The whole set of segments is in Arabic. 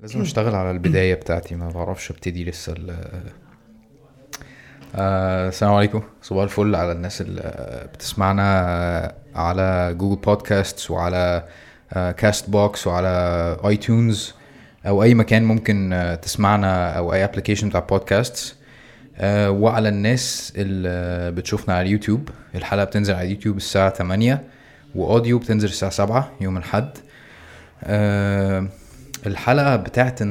لازم أشتغل على البداية بتاعتي ما بعرفش أبتدي لسه آه، السلام عليكم. صباح الفل على الناس اللي بتسمعنا على Google Podcast وعلى Castbox وعلى iTunes أو أي مكان ممكن آه، تسمعنا أو أي application بتاع بودكاست آه، وعلى الناس اللي بتشوفنا على اليوتيوب. الحلقة بتنزل على اليوتيوب الساعة 8 و audio بتنزل الساعة 7 يوم الحد الحلقة بتاعت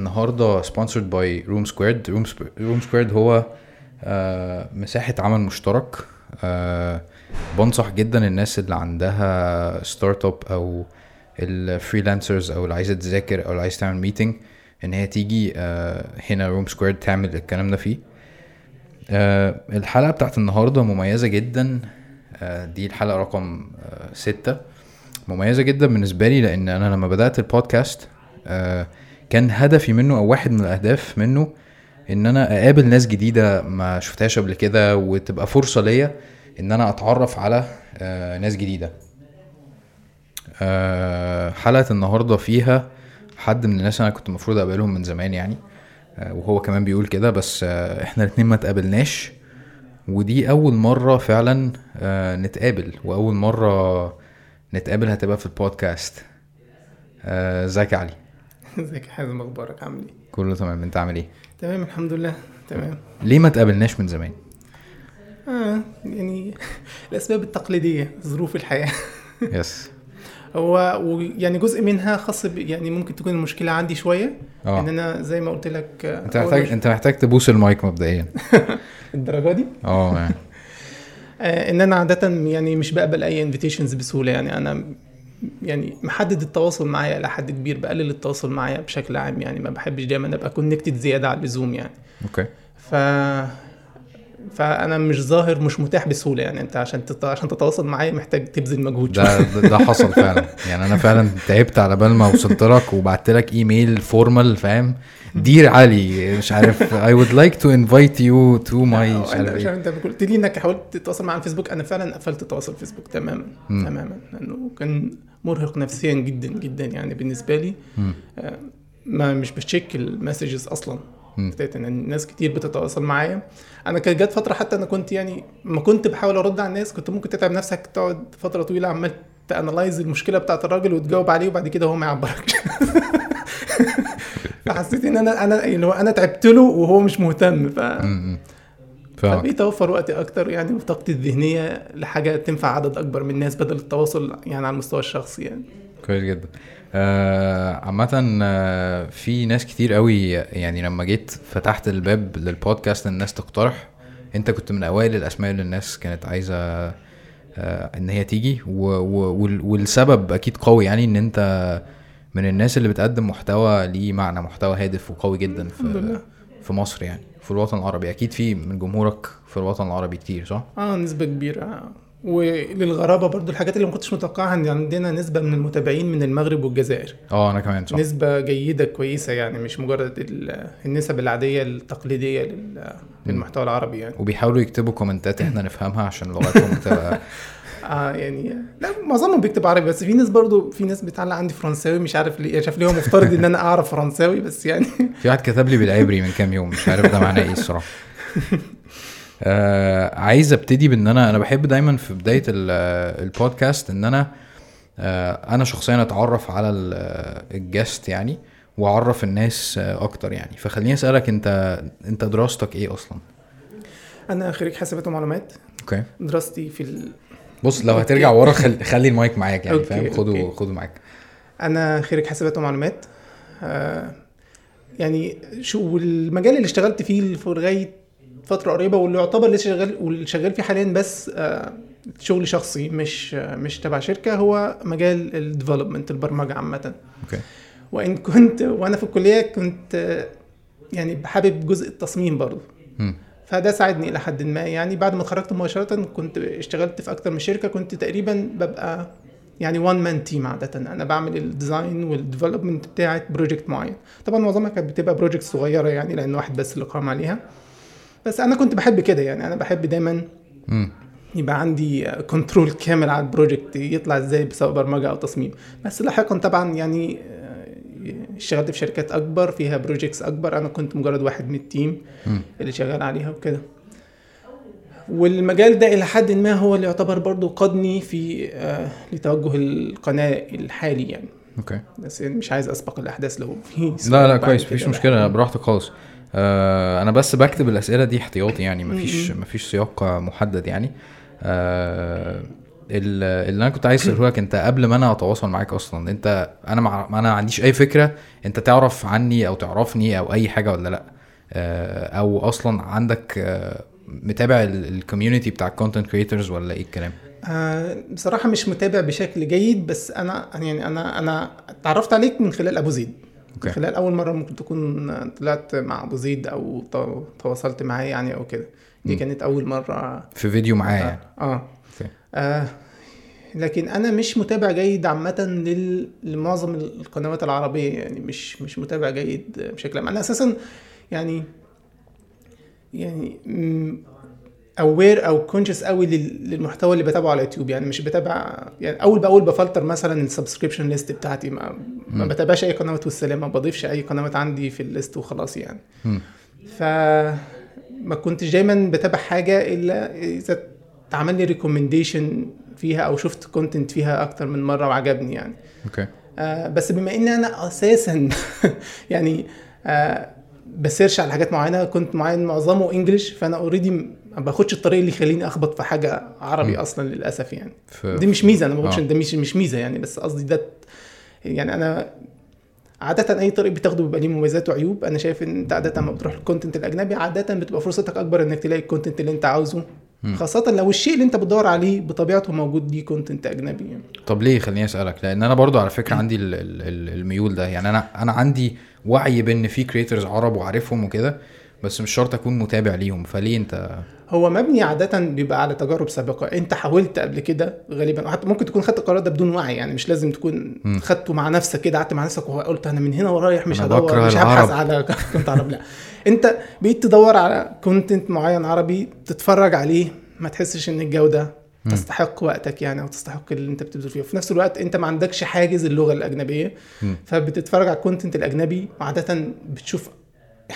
by Room Squared. Room, Sp- Room Squared هو آه، مساحة عمل مشترك. آه، بنصح جدا الناس اللي عندها startup أو ال freelancers أو اللي عايزة تذاكر أو اللي عايزة تعمل meeting إن هي تيجي آه، هنا Room Squared تعمل الكلام ده فيه. الحلقة بتاعت النهاردة مميزة جدا. دي الحلقة رقم ستة. مميزة جدا بالنسبة لي لأن أنا لما بدأت البودكاست كان هدفي منه أو واحد من الأهداف منه إن أنا أقابل ناس جديدة ما شفتهاش قبل كده وتبقى فرصة ليا إن أنا أتعرف على آه، ناس جديدة. آه، حلقة النهاردة فيها حد من الناس أنا كنت المفروض أقابلهم من زمان يعني آه، وهو كمان بيقول كده بس آه، إحنا الاتنين ما تقابلناش ودي أول مرة فعلا آه، نتقابل وأول مرة نتقابل هتبقى في البودكاست. آه، ازيك علي. ازيك يا حازم أخبارك؟ عامل إيه؟ كله تمام. انت عامل إيه؟ تمام الحمد لله تمام. ليه ما تقابلناش من زمان؟ آه يعني الأسباب التقليدية ظروف الحياة. يس. هو و- يعني جزء منها خاص ب يعني ممكن تكون المشكلة عندي شوية إن آه أنا زي ما قلت لك آه، أنت محتاج أنت محتاج تبوس المايك مبدئيا. الدرجة دي؟ آه. آه إن أنا عادة يعني مش بقبل أي invitations بسهولة يعني أنا يعني محدد التواصل معايا إلى حد كبير بقلل التواصل معايا بشكل عام يعني ما بحبش دايما أبقى connected زيادة على اللزوم يعني. okay. ف فأنا مش ظاهر مش متاح بسهولة يعني. أنت عشان تت... عشان تتواصل معايا محتاج تبذل مجهود ده ده حصل فعلا. يعني أنا فعلا تعبت على بال ما وصلت لك وبعت لك email formal فاهم؟ Dear علي مش عارف. Would like to invite you to my أو مش عارف عارف أنت قلت لي إنك حاولت تتواصل على الفيسبوك. أنا فعلا قفلت التواصل الفيسبوك تماما مم. تماما. لأنه كان مرهق نفسيا جدا جدا يعني بالنسبة لي. آه، ما مش بتشيك ال messages أصلا. الناس كتير بتتواصل معايا. أنا كانت جت فترة حتى أنا كنت يعني ما كنت بحاول أرد على الناس كنت ممكن تتعب نفسك تقعد فترة طويلة عمال ت analyze المشكلة بتاعت الراجل وتجاوب عليه وبعد كده هو ما يعبركش. فحسيت إن أنا أنا يعني هو أنا تعبت له وهو مش مهتم. ف اوفر وقتي أكتر يعني وطاقتي الذهنية لحاجة تنفع عدد أكبر من الناس بدل التواصل يعني على المستوى الشخصي يعني. كويس جدا. آه عامة آه في ناس كتير قوي يعني لما جيت فتحت الباب للبودكاست الناس تقترح. أنت كنت من أوائل الأسماء اللي الناس كانت عايزة آه إن هي تيجي. و و وال- والسبب أكيد قوي يعني إن أنت من الناس اللي بتقدم محتوى ليه معنى محتوى هادف وقوي جدا في. في مصر يعني. في الوطن العربي. أكيد في من جمهورك في الوطن العربي كتير صح؟ آه نسبة كبيرة. وللغرابة برضو الحاجات اللي ما كنتش متوقعها إن عندنا نسبة من المتابعين من المغرب والجزائر. آه أنا كمان صح. نسبة جيدة كويسة يعني مش مجرد ال- النسب العادية التقليدية لل- للمحتوى العربي يعني. وبيحاولوا يكتبوا كومنتات إحنا نفهمها عشان لغتهم تبقى آه يعني لا معظمهم بيكتب عربي بس في ناس برضو في ناس بتعلق عندي فرنساوي مش عارف ليه شاف ليه هو مفترض إن أنا أعرف فرنساوي بس يعني. في واحد كتب لي بالعبري من كام يوم مش عارف ده معناه إيه الصراحة. آه عايز أبتدي بإن أنا أنا بحب دايما في بداية ال- البودكاست إن أنا آه أنا شخصيا أتعرف على ال- الجست يعني وأعرف الناس آه أكتر يعني. فخليني أسألك أنت أنت دراستك إيه أصلا؟ أنا خريج حاسبات ومعلومات. أوكي. دراستي في. بص لو. هترجع ورا خلي, خلي المايك معاك يعني فاهم خده. خده معاك أنا خريج حاسبات ومعلومات آه يعني شو والمجال اللي اشتغلت فيه في لغاية فترة قريبة واللي يعتبر لسه شغال واللي شغال فيه حاليا بس آه شغل شخصي مش آه مش تبع شركة هو مجال ال development البرمجة عامة أوكي وإن كنت وأنا في الكلية كنت آه يعني بحابب جزء التصميم برضه. فده ساعدني إلى حد ما. يعني بعد ما اتخرجت مباشرة كنت اشتغلت في أكتر من شركة كنت تقريبا ببقى يعني one man team عادة. أنا بعمل ال design وال development بتاعت project معين. طبعا معظمها كانت بتبقى project صغيرة يعني لأن واحد بس اللي قام عليها. بس أنا كنت بحب كده يعني. أنا بحب دايما. يبقى عندي control كامل على ال project يطلع إزاي سواء برمجة أو تصميم. بس لاحقا طبعا يعني اشتغلت في شركات أكبر فيها projects أكبر أنا كنت مجرد واحد من ال team. اللي شغال عليها وكده والمجال ده إلى حد ما هو اللي يعتبر برضو قادني في آه لتوجه القناة الحالي يعني أوكي بس يعني مش عايز أسبق الأحداث لو في لا لا كويس مفيش. مشكلة براحتك خالص آه أنا بس بكتب الأسئلة دي احتياطي يعني مفيش. مفيش سياق محدد يعني آه اللي أنا كنت عايز اساله لك أنت قبل ما أنا أتواصل معاك أصلا أنت أنا مع أنا ما عنديش أي فكرة أنت تعرف عني أو تعرفني أو أي حاجة ولا لأ. آه أو أصلا عندك آه متابع ال community بتاع ال content creators ولا إيه الكلام؟ آه بصراحة مش متابع بشكل جيد بس أنا يعني أنا أنا اتعرفت عليك من خلال أبو زيد. أوكي. من خلال أول مرة ممكن تكون طلعت مع أبو زيد أو تو- تواصلت معاه يعني أو كده. دي. كانت أول مرة في فيديو معايا يعني. آه. آه لكن أنا مش متابع جيد عامة. لمعظم القنوات العربية يعني مش مش متابع جيد بشكل عام أنا أساسا يعني يعني aware أو conscious قوي لل- للمحتوى اللي بتابعه على يوتيوب يعني مش بتابع يعني أول بأول بفلتر مثلا ال subscription list بتاعتي ما, ما. بتابعش أي قنوات والسلام ما بضيفش أي قنوات عندي في ال list وخلاص يعني. ف ما كنتش دايما بتابع حاجة إلا إذا اتعمل لي recommendation فيها أو شفت content فيها أكتر من مرة وعجبني يعني أوكي آه بس بما إن أنا أساسا يعني آه ب search على حاجات معينة content معين معظمه English فأنا already ما باخدش الطريق اللي يخليني أخبط في حاجة عربي م. أصلا للأسف يعني في دي مش ميزة أنا ما بقولش آه. ده مش مش ميزة يعني بس قصدي ده يعني أنا عادة أي طريق بتاخده بيبقى ليه مميزات وعيوب، أنا شايف إن أنت عادة لما بتروح لل content الأجنبي عادة بتبقى فرصتك أكبر إنك تلاقي ال content اللي أنت عاوزه،. خاصة لو الشيء اللي أنت بتدور عليه بطبيعته موجود ليه content أجنبي يعني. طب ليه؟ خليني أسألك. لأن أنا برضو على فكرة عندي ال- ال- ال- الميول ده. يعني أنا أنا عندي وعي بإن في creators عرب وعارفهم وكده بس مش شرط أكون متابع ليهم. فليه أنت؟ هو مبني عادة بيبقى على تجارب سابقة، أنت حاولت قبل كده غالبا حتى ممكن تكون خدت القرار ده بدون وعي يعني مش لازم تكون. خدته مع نفسك كده قعدت مع نفسك وقلت أنا من هنا ورايح مش هدور مش. هبحث على content عربي لا. أنت بقيت تدور على content معين عربي تتفرج عليه ما تحسش إن الجودة مم. تستحق وقتك يعني أو تستحق اللي انت بتبذل فيه. وفي نفس الوقت انت ما عندكش حاجز اللغة الأجنبية مم. فبتتفرج على ال content الأجنبي وعاده بتشوف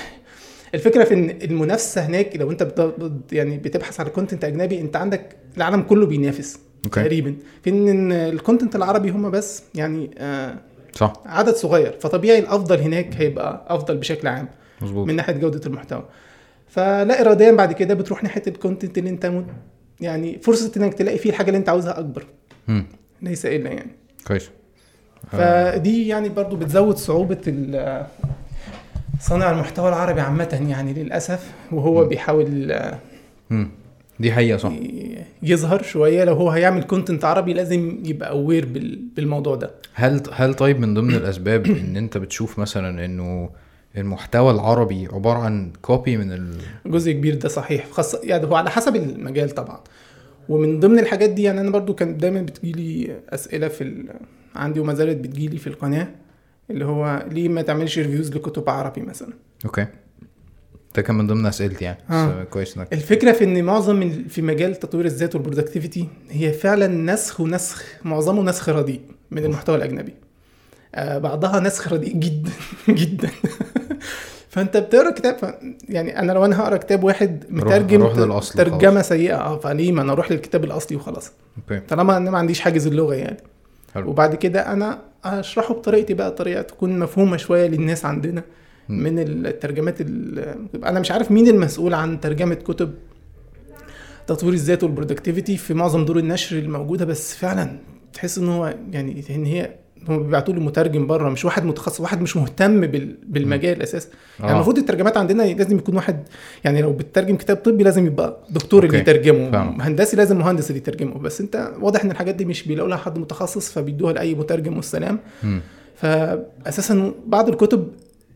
الفكرة في إن المنافسة هناك لو انت بت... يعني بتبحث على content أجنبي انت عندك العالم كله بينافس أوكي. تقريبا. في إن ال content العربي هم بس يعني آه صح. عدد صغير فطبيعي الأفضل هناك هيبقى أفضل بشكل عام. مظبوط. من ناحية جودة المحتوى. فلا اراديا بعد كده بتروح ناحية ال content اللي أنت مت... يعني فرصة إنك تلاقي فيه الحاجة اللي أنت عاوزها أكبر. مم. ليس إلا يعني. كويس. آه، فدي يعني برضو بتزود صعوبة ال- صانع المحتوى العربي عامة يعني للأسف وهو م. بيحاول مم. دي حقيقة صح. يظهر شوية. لو هو هيعمل content عربي لازم يبقى aware بالموضوع ده. هل هل طيب من ضمن الأسباب إن أنت بتشوف مثلا إنه المحتوى العربي عبارة عن copy من ال... جزء كبير ده صحيح. خاصة يعني هو على حسب المجال طبعا. ومن ضمن الحاجات دي يعني أنا برضو كان دايما بتجيلي أسئلة في ال... عندي وما زالت بتجيلي في القناة اللي هو ليه ما تعملش reviews لكتب عربي مثلا؟ أوكي. ده كان من ضمن أسئلتي يعني. آه. كويس انك الفكرة في إن معظم في مجال تطوير الذات وال productivity هي فعلا نسخ ونسخ معظمه نسخ رديء من المحتوى الأجنبي. بعضها نسخ رديء جدا جدا. فأنت بتقرأ كتاب. يعني أنا لو أنا هقرأ كتاب واحد مترجم روح للأصل ترجمة سيئة آه فليه؟ ما أنا أروح للكتاب الأصلي وخلاص. أوكي. طالما أنا ما عنديش حاجز اللغة يعني. حلو. وبعد كده أنا أشرحه بطريقتي بقى طريقة تكون مفهومة شوية للناس عندنا مم. من الترجمات ال- أنا مش عارف مين المسؤول عن ترجمة كتب تطوير الذات وال productivity في معظم دور النشر الموجودة بس فعلا تحس إن هو يعني إن هي هم بيبعتوا له مترجم بره مش واحد متخصص واحد مش مهتم بال... بالمجال أساسا يعني آه. المفروض الترجمات عندنا لازم يكون واحد يعني لو بتترجم كتاب طبي لازم يبقى دكتور اللي أوكي. يترجمه فاهم. هندسي لازم مهندس اللي يترجمه بس انت واضح إن الحاجات دي مش بيلاقوا لها حد متخصص فبيدوها لأي مترجم والسلام. فاساسا بعض الكتب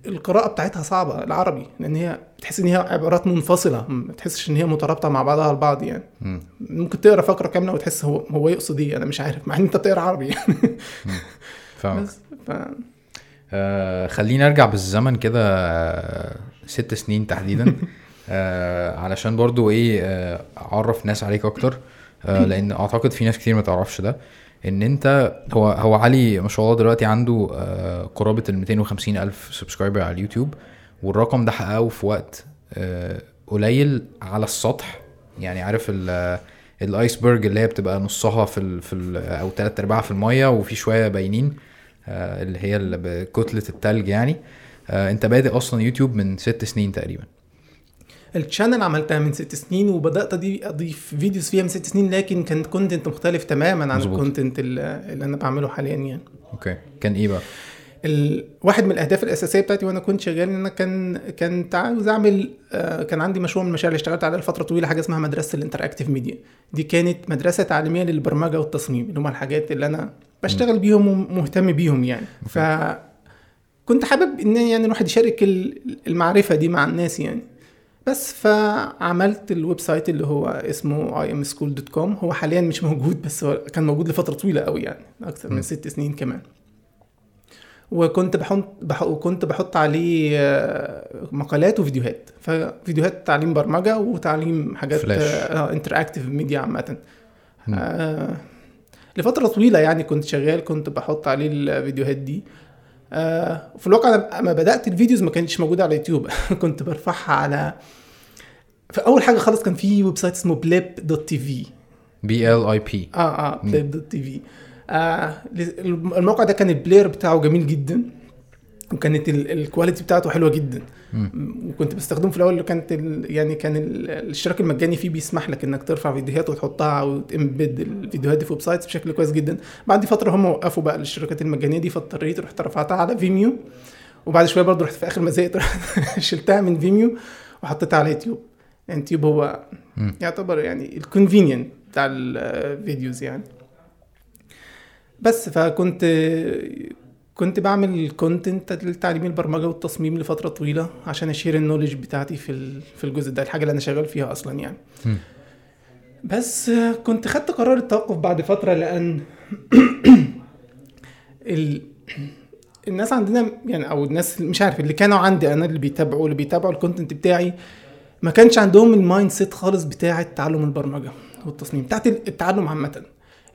القراءة بتاعتها صعبة العربي لأن هي تحس إن هي عبارات منفصلة ما تحسش إن هي مترابطة مع بعضها البعض يعني. مم. ممكن تقرأ فقرة كاملة وتحس هو هو يقصد إيه أنا مش عارف مع إن أنت بتقرأ عربي يعني. فاهمك. بس ف... آه خلينا أرجع بالزمن كده آه ست سنين تحديدا. آه علشان برضو إيه آه أعرف ناس عليك أكتر. آه لأن أعتقد في ناس كتير ما تعرفش ده. إن أنت هو هو علي ما شاء الله دلوقتي عنده آه، قرابة ال 250 ألف سبسكرايبر على اليوتيوب والرقم ده حققه في وقت آه، قليل على السطح. يعني عارف ال ال iceberg اللي هي بتبقى نصها في ال في ال أو تلات أرباعها في المية وفي شوية باينين آه، اللي هي بكتلة التلج يعني. آه، أنت بادئ أصلا يوتيوب من ست سنين تقريبا. ال channel عملتها من ست سنين وبدأت اضيف videos فيها من ست سنين لكن كان content مختلف تماما عن. ال content اللي أنا بعمله حاليا يعني. أوكي. كان إيه بقى؟ ال... واحد من الأهداف الأساسية بتاعتي وأنا كنت شغال إن أنا كان كان عاوز أعمل آه، كان عندي مشروع من المشاريع اللي اشتغلت عليها لفترة طويلة حاجة اسمها مدرسة ال interactive media. دي كانت مدرسة تعليمية للبرمجة والتصميم اللي هم الحاجات اللي أنا بشتغل بيهم ومهتم بيهم يعني. ف كنت حابب إن يعني الواحد يشارك ال- المعرفة دي مع الناس يعني. بس فعملت ال website اللي هو اسمه imschool.com هو حاليا مش موجود بس هو كان موجود لفترة طويلة قوي يعني أكثر م. من ست سنين كمان وكنت بحط بح... وكنت بحط عليه آه، مقالات وفيديوهات ففيديوهات تعليم برمجة وتعليم حاجات فلاش. interactive media عامة. آه لفترة طويلة يعني كنت شغال كنت بحط عليه الفيديوهات دي آه في الواقع أنا لما بدأت ال videos ما كانتش موجودة على يوتيوب كنت برفعها على فاول حاجة خالص كان في website اسمه Blip dot TV B L I P. آه آه Blip dot TV آه الموقع ده كان ال player بتاعه جميل جدا. وكانت ال- quality بتاعته حلوة جدا. وكنت بستخدمه في الأول كانت يعني كان ال- الاشتراك المجاني فيه بيسمح لك إنك ترفع فيديوهات وتحطها وت embed الفيديوهات دي في websites بشكل كويس جدا. بعد فترة هم وقفوا بقى الاشتراكات المجانية دي فاضطريت رحت رفعتها على فيميو وبعد شوية برضه رحت في آخر ما زهقت شلتها من فيميو وحطيتها على يوتيوب يعني يوتيوب هو مم. يعتبر يعني ال convenient بتاع ال videos يعني. بس فكنت كنت بعمل content لتعليم البرمجة والتصميم لفترة طويلة عشان أ share ال knowledge بتاعتي في في الجزء ده الحاجة اللي أنا شغال فيها أصلا يعني مم. بس كنت خدت قرار التوقف بعد فترة لأن ال... الناس عندنا يعني أو الناس مش عارف اللي كانوا عندي أنا اللي بيتابعوا اللي بيتابعوا ال content بتاعي ما كانش عندهم ال mindset خالص بتاعه تعلم البرمجة والتصميم بتاعت التعلم عامة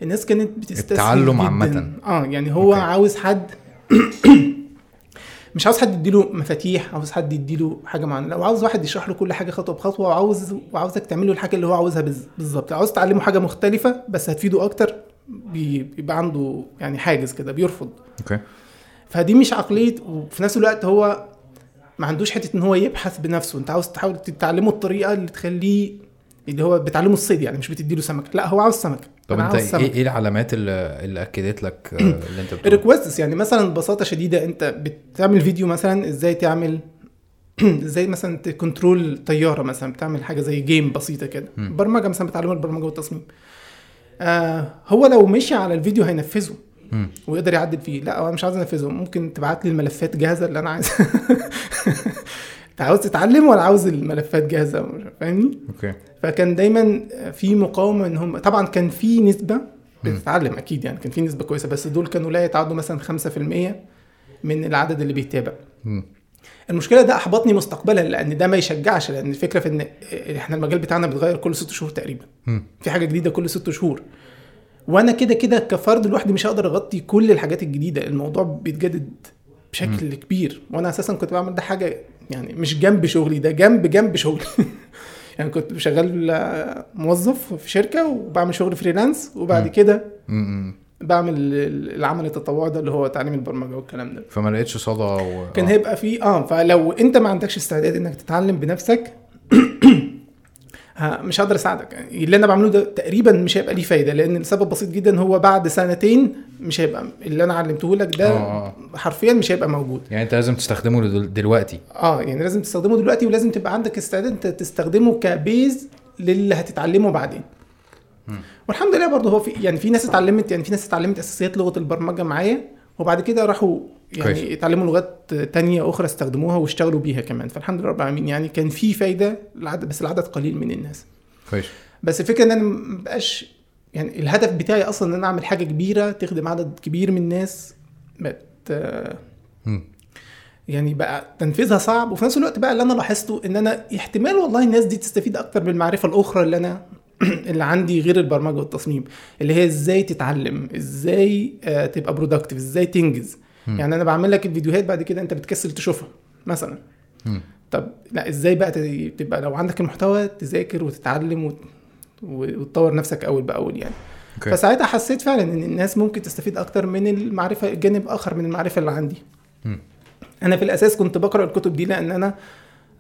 الناس كانت بتستسهل التعلم. عامة. آه يعني هو okay. عاوز حد مش عاوز حد يديله مفاتيح عاوز حد يديله حاجة معينة لو عاوز واحد يشرح له كل حاجة خطوة بخطوة وعاوز وعاوزك تعمل له الحاجة اللي هو عاوزها بالظبط عاوز تعلمه حاجة مختلفة بس هتفيده أكتر بي- بيبقى عنده يعني حاجز كده بيرفض. okay. فدي مش عقلية وفي نفس الوقت هو ما عندوش حتة إن هو يبحث بنفسه أنت عاوز تحاول تعلمه الطريقة اللي تخليه اللي هو بتعلمه الصيد يعني مش بتديله سمك لا هو عاوز سمك طب أنت إيه. إيه العلامات اللي, اللي أكدت لك آه، اللي أنت بتقوله ال requests يعني مثلا ببساطة شديدة أنت بتعمل فيديو مثلا إزاي تعمل إزاي مثلا ت control طيارة مثلا بتعمل حاجة زي game بسيطة كده. برمجة مثلا بتعلمه البرمجة والتصميم آه هو لو مشي على الفيديو هينفذه مم. ويقدر يعدل فيه لا أنا مش عايز انفذه ممكن تبعت لي الملفات جاهزة اللي أنا عايز انت عاوز تتعلم ولا عاوز الملفات جاهزة؟ فاهمني؟ أوكي. فكان دايما في مقاومة إن هم طبعا كان في نسبة بتتعلم أكيد يعني كان في نسبة كويسة بس دول كانوا لا يتعدوا مثلا 5% من العدد اللي بيتابع. مم. المشكلة ده أحبطني مستقبلا لأن ده ما يشجعش لأن الفكرة في إن إحنا المجال بتاعنا بيتغير كل ست شهور تقريبا. مم. في حاجة جديدة كل ست شهور. وأنا كده كده كفرد لوحدي مش هقدر أغطي كل الحاجات الجديدة الموضوع بيتجدد بشكل كبير. وأنا أساسا كنت بعمل ده حاجة يعني مش جنب شغلي ده جنب جنب شغلي يعني كنت شغال آه، موظف في شركة وبعمل شغل فريلانس وبعد. كده. بعمل ال- العمل التطوعي ده اللي هو تعليم البرمجة والكلام ده فما لقيتش صدى و... كان آه. هيبقى فيه آه فلو أنت ما عندكش استعداد إنك تتعلم بنفسك مش هقدر أساعدك. اللي أنا بعمله ده تقريبا مش هيبقى ليه فايدة لأن السبب بسيط جدا هو بعد سنتين مش هيبقى اللي أنا علمته لك ده آه، حرفيا مش هيبقى موجود. يعني أنت لازم تستخدمه دل- دلوقتي. آه يعني لازم تستخدمه دلوقتي ولازم تبقى عندك استعداد أنت تستخدمه كبيز للي هتتعلمه بعدين. والحمد لله برضه هو في يعني في ناس اتعلمت يعني في ناس اتعلمت أساسيات لغة البرمجة معايا وبعد كده راحوا يعني كويس. اتعلموا لغات تانية أخرى استخدموها واشتغلوا بيها كمان. فالحمد لله رب العالمين. يعني كان في فايدة العدد بس العدد قليل من الناس. كويس. بس الفكرة إن أنا مبقاش يعني الهدف بتاعي أصلا إن أنا أعمل حاجة كبيرة تخدم عدد كبير من الناس. مم. يعني بقى تنفيذها صعب. وفي نفس الوقت بقى اللي أنا لاحظته إن أنا احتمال والله الناس دي تستفيد أكتر بالمعرفة الأخرى اللي أنا اللي عندي غير البرمجة والتصميم. اللي هي إزاي تتعلم إزاي آه، تبقى برودكتيف إزاي تنجز. مم. يعني أنا بعمل لك الفيديوهات بعد كده أنت بتكسل تشوفها مثلا. مم. طب لا إزاي بقى تبقى لو عندك المحتوى تذاكر وتتعلم وت... وتطور نفسك أول بأول يعني. okay. فساعتها حسيت فعلا إن الناس ممكن تستفيد أكتر من المعرفة جانب آخر من المعرفة اللي عندي. مم. أنا في الأساس كنت بقرأ الكتب دي لأن أنا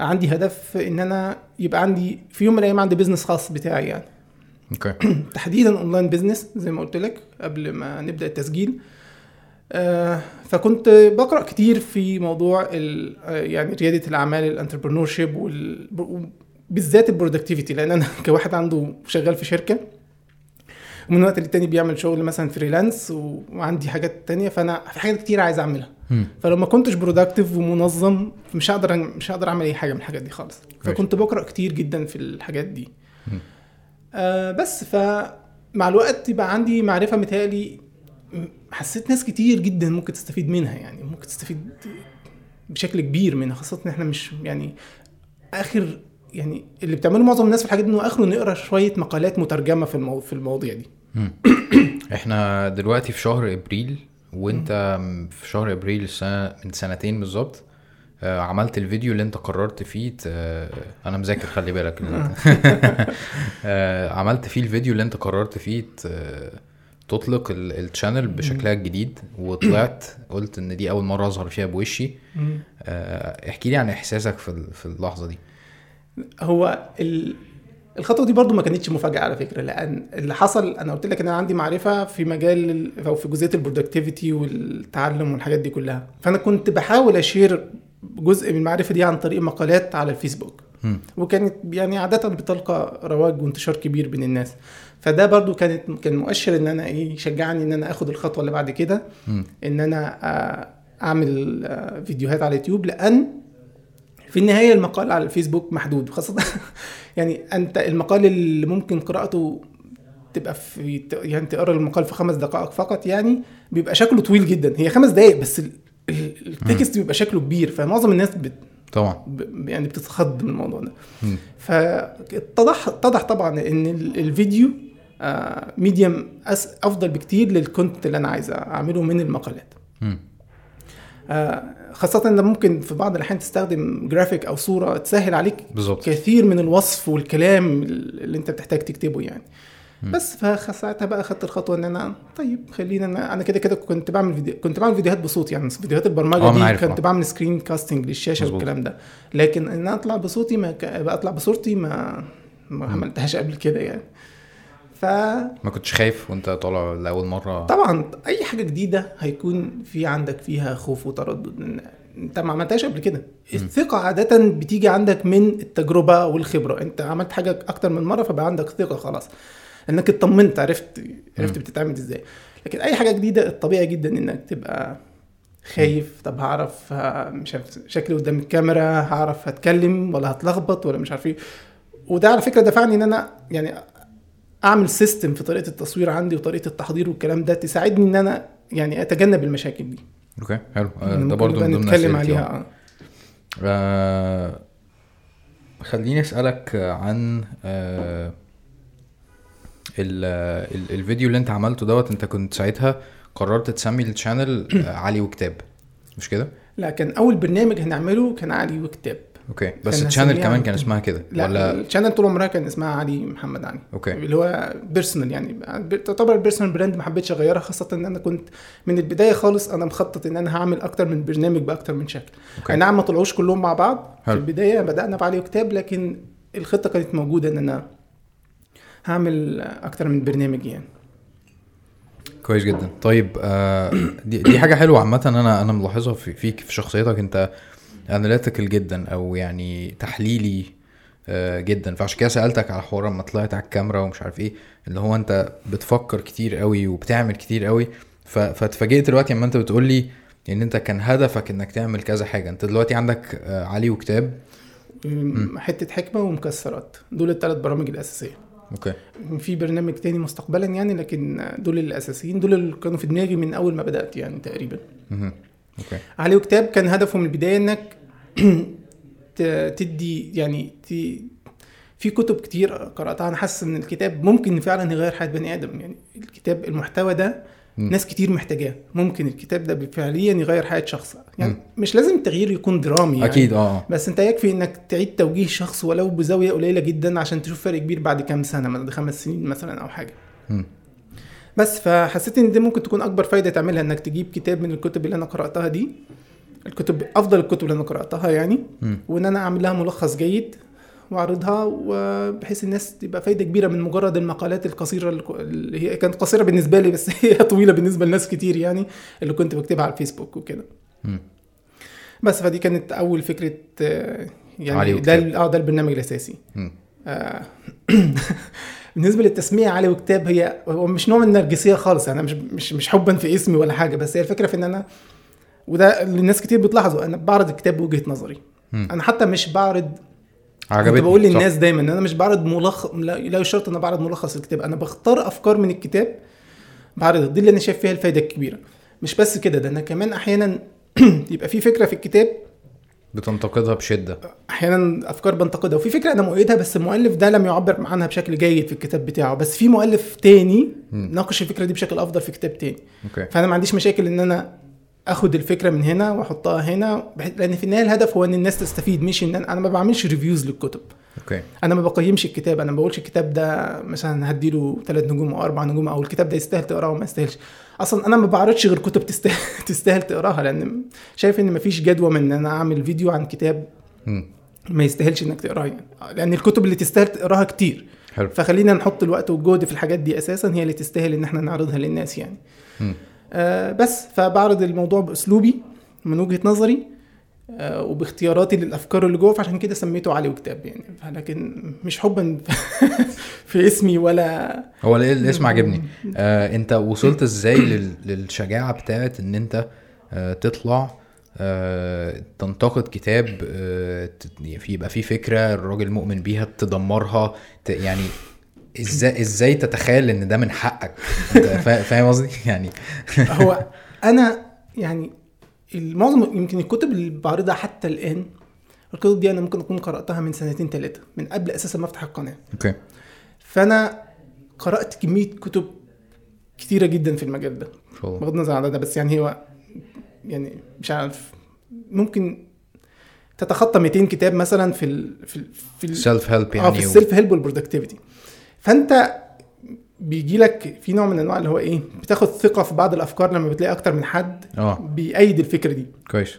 عندي هدف إن أنا يبقى عندي في يوم من الأيام عندي business خاص بتاعي يعني. okay. تحديدا online business زي ما قلت لك قبل ما نبدأ التسجيل. فكنت بقرأ كتير في موضوع آه، يعني ريادة الأعمال ال entrepreneurship بالذات ال productivity لأن أنا كواحد عنده شغال في شركة ومن وقت للتاني بيعمل شغل مثلا freelance وعندي حاجات تانية فأنا في حاجات كتير عايز أعملها. فلو ما كنتش productive ومنظم مش هقدر مش هقدر أعمل أي حاجة من الحاجات دي خالص فكنت بقرأ كتير جدا في الحاجات دي. آه بس فمع الوقت يبقى عندي معرفة متهيألي م- حسيت ناس كتير جدا ممكن تستفيد منها يعني ممكن تستفيد بشكل كبير منها خاصة إن إحنا مش يعني آخر يعني اللي بتعمله معظم الناس في الحاجات دي إنه آخره نقرا شوية مقالات مترجمة في المو... في المواضيع دي. إحنا دلوقتي في شهر إبريل وأنت في شهر إبريل السنة من سنتين بالظبط آه، عملت الفيديو اللي أنت قررت فيه ت... آه، أنا مذاكر خلي بالك آه، عملت فيه الفيديو اللي أنت قررت فيه ت... تطلق ال- channel بشكلها الجديد وطلعت قلت إن دي أول مرة أظهر فيها بوشي. آه، احكي لي عن إحساسك في في اللحظة دي. هو ال... الخطوة دي برضو ما كانتش مفاجأة على فكرة لأن اللي حصل أنا قلت لك إن أنا عندي معرفة في مجال ال- أو في جزئية ال productivity والتعلم والحاجات دي كلها. فأنا كنت بحاول أ share جزء من المعرفة دي عن طريق مقالات على الفيسبوك. وكانت يعني عادة بتلقى رواج وانتشار كبير بين الناس. فده برضو كانت كان مؤشر إن أنا إيه شجعني إن أنا آخد الخطوة اللي بعد كده. إن أنا آه، أعمل آه، فيديوهات على اليوتيوب لأن في النهاية المقال على الفيسبوك محدود. خاصة يعني أنت المقال اللي ممكن قراءته تبقى في يعني تقرأ المقال في خمس دقائق فقط يعني بيبقى شكله طويل جدا. هي خمس دقائق بس ال- ال- التكست بيبقى شكله كبير. فمعظم الناس بت طبعا. يعني بتتخض من الموضوع ده. فاتضح اتضح طبعا إن ال- الفيديو medium أفضل بكتير لل content اللي أنا عايز أعمله من المقالات. آه، خاصة إن ممكن في بعض الأحيان تستخدم جرافيك أو صورة تسهل عليك بالظبط. كثير من الوصف والكلام اللي أنت بتحتاج تكتبه يعني. بس فساعتها بقى خدت الخطوة إن أنا طيب خلينا أنا أنا كده كده كنت بعمل فيديو كنت بعمل فيديوهات بصوت يعني فيديوهات البرمجة أنا دي عارف، كنت. بعمل screencasting للشاشة مظبوط. والكلام ده. لكن إن أنا أطلع بصوتي ما ك... أطلع بصورتي ما ما عملتهاش قبل كده يعني. فطبعا ما كنتش خايف وأنت طالع لأول مرة؟ أي حاجة جديدة هيكون في عندك فيها خوف وتردد. إن أنت ما عملتهاش قبل كده. الثقة عادة بتيجي عندك من التجربة والخبرة. أنت عملت حاجة أكتر من مرة فبقى عندك ثقة خلاص. إنك اطمنت عرفت عرفت بتتعمل إزاي. لكن أي حاجة جديدة الطبيعي جدا إنك تبقى خايف. طب هعرف مش عارف شكلي قدام الكاميرا هعرف هتكلم ولا هتلخبط ولا مش عارف إيه. وده على فكرة دفعني إن أنا يعني أعمل system في طريقة التصوير عندي وطريقة التحضير والكلام ده تساعدني إن أنا يعني أتجنب المشاكل دي. okay حلو. آه، يعني ده نبقى من ضمن نتكلم عليها. آه. آه، خليني أسألك عن آه، ال- ال- الفيديو اللي انت عملته دوت انت كنت ساعتها قررت تسمي ال channel آه، علي وكتاب. مش كده؟ لا كان أول برنامج هنعمله كان علي وكتاب. okay. بس ال channel كمان. كان اسمها كده لا ولا؟ ال channel طول عمرها كان اسمها علي محمد علي. okay. اللي هو personal يعني. تعتبر ال personal brand ما حبيتش أغيرها خاصة إن أنا كنت من البداية خالص أنا مخطط إن أنا هعمل أكتر من برنامج بأكتر من شكل. okay. اي نعم ما طلعوش كلهم مع بعض. في حلو. البداية بدأنا بعلي وكتاب لكن الخطة كانت موجودة إن أنا هعمل أكتر من برنامج يعني. كويس جدا. طيب آه دي, دي حاجة حلوة عامة أنا أنا ملاحظها في فيك في شخصيتك. أنت أناليتيكال جدا أو يعني تحليلي آه جدا. فعشان كده سألتك على حوار لما طلعت على الكاميرا ومش عارف إيه اللي هو أنت بتفكر كتير قوي وبتعمل كتير قوي. فاتفاجئت دلوقتي لما أنت بتقول لي إن أنت كان هدفك إنك تعمل كذا حاجة. أنت دلوقتي عندك آه علي وكتاب. حتة حكمة ومكسرات. دول الثلاث برامج الأساسية. okay. في برنامج تاني مستقبلا يعني لكن دول الأساسيين دول اللي كانوا في دماغي من أول ما بدأت يعني تقريبا. أوكي. علي وكتاب كان هدفه من البداية إنك تدي يعني ت- في كتب كتير قرأتها. أنا حاسس إن الكتاب ممكن فعلا يغير حياة بني آدم. يعني الكتاب المحتوى ده ناس كتير محتاجاه ممكن الكتاب ده فعليا يغير حياة شخص يعني مم. مش لازم التغيير يكون درامي يعني. أكيد آه بس أنت يكفي إنك تعيد توجيه شخص ولو بزاوية قليلة جدا عشان تشوف فرق كبير بعد كام سنة مثلا خمس سنين مثلا أو حاجة مم. بس فحسيت إن دي ممكن تكون أكبر فايدة تعملها إنك تجيب كتاب من الكتب اللي أنا قرأتها دي الكتب أفضل الكتب اللي أنا قرأتها يعني مم. وإن أنا أعمل لها ملخص جيد واعرضها وبحيث الناس تبقى فايدة كبيرة من مجرد المقالات القصيرة اللي هي كانت قصيرة بالنسبة لي بس هي طويلة بالنسبة لناس كتير يعني اللي كنت بكتبها على الفيسبوك وكده. بس فدي كانت أول فكرة يعني ده آه ده البرنامج الأساسي. آه، بالنسبة للتسميه علي وكتاب هي هو مش نوع من النرجسية خالص أنا مش مش مش حبا في اسمي ولا حاجة بس هي الفكرة في إن أنا وده الناس كتير بتلاحظه أنا بعرض الكتاب بوجهة نظري. أنا حتى مش بعرض عجبتني. كنت بقول. للناس دايما إن أنا مش بعرض ملخص لا إن أنا بعرض ملخص الكتاب. أنا بختار أفكار من الكتاب بعرضها. دي اللي أنا شايف فيها الفايدة الكبيرة. مش بس كده ده أنا كمان أحيانا يبقى في فكرة في الكتاب. بتنتقدها بشدة. أحيانا أفكار بنتقدها. وفي فكرة أنا مؤيدها بس المؤلف ده لم يعبر عنها بشكل جيد في الكتاب بتاعه. بس في مؤلف تاني. ناقش الفكرة دي بشكل أفضل في كتاب تاني. okay. فأنا ما عنديش مشاكل إن أنا آخد الفكرة من هنا وأحطها هنا بحيث لأن في النهاية الهدف هو إن الناس تستفيد مش إن أنا, ما بعملش reviews للكتب. okay. أنا ما بقيمش الكتاب أنا ما بقولش الكتاب ده مثلا هديله ثلاث نجوم أو أربع نجوم أو الكتاب ده يستاهل تقراه وما يستاهلش. أصلا أنا ما بعرضش غير كتب تستاهل تستاهل تقراها لأن شايف إن ما فيش جدوى من إن أنا أعمل فيديو عن كتاب. ما يستاهلش إنك تقراه. يعني لأن الكتب اللي تستاهل تقراها كتير. حلو. فخلينا نحط الوقت والجهد في الحاجات دي أساسا هي اللي تستاهل إن إحنا نعرضها للناس يعني. مم. آه بس فبعرض الموضوع بأسلوبي من وجهة نظري آه وباختياراتي للأفكار اللي جوه فعشان كده سميته علي وكتاب يعني لكن مش حبا في اسمي ولا هو ال- الاسم عجبني آه انت وصلت إزاي لل... للشجاعة بتاعت ان انت آه تطلع آه تنتقد كتاب آه يبقى في فكرة الراجل مؤمن بيها تدمرها. يعني إزاي إزاي تتخيل إن ده من حقك؟ فاهم قصدي؟ يعني هو أنا يعني المعظم يمكن الكتب اللي بعرضها حتى الآن الكتب دي أنا ممكن أكون قرأتها من سنتين ثلاثة من قبل أساسا ما افتح القناة. أوكي. فأنا قرأت كمية كتب كتيرة جدا في المجال ده بغض النظر عن ده بس يعني هو يعني مش عارف ممكن تتخطى 200 كتاب مثلا في ال في ال في ال self help آه يعني في و- ال self help وال productivity فانت بيجي لك في نوع من أنواع اللي هو إيه بتاخد ثقة في بعض الأفكار لما بتلاقي أكتر من حد آه. بيأيد الفكرة دي. كويس.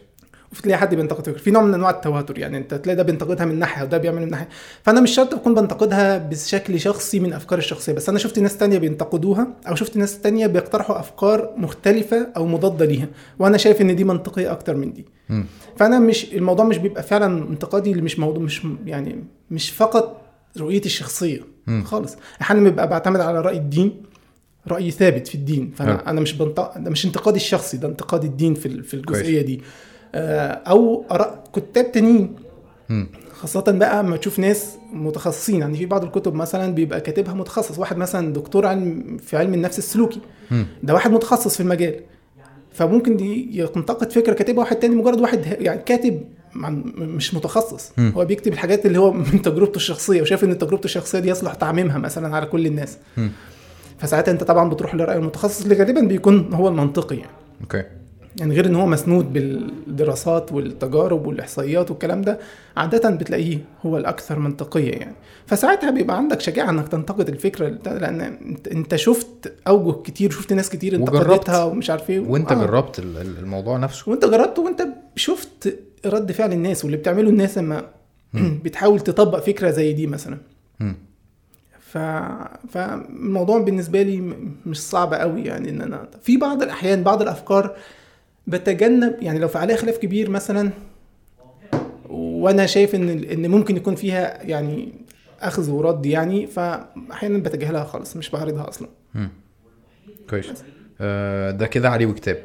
وتلاقي حد بينتقد فكرة. في نوع من أنواع التواتر يعني أنت تلاقي ده بينتقدها من ناحية وده بيعمل من ناحية. فأنا مش شرط أكون بنتقدها بشكل شخصي من افكار الشخصية بس أنا شفت ناس تانية بينتقدوها أو شفت ناس تانية بيقترحوا أفكار مختلفة أو مضادة ليها وأنا شايف إن دي منطقية أكتر من دي. مم. فأنا مش الموضوع مش بيبقى فعلا انتقادي اللي مش موضوع مش يعني مش فقط رؤيتي الشخصية مم. خالص أحيانا بيبقى بعتمد على رأي الدين رأي ثابت في الدين. فأنا أنا مش بنط... ده مش انتقادي الشخصي ده انتقاد الدين في في. الجزئية دي آه، أو اراء كتاب تانيين مم. خاصة بقى لما تشوف ناس متخصصين يعني في بعض الكتب مثلا بيبقى كاتبها متخصص واحد مثلا دكتور علم في علم النفس السلوكي مم. ده واحد متخصص في المجال فممكن دي ينتقد فكرة كاتبها واحد تاني مجرد واحد يعني كاتب مش متخصص مم. هو بيكتب الحاجات اللي هو من تجربته الشخصية وشايف إن تجربته الشخصية دي يصلح تعميمها مثلا على كل الناس. فساعتها أنت طبعا بتروح لرأي المتخصص اللي غالبا بيكون هو المنطقي يعني أوكي يعني غير إن هو مسنود بالدراسات والتجارب والإحصائيات والكلام ده عادة بتلاقيه هو الأكثر منطقية يعني فساعتها بيبقى عندك شجاعة إنك تنتقد الفكرة لأن أنت- شفت أوجه كتير شفت ناس كتير. انتقدتها ومش عارف إيه وأنت آه. جربت ال- ال- الموضوع نفسه وأنت جربت وأنت شفت رد فعل الناس واللي بتعمله الناس لما بتحاول تطبق فكرة زي دي مثلا. ف... فالموضوع بالنسبة لي مش صعب قوي يعني إن أنا في بعض الأحيان بعض الأفكار بتجنب يعني لو في عليها خلاف كبير مثلا وأنا شايف إن إن ممكن يكون فيها يعني أخذ ورد يعني فاحيانا بتجاهلها خالص مش بعرضها أصلا. كويس. آه ده كده علي وكتاب.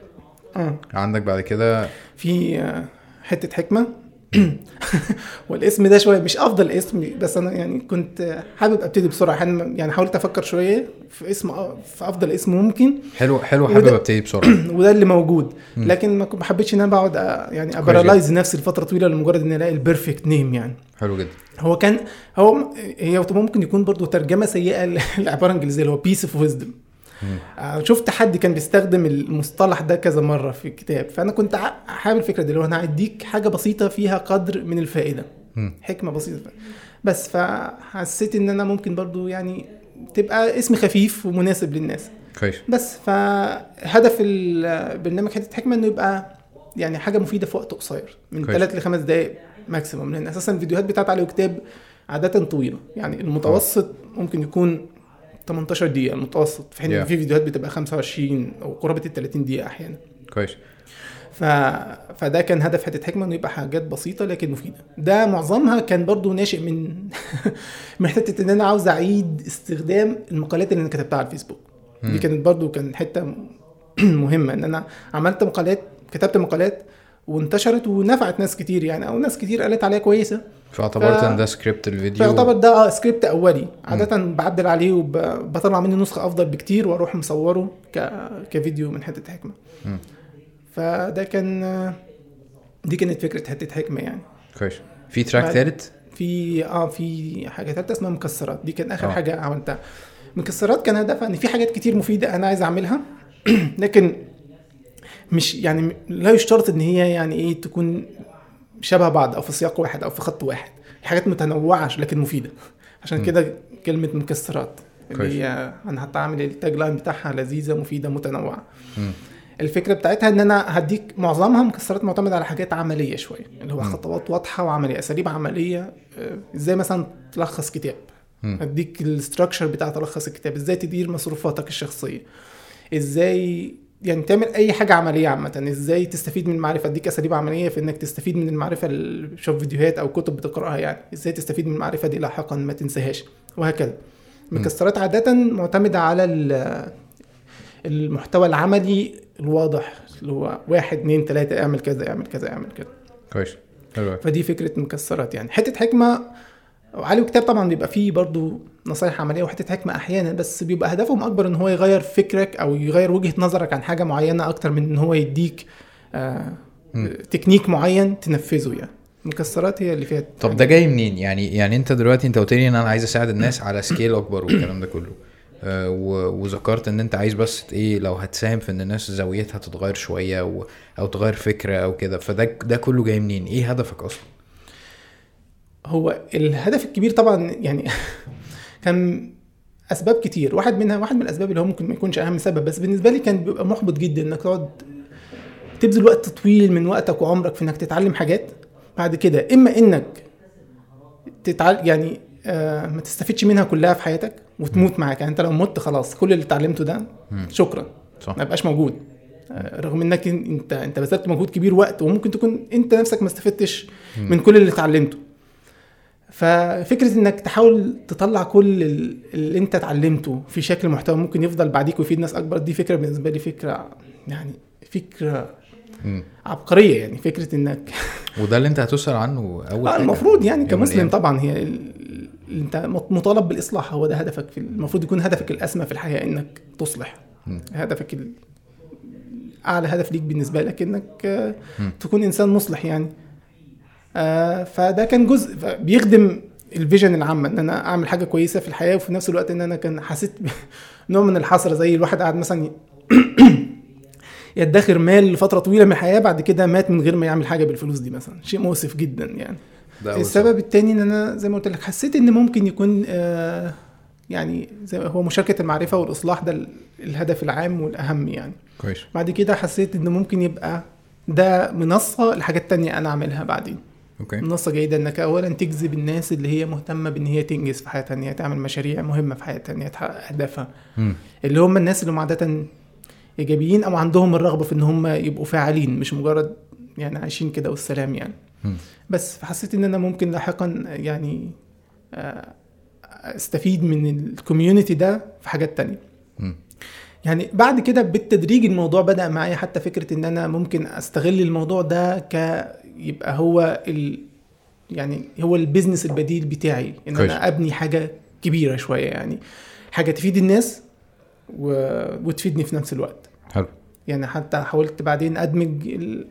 آه. عندك بعد كده في آه، حتة حكمة. والاسم ده شوية مش أفضل اسم بس أنا يعني كنت حابب أبتدي بسرعة. يعني حاولت أفكر شوية في اسم في أفضل اسم ممكن. حلو حلو حابب أبتدي بسرعة. وده اللي موجود. لكن ما حبيتش إن أنا بقعد يعني كويس أ paralyze نفسي لفترة طويلة لمجرد ان ألاقي ال perfect name يعني. حلو جدا. هو كان هو هي ممكن يكون برضو ترجمة سيئة للعباره الانجليزيه اللي هو piece of wisdom. شفت حد كان بيستخدم المصطلح ده كذا مرة في الكتاب. فأنا كنت حابب الفكرة دي اللي هو أنا هديك حاجة بسيطة فيها قدر من الفائدة. حكمة بسيطة. بس فحسيت إن أنا ممكن برضو يعني تبقى اسم خفيف ومناسب للناس. كويس. بس فهدف البرنامج حتة حكمة إنه يبقى يعني حاجة مفيدة في وقت قصير من. ثلاث لخمس دقائق ماكسيموم لأن أساسا الفيديوهات بتاعت علي كتاب عادة طويلة. يعني المتوسط ممكن يكون 18 دقيقة المتوسط في حين Yeah. في فيديوهات بتبقى 25 أو قرابة ال 30 دقيقة أحيانا كويس ف... فده كان هدف حتة حكمة إنه يبقى حاجات بسيطة لكن مفيدة ده معظمها كان برضو ناشئ من من حتة إن أنا عاوز أعيد استخدام المقالات اللي أنا كتبتها على الفيسبوك دي. كانت برضو كان حتة مهمة إن أنا عملت مقالات كتبت مقالات وانتشرت ونفعت ناس كتير يعني أو ناس كتير قالت عليها كويسة. فاعتبرت ف- إن ده سكريبت الفيديو. فيعتبر ده آه سكريبت أولي. عادة بعدل عليه وبطلع منه نسخة أفضل بكتير وأروح مصوره ك... كفيديو من حتة حكمة. مم. فده كان دي كانت فكرة حتة حكمة يعني. كويس. في تراك ثالث في آه في حاجة ثالثه اسمها مكسرات. دي كان آخر. أوه. حاجة عملتها. مكسرات كان هدفها إن في حاجات كتير مفيدة أنا عايز أعملها. لكن مش يعني لا يشترط إن هي يعني إيه تكون شبه بعض أو في سياق واحد أو في خط واحد حاجات متنوعة لكن مفيدة عشان. كده كلمة مكسرات. اللي هي أنا حتى عامل ال tagline بتاعها لذيذة مفيدة متنوعة. الفكرة بتاعتها إن أنا هديك معظمها مكسرات معتمدة على حاجات عملية شوية اللي هو. خطوات واضحة وعملية أساليب عملية آه، إزاي مثلا تلخص كتاب. هديك ال structure بتاع تلخص الكتاب إزاي تدير مصروفاتك الشخصية إزاي يعني تعمل أي حاجة عملية عامة. إزاي تستفيد من المعرفة؟ أديك أساليب عملية في إنك تستفيد من المعرفة اللي شوف فيديوهات أو كتب بتقرأها يعني. إزاي تستفيد من المعرفة دي؟ لاحقا ما تنساهاش. وهكذا. المكسرات عادة معتمدة على ال- المحتوى العملي الواضح اللي هو واحد اتنين تلاتة اعمل كذا اعمل كذا اعمل كذا. كويس. فدي فكرة مكسرات يعني. حتة حكمة علي وكتاب طبعا بيبقى فيه برضو نصايح عملية وحتة حكمة أحيانا بس بيبقى هدفهم أكبر إن هو يغير فكرك أو يغير وجهة نظرك عن حاجة معينة أكتر من إن هو يديك آه. تكنيك معين تنفذه يعني. المكسرات هي اللي فيها طب ده جاي منين؟ يعني يعني أنت دلوقتي أنت قلت لي إن أنا عايز أساعد الناس على سكيل أكبر والكلام ده كله. آه، وذكرت إن أنت عايز بس إيه لو هتساهم في إن الناس زاويتها تتغير شوية. أو تغير فكرة أو كده فده ده كله جاي منين؟ إيه هدفك أصلا؟ هو الهدف الكبير طبعا يعني كان أسباب كتير. واحد منها واحد من الأسباب اللي هو ممكن ما يكونش أهم سبب بس بالنسبة لي كان بيبقى محبط جدا إنك تقعد تبذل وقت طويل من وقتك وعمرك في إنك تتعلم حاجات. بعد كده إما إنك تتعل يعني آه ما تستفيدش منها كلها في حياتك وتموت معاك. يعني أنت لو مت خلاص كل اللي اتعلمته ده. شكرا. صح. ما يبقاش موجود. آه، رغم إنك انت أنت بذلت مجهود كبير وقت وممكن تكون أنت نفسك ما استفدتش من كل اللي اتعلمته. ففكرة إنك تحاول تطلع كل ال- اللي أنت اتعلمته في شكل محتوى ممكن يفضل بعديك ويفيد ناس أكبر دي فكرة بالنسبة لي فكرة يعني فكرة مم. عبقرية يعني فكرة إنك وده اللي أنت هتسأل عنه أول آه. المفروض يعني كمسلم. طبعا هي ال- أنت مطالب بالإصلاح هو ده هدفك في المفروض يكون هدفك الأسمى في الحياة إنك تصلح مم. هدفك ال- أعلى هدف ليك بالنسبة لك إنك مم. تكون إنسان مصلح يعني فده كان جزء بيخدم الفيجن العامة إن أنا أعمل حاجة كويسة في الحياة وفي نفس الوقت إن أنا كان حسيت بنوع من الحسرة زي الواحد قاعد مثلا يدخر مال لفترة طويلة من الحياة بعد كده مات من غير ما يعمل حاجة بالفلوس دي مثلا. شيء مؤسف جدا يعني. السبب التاني إن أنا زي ما قلت لك حسيت إن ممكن يكون آه يعني زي هو مشاركة المعرفة والإصلاح ده ال- الهدف العام والأهم يعني. كويس. بعد كده حسيت إن ممكن يبقى ده منصة لحاجات تانية أنا أعملها بعدين. أوكي منصة جيدة إنك اولا تجذب الناس اللي هي مهتمة بإن هي تنجز في حياتها إن هي تعمل مشاريع مهمة في حياتها إن هي تحقق أهدافها. اللي هم الناس اللي هم عادة إيجابيين أو عندهم الرغبة في إن هم يبقوا فاعلين مش مجرد يعني عايشين كده والسلام يعني مم. بس فحسيت إن أنا ممكن لاحقا يعني آه، أستفيد من ال community ده في حاجات تانية مم. يعني بعد كده بالتدريج الموضوع بدأ معايا حتى فكرة إن أنا ممكن أستغل الموضوع ده ك يبقى هو ال يعني هو ال business البديل بتاعي إن. أنا أبني حاجة كبيرة شوية يعني حاجة تفيد الناس و... وتفيدني في نفس الوقت حلو يعني حتى حاولت بعدين أدمج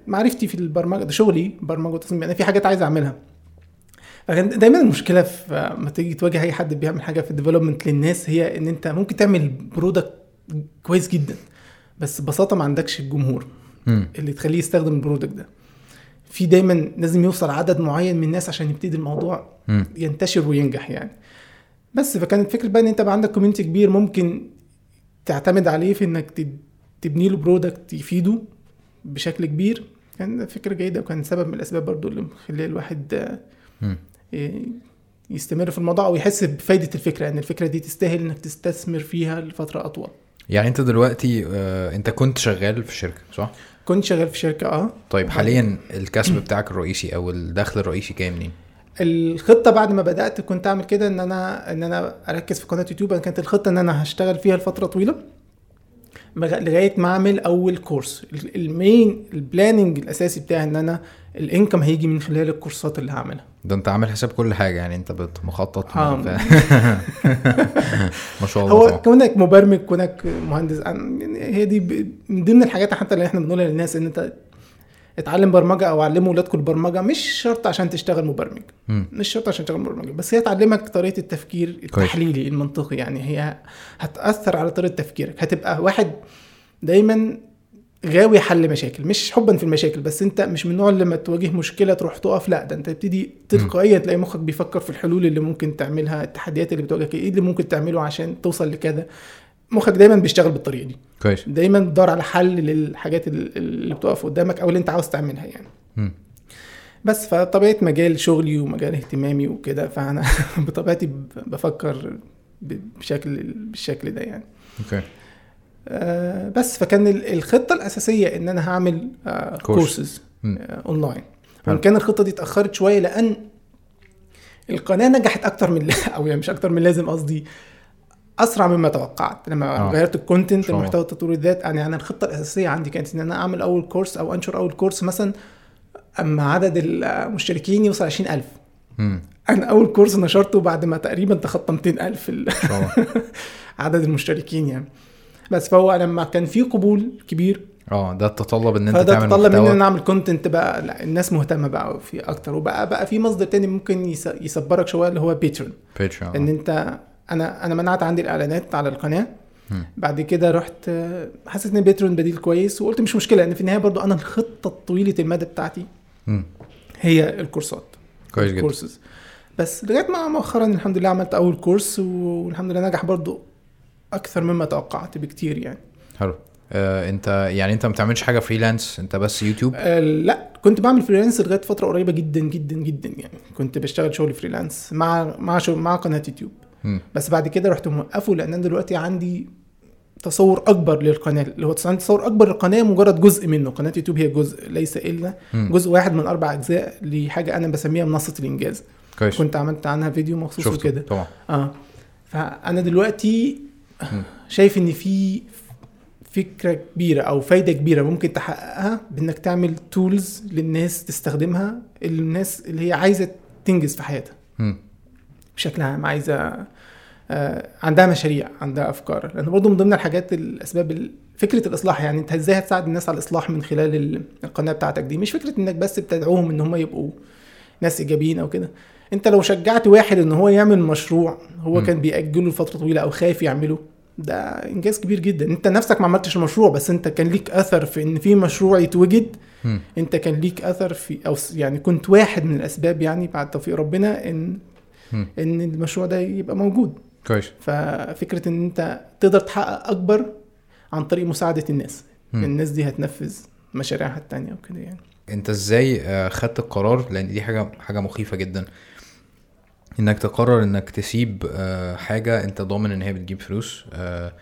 معرفتي في البرمجة ده شغلي برمجة وتصميم يعني في حاجات عايز أعملها فكان دايما المشكلة في ما تيجي تواجه أي حد بيعمل حاجة في ال development للناس هي إن أنت ممكن تعمل product كويس جدا بس ببساطة ما عندكش الجمهور مم. اللي تخليه يستخدم ال product ده في دايما لازم يوصل عدد معين من الناس عشان يبتدي الموضوع مم. ينتشر وينجح يعني. بس فكانت فكرة بقى إن أنت بقى عندك community كبير ممكن تعتمد عليه في إنك تبني له product يفيده بشكل كبير. كان فكرة جيدة وكان سبب من الأسباب برضو اللي مخليه الواحد آه، يستمر في الموضوع أو يحس بفايدة الفكرة. ان الفكرة دي تستاهل إنك تستثمر فيها لفترة أطول. يعني أنت دلوقتي آه أنت كنت شغال في شركة صح؟ كنت شغال في شركة آه. طيب حاليا الكسب بتاعك الرئيسي أو الدخل الرئيسي جاي منين الخطة بعد ما بدأت كنت أعمل كده إن أنا إن أنا أركز في قناة يوتيوب. أنا كانت الخطة إن أنا هشتغل فيها لفترة طويلة لغاية ما أعمل أول course ال- ال main ال planning الأساسي بتاعي إن أنا ال income هيجي من خلال الكورسات اللي هعملها ده انت عامل حساب كل حاجة يعني انت مخطط آه. ف- ما شاء الله هو. كونك مبرمج كونك مهندس هي دي من ضمن الحاجات حتى اللي إحنا بنقولها للناس إن انت اتعلم برمجة أو علموا ولادكم البرمجة مش شرط عشان تشتغل مبرمج مم. مش شرط عشان تشتغل مبرمج بس هي تعلمك طريقة التفكير التحليلي المنطقي يعني هي هتأثر على طريقة تفكيرك هتبقى واحد دايما غاوي حل مشاكل مش حبا في المشاكل بس أنت مش من النوع اللي لما تواجه مشكلة تروح تقف لا ده أنت تبتدي تلقائيا تلاقي مخك بيفكر في الحلول اللي ممكن تعملها التحديات اللي بتواجهك إيه اللي ممكن تعمله عشان توصل لكذا. مخك دايما بيشتغل بالطريقة دي. كويس. دايما بتدور على حل للحاجات ال- اللي بتقف قدامك أو اللي أنت عاوز تعملها يعني. مم. بس فطبيعة مجال شغلي ومجال اهتمامي وكده فأنا بطبيعتي بفكر بشكل بالشكل ده يعني. okay. بس فكان ال- الخطة الأساسية إن أنا هعمل course. courses. online حلو. وان كان الخطة دي اتأخرت شوية لأن القناة نجحت أكتر من أو يعني مش أكتر من لازم قصدي أسرع مما توقعت لما آه. آه. غيرت ال content. المحتوى تطوير الذات يعني أنا الخطة الأساسية عندي كانت إن أنا أعمل أول كورس أو أنشر أول كورس مثلا لما عدد المشتركين يوصل 20000 مم. أنا أول كورس نشرته بعد ما تقريبا تخطى 200000 ال- ان شاء الله عدد المشتركين يعني بس فهو لما كان في قبول كبير آه ده تطلب إن أنت فده تعمل تطلب إن أنا أعمل content بقى لا الناس مهتمة بقى في أكتر. وبقى بقى في مصدر تاني ممكن يصبرك شوية اللي هو Patreon إن أنت أنا أنا منعت عندي الإعلانات على القناة. بعد كده رحت حسيت إن Patreon بديل كويس وقلت مش مشكلة لأن في النهاية برضو أنا الخطة الطويلة المدى بتاعتي. هي الكورسات. كويس جدا. بس لغاية ما مؤخرا الحمد لله عملت أول كورس والحمد لله نجح برضو أكثر مما توقعت بكتير يعني. حلو. آه أنت يعني أنت ما بتعملش حاجة freelance أنت بس يوتيوب آه، لا كنت بعمل freelance لغاية فترة قريبة جدا جدا جدا يعني. كنت بشتغل شغل freelance مع مع شغل مع قناة يوتيوب مم. بس بعد كده رحت موقفه لأن أنا دلوقتي عندي تصور أكبر للقناة. اللي هو عندي تصور أكبر للقناة مجرد جزء منه. قناة يوتيوب هي جزء ليس إلا مم. جزء واحد من أربع أجزاء لحاجة أنا بسميها منصة الإنجاز. كويس. كنت عملت عنها فيديو مخصوص وكده. طبعا. آه. فأنا دلوقتي. شايف إن في فكرة كبيرة أو فايدة كبيرة ممكن تحققها بإنك تعمل تولز للناس تستخدمها الناس اللي هي عايزة تنجز في حياتها. بشكل عام عايزة آه، عندها مشاريع عندها أفكار لأن برضه من ضمن الحاجات الأسباب ال- فكرة الإصلاح يعني أنت إزاي هتساعد الناس على الإصلاح من خلال ال- القناة بتاعتك دي مش فكرة إنك بس بتدعوهم إن هم يبقوا ناس إيجابيين أو كده أنت لو شجعت واحد إن هو يعمل مشروع هو م. كان بيأجله لفترة طويلة أو خايف يعمله ده إنجاز كبير جدا. أنت نفسك ما عملتش المشروع بس أنت كان ليك أثر في إن في مشروع يتوجد. مم. أنت كان ليك أثر في أو يعني كنت واحد من الأسباب يعني بعد توفيق ربنا إن مم. إن المشروع ده يبقى موجود. كويس. ففكرة إن أنت تقدر تحقق أكبر عن طريق مساعدة الناس. مم. الناس دي هتنفذ مشاريعها التانية وكده يعني. أنت إزاي آه، خدت القرار؟ لأن دي حاجة حاجة مخيفة جدا. إنك تقرر إنك تسيب آه، حاجة أنت ضامن إن هي بتجيب فلوس آه،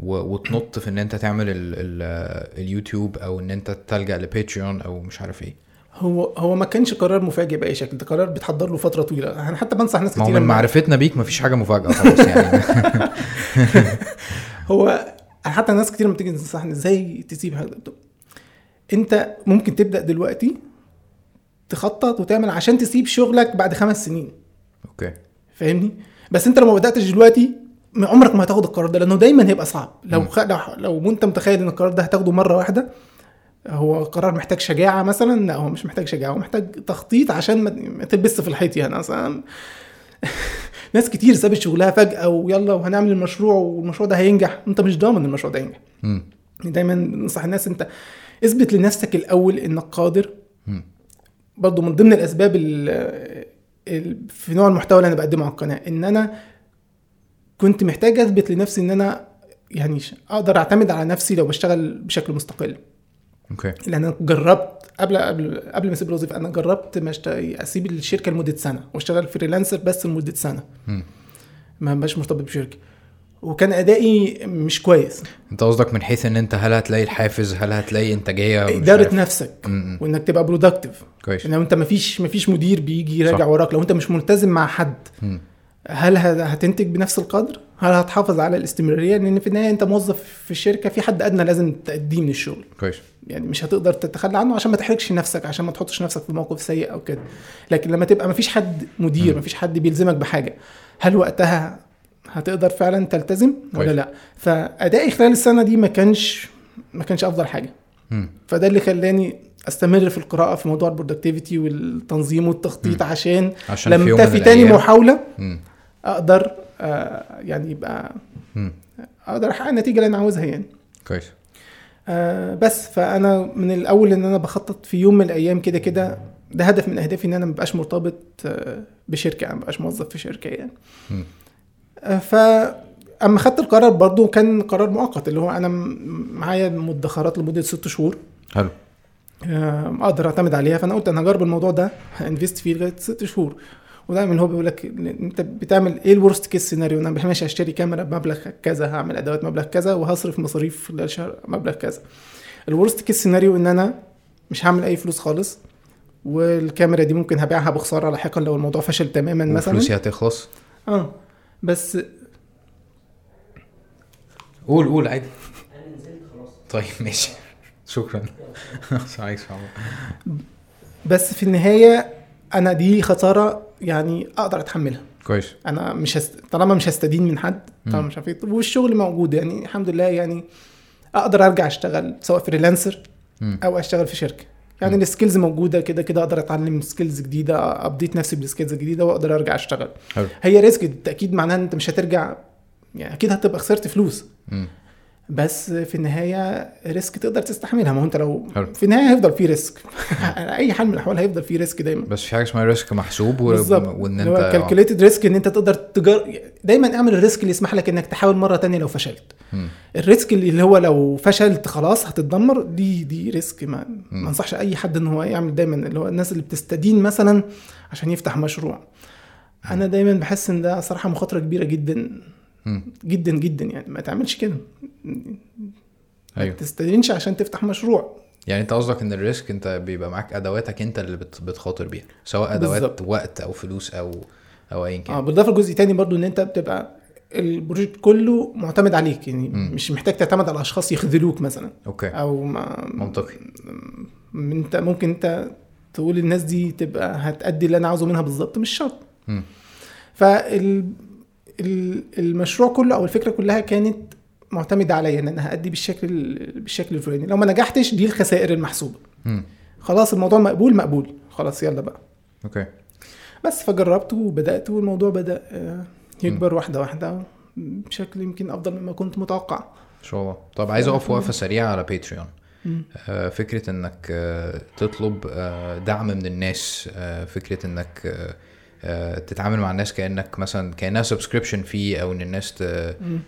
وتنط في إن أنت تعمل ال ال آه، اليوتيوب أو إن أنت تلجأ لباتريون أو مش عارف إيه. هو هو ما كانش قرار مفاجئ بأي شكل ده قرار بتحضر له فترة طويلة. أنا حتى بنصح ناس ما كتير من معرفتنا بيك مفيش حاجة مفاجأة خلاص يعني. هو حتى ناس كتير لما تيجي تنصحني إزاي تسيب حاجة أنت ممكن تبدأ دلوقتي تخطط وتعمل عشان تسيب شغلك بعد خمس سنين. أوكي. فاهمني؟ بس أنت لو ما بدأتش دلوقتي عمرك ما هتاخد القرار ده لأنه دايما هيبقى صعب. لو. خ... لو, لو أنت متخيل إن القرار ده هتاخده مرة واحدة هو قرار محتاج شجاعة مثلا؟ لا هو مش محتاج شجاعة هو محتاج تخطيط عشان ما تلبس في الحيط يعني. مثلا ناس كتير سابت شغلها فجأة ويلا وهنعمل المشروع والمشروع ده هينجح. أنت مش ضامن المشروع ده ينجح امم دايما ننصح الناس أنت اثبت لنفسك الأول إنك قادر. مم. برضو من ضمن الأسباب ال- ال- في نوع المحتوى اللي أنا بقدمه على القناة إن أنا كنت محتاج أثبت لنفسي إن أنا يعني أقدر أعتمد على نفسي لو بشتغل بشكل مستقل. okay. لأن أنا جربت قبل قبل قبل ما أسيب الوظيفة أنا جربت ما أسيب الشركة لمدة سنة واشتغل freelancer بس لمدة سنة. مم. ما بقاش مرتبط بشركة. وكان أدائي مش كويس أنت قصدك من حيث إن أنت هل هتلاقي الحافز هل هتلاقي انتاجيه اداره. نفسك مم. وإنك تبقى برودكتيف كويس لو أنت مفيش مفيش مدير بيجي يراجع. وراك لو أنت مش ملتزم مع حد مم. هل هتنتج بنفس القدر؟ هل هتحافظ على الاستمرارية؟ لأن في النهاية أنت موظف في الشركة في حد أدنى لازم تأديه من الشغل، كويس يعني مش هتقدر تتخلى عنه عشان ما تحرجش نفسك عشان ما تحطش نفسك في موقف سيء أو كده. لكن لما تبقى مفيش حد مدير، مم. مفيش حد بيلزمك بحاجة، هل وقتها هتقدر فعلا تلتزم ولا. لا؟ فادائي خلال السنة دي ما كانش ما كانش أفضل حاجة. فده اللي خلاني أستمر في القراءة في موضوع البرودكتيفيتي والتنظيم والتخطيط. عشان عشان لما في تاني محاولة. أقدر آه يعني يبقى. أقدر أحقق النتيجة اللي أنا عاوزها يعني كويس آه بس فأنا من الأول إن أنا بخطط في يوم من الأيام كده كده ده هدف من أهدافي إن أنا مبقاش مرتبط آه بشركة أنا مبقاش موظف في شركة يعني مم. ف أما خدت القرار برضو كان قرار مؤقت اللي هو أنا معايا مدخرات لمدة ست شهور. حلو. آه، أقدر أعتمد عليها. فأنا قلت أنا هجرب الموضوع ده ه invest فيه لغاية ست شهور. ودايما هو بيقول لك أنت بتعمل إيه ال worst case scenario أنا ماشي هشتري كاميرا بمبلغ كذا هعمل أدوات مبلغ كذا وهصرف مصاريف الشهر مبلغ كذا. ال worst case scenario إن أنا مش هعمل أي فلوس خالص والكاميرا دي ممكن هبيعها بخسارة لاحقا لو الموضوع فشل تماما مثلا. وفلوسي هتخلص؟ آه. بس قول قول عادي. طيب ماشي. شكرا. عليك بس في النهاية أنا دي خسارة يعني أقدر أتحملها. كويس. أنا مش هست... طالما مش هستدين من حد طالما. مش عارف إيه طب والشغل موجود يعني الحمد لله يعني أقدر أرجع أشتغل سواء freelancer. أو أشتغل في شركة. يعني مم. ال skills موجودة كده كده أقدر أتعلم skills جديدة update نفسي بال skills الجديده وأقدر أرجع أشتغل حلو هي risk بالتأكيد معناها إن أنت مش هترجع يعني أكيد هتبقى خسرت فلوس مم. بس في النهاية risk تقدر تستحملها. ما هو انت لو حلو. في النهاية هيفضل في risk. أي حال من الأحوال هيفضل في risk دايما. بس في حاجة اسمها risk محسوب و... وإن أنت calculated risk إن أنت تقدر تجر... دايما اعمل ال risk اللي يسمح لك إنك تحاول مرة تانية لو فشلت. ال risk اللي هو لو فشلت خلاص هتتدمر. دي دي risk. ما. ما انصحش أي حد إن هو يعمل دايما. اللي هو الناس اللي بتستدين مثلا عشان يفتح مشروع. أنا دايما بحس إن ده صراحة مخاطرة كبيرة جدا. جدا جدا يعني. ما تعملش كده. ما أيوه. تستدينش عشان تفتح مشروع. يعني أنت قصدك إن ال risk أنت بيبقى معاك أدواتك أنت اللي بت... بتخاطر بيها سواء أدوات بالظبط. وقت أو فلوس أو أو ايا آه كان بالإضافة لجزء تاني برضو إن أنت بتبقى ال project كله معتمد عليك يعني مم. مش محتاج تعتمد على أشخاص يخذلوك مثلا. okay. أو ما منطقي. أنت ممكن أنت تقول الناس دي تبقى هتأدي اللي أنا عاوزه منها بالظبط مش شرط. فال ال- المشروع كله أو الفكرة كلها كانت معتمدة عليا إن أنا هأدي بالشكل ال- بالشكل الفلاني. لو ما نجحتش دي الخسائر المحسوبة. خلاص الموضوع مقبول مقبول. خلاص يلا بقى. okay. بس فجربت وبدأت والموضوع بدأ آه، يكبر واحدة واحدة بشكل يمكن أفضل مما كنت متوقع. إن شاء الله. طب عايز أقف وقفة سريعة على Patreon. آه، فكرة إنك آه، تطلب دعم من الناس فكرة إنك تتعامل مع الناس كأنك مثلا كأنها subscription فيه أو إن الناس.